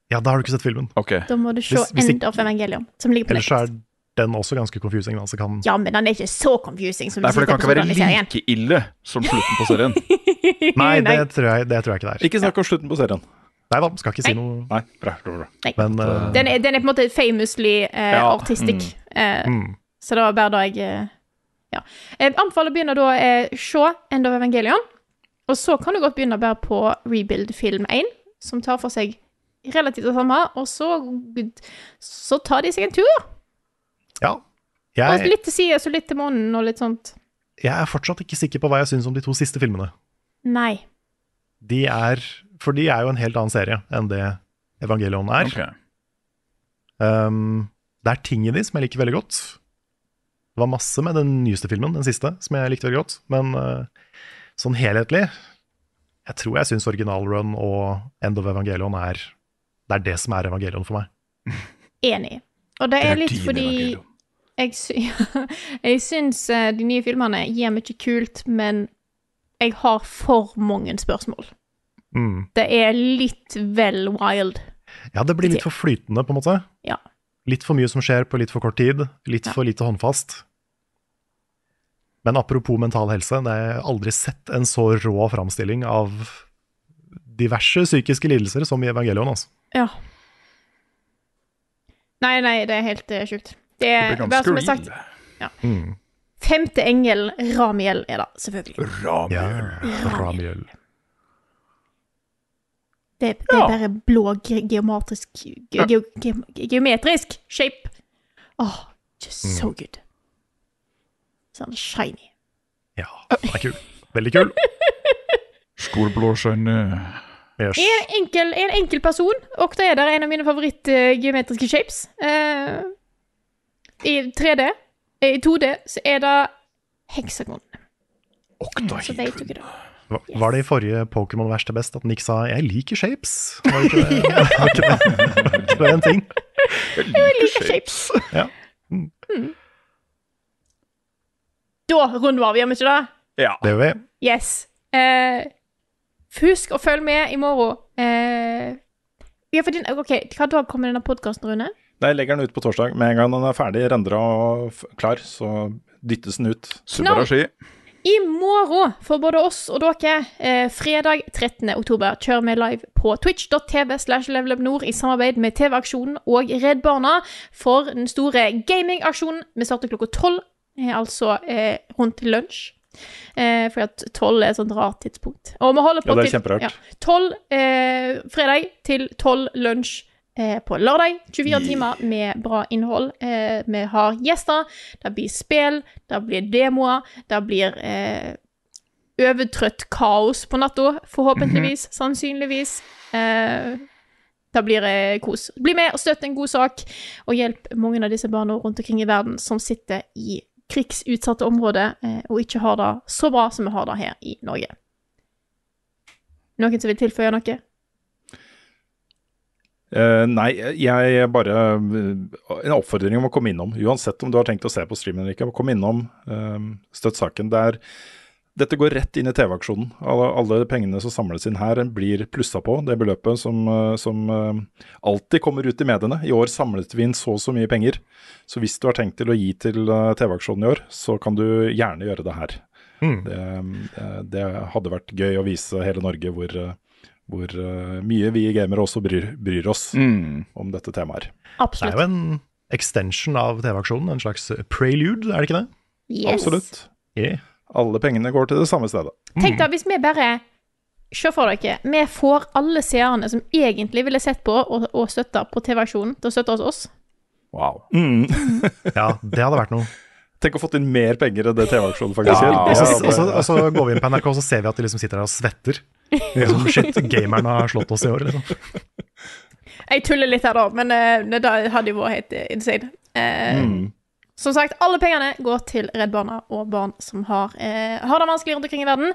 Ja, da har du ikke sett filmen. Okay. Da må du se Hvis- hvis End of Evangelion, som ligger på Ellers er den også ganske confusing. Altså kan, Ja, men den er ikke så confusing som Nei, for det kan ikke være serien. like ille som slutten på serien. Nei, det tror, jeg, det tror jeg ikke det er. Ikke snakk om slutten på serien. Nei da, skal ikke si Nei. noe. Nei, bra, bra, bra. Men uh... Den er, den er på en måte famously uh, Ja, artistic. Eh, mm. Så det var bare da jeg eh, Ja. Jeg anbefaler å begynne da eh, se End of Evangelion. Og så kan du godt begynne bare på Rebuild film 1, som tar for seg relativt det samme. Og så, så tar de seg en tur. ja. Og litt til sides og litt til månen og litt sånt. jeg er fortsatt ikke sikker på hva jeg syns om de to siste filmene. Nei. De er For de er jo en helt annen serie enn det Evangelion er. Okay. Um, det er ting i de som jeg liker veldig godt. Det var masse med den nyeste filmen, den siste, som jeg likte veldig godt. Men uh, sånn helhetlig Jeg tror jeg syns originalrun og End of Evangelion er Det er det som er Evangelion for meg. Enig. Og det er, litt fordi Evangelion. jeg, sy jeg syns eh, de nye filmene gir mye kult, men jeg har for mange spørsmål. Mm. Det er litt vel wild. Ja, det blir litt for flytende, på en måte. Ja. Litt for mye som skjer på litt for kort tid. Litt Ja. for lite håndfast. Men apropos mental helse, det har jeg aldri sett en så rå framstilling av diverse psykiske lidelser som i Evangelion. Altså. Ja. Nei, nei, det er helt uh, sjukt. Det er, Det blir bare som ganske har sagt, ja. Mm. femte engel, Ramiel, er det, selvfølgelig. Ja, Ramiel. Ramiel. Det, det er Ja. bare blå ge geometrisk ge ge ge Geometrisk shape. Åh, just Mm. so good. Sånn shiny. Ja, den er kul. Veldig kul. Stor blå skjønne. Yes. En enkel, en enkel person, det er der en av mine favorittgeometriske shapes. Uh, I 3D. eh, I 2D så er det heksagon. Okta vet dere yes. Var det i forrige Pokémon verste best at Nick sa 'jeg liker shapes'? Var det ikke det? Var ikke det? det var en ting. Jeg liker shapes. Ja. Da runder vi av, gjør vi ikke det? Ja. Det gjør vi. Yes. Eh, husk å følge med i morgen. Eh, ja, for din, ok, Hva dag kommer denne podkasten, Rune? Nei, Jeg legger den ut på torsdag. Med en gang den er ferdig, rendra og f klar, så dyttes den ut. Super ski. I morgen, for både oss og dere, eh, fredag 13. oktober, kjører vi live på twitch.tv slash levelupnord i samarbeid med TV-aksjonen og Redd Barna for den store gamingaksjonen. Vi starter klokka tolv, altså eh, rundt lunsj. Eh, for at tolv er et sånt rart tidspunkt. Og vi holder på Ja, det er til- kjemperart. ja, Tolv eh, fredag til tolv lunsj eh, på lørdag. 24 timer med bra innhold. Eh, vi har gjester, det blir spill, det blir demoer, det blir eh, overtrøtt kaos på natta, forhåpentligvis, sannsynligvis. Eh, det blir det kos. Bli med og støtt en god sak, og hjelp mange av disse barna rundt omkring i verden som sitter i krigsutsatte områder eh, og ikke har det så bra som vi har det her i Norge. Noen som vil tilføye noe? Uh, nei, jeg bare En oppfordring om å komme innom. Uansett om du har tenkt å se på streamen eller ikke, kom innom. Uh, støtt saken. Det er, dette går rett inn i TV-aksjonen. Alle, alle pengene som samles inn her, blir plussa på det beløpet som, eh, som eh, alltid kommer ut i mediene. I år samlet vi inn så og så mye penger. Så hvis du har tenkt til å gi til eh, TV-aksjonen i år, så kan du gjerne gjøre det her. Mm. Det, det hadde vært gøy å vise hele Norge hvor, hvor mye vi gamere også bryr, bryr oss Mm. om dette temaet Absolutt. Det er jo en extension av TV-aksjonen, en slags prelude, er det ikke det? Yes. Absolutt. Yeah. Alle pengene går til det samme stedet. Tenk da, hvis vi bare Se for dere, vi får alle seerne som egentlig ville sett på og, og støtta på TV-aksjonen, til å støtte hos oss. Wow. Mm. Ja, det hadde vært noe. Tenk å fått inn mer penger enn det TV-aksjonen faktisk gjør. Så, og, og så går vi inn på NRK og så ser vi at de liksom sitter der og svetter. Liksom, shit, gamerne har slått oss i år, liksom. Jeg tuller litt her, da, men uh, det hadde jo vært helt insane. Uh, Mm. Som sagt, alle pengene går til Redd Barna og barn som har, eh, har det vanskelig rundt omkring i verden.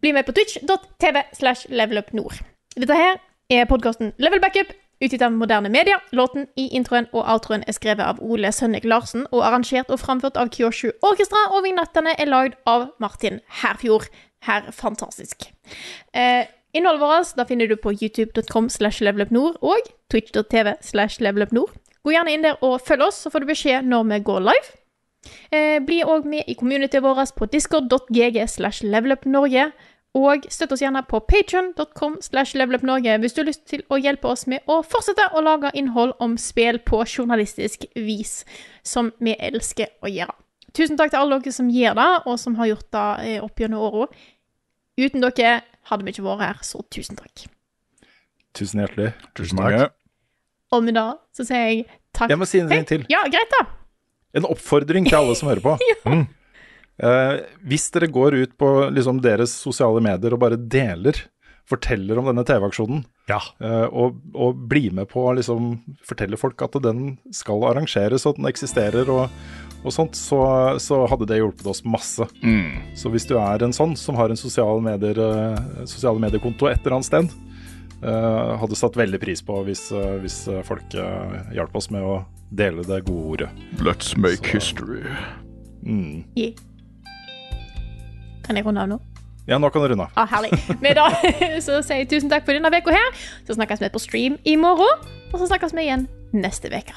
Bli med på twitch.tv slash levelupnord. Dette her er podkasten Level Backup, utgitt av moderne media. Låten i introen og outroen er skrevet av Ole Sønnik Larsen og arrangert og framført av Kyoshu Orkestra, og vignettene er lagd av Martin Herfjord. Her fantastisk. Eh, innholdet vårt da finner du på youtube.com slash levelupnord og twitch.tv slash levelupnord. Gå gjerne inn der og følg oss, så får du beskjed når vi går live. Eh, bli òg med i communityet vårt på discord.gg slash levelupnorge. Og støtt oss gjerne på patreon.com slash levelupnorge hvis du har lyst til å hjelpe oss med å fortsette å lage innhold om spill på journalistisk vis, som vi elsker å gjøre. Tusen takk til alle dere som gjør det, og som har gjort det eh, opp gjennom åra. Uten dere hadde vi ikke vært her, så tusen takk. Tusen hjertelig. Tusen takk. Og med det så sier jeg takk. Jeg må si en ting til. Ja, greit, da. En oppfordring til alle som hører på. Mm. Eh, hvis dere går ut på liksom, deres sosiale medier og bare deler, forteller om denne TV-aksjonen, Ja. eh, og, og blir med på å liksom, fortelle folk at den skal arrangeres og at den eksisterer og, og sånt, så, så hadde det hjulpet oss masse. Så hvis du er en sånn som har en sosiale medier, eh, et eller annet sted, hadde satt veldig pris på hvis, eh, hvis eh, folk uh, hjalp oss med å dele det gode ordet. Let's make history. Mm. Yeah. Kan jeg runde av nå? Ja, nå kan du runde av. Ah, herlig. Med da så sier jeg tusen takk for denne uka her. Så snakkes vi på stream i morgen, og så snakkes vi igjen neste uke.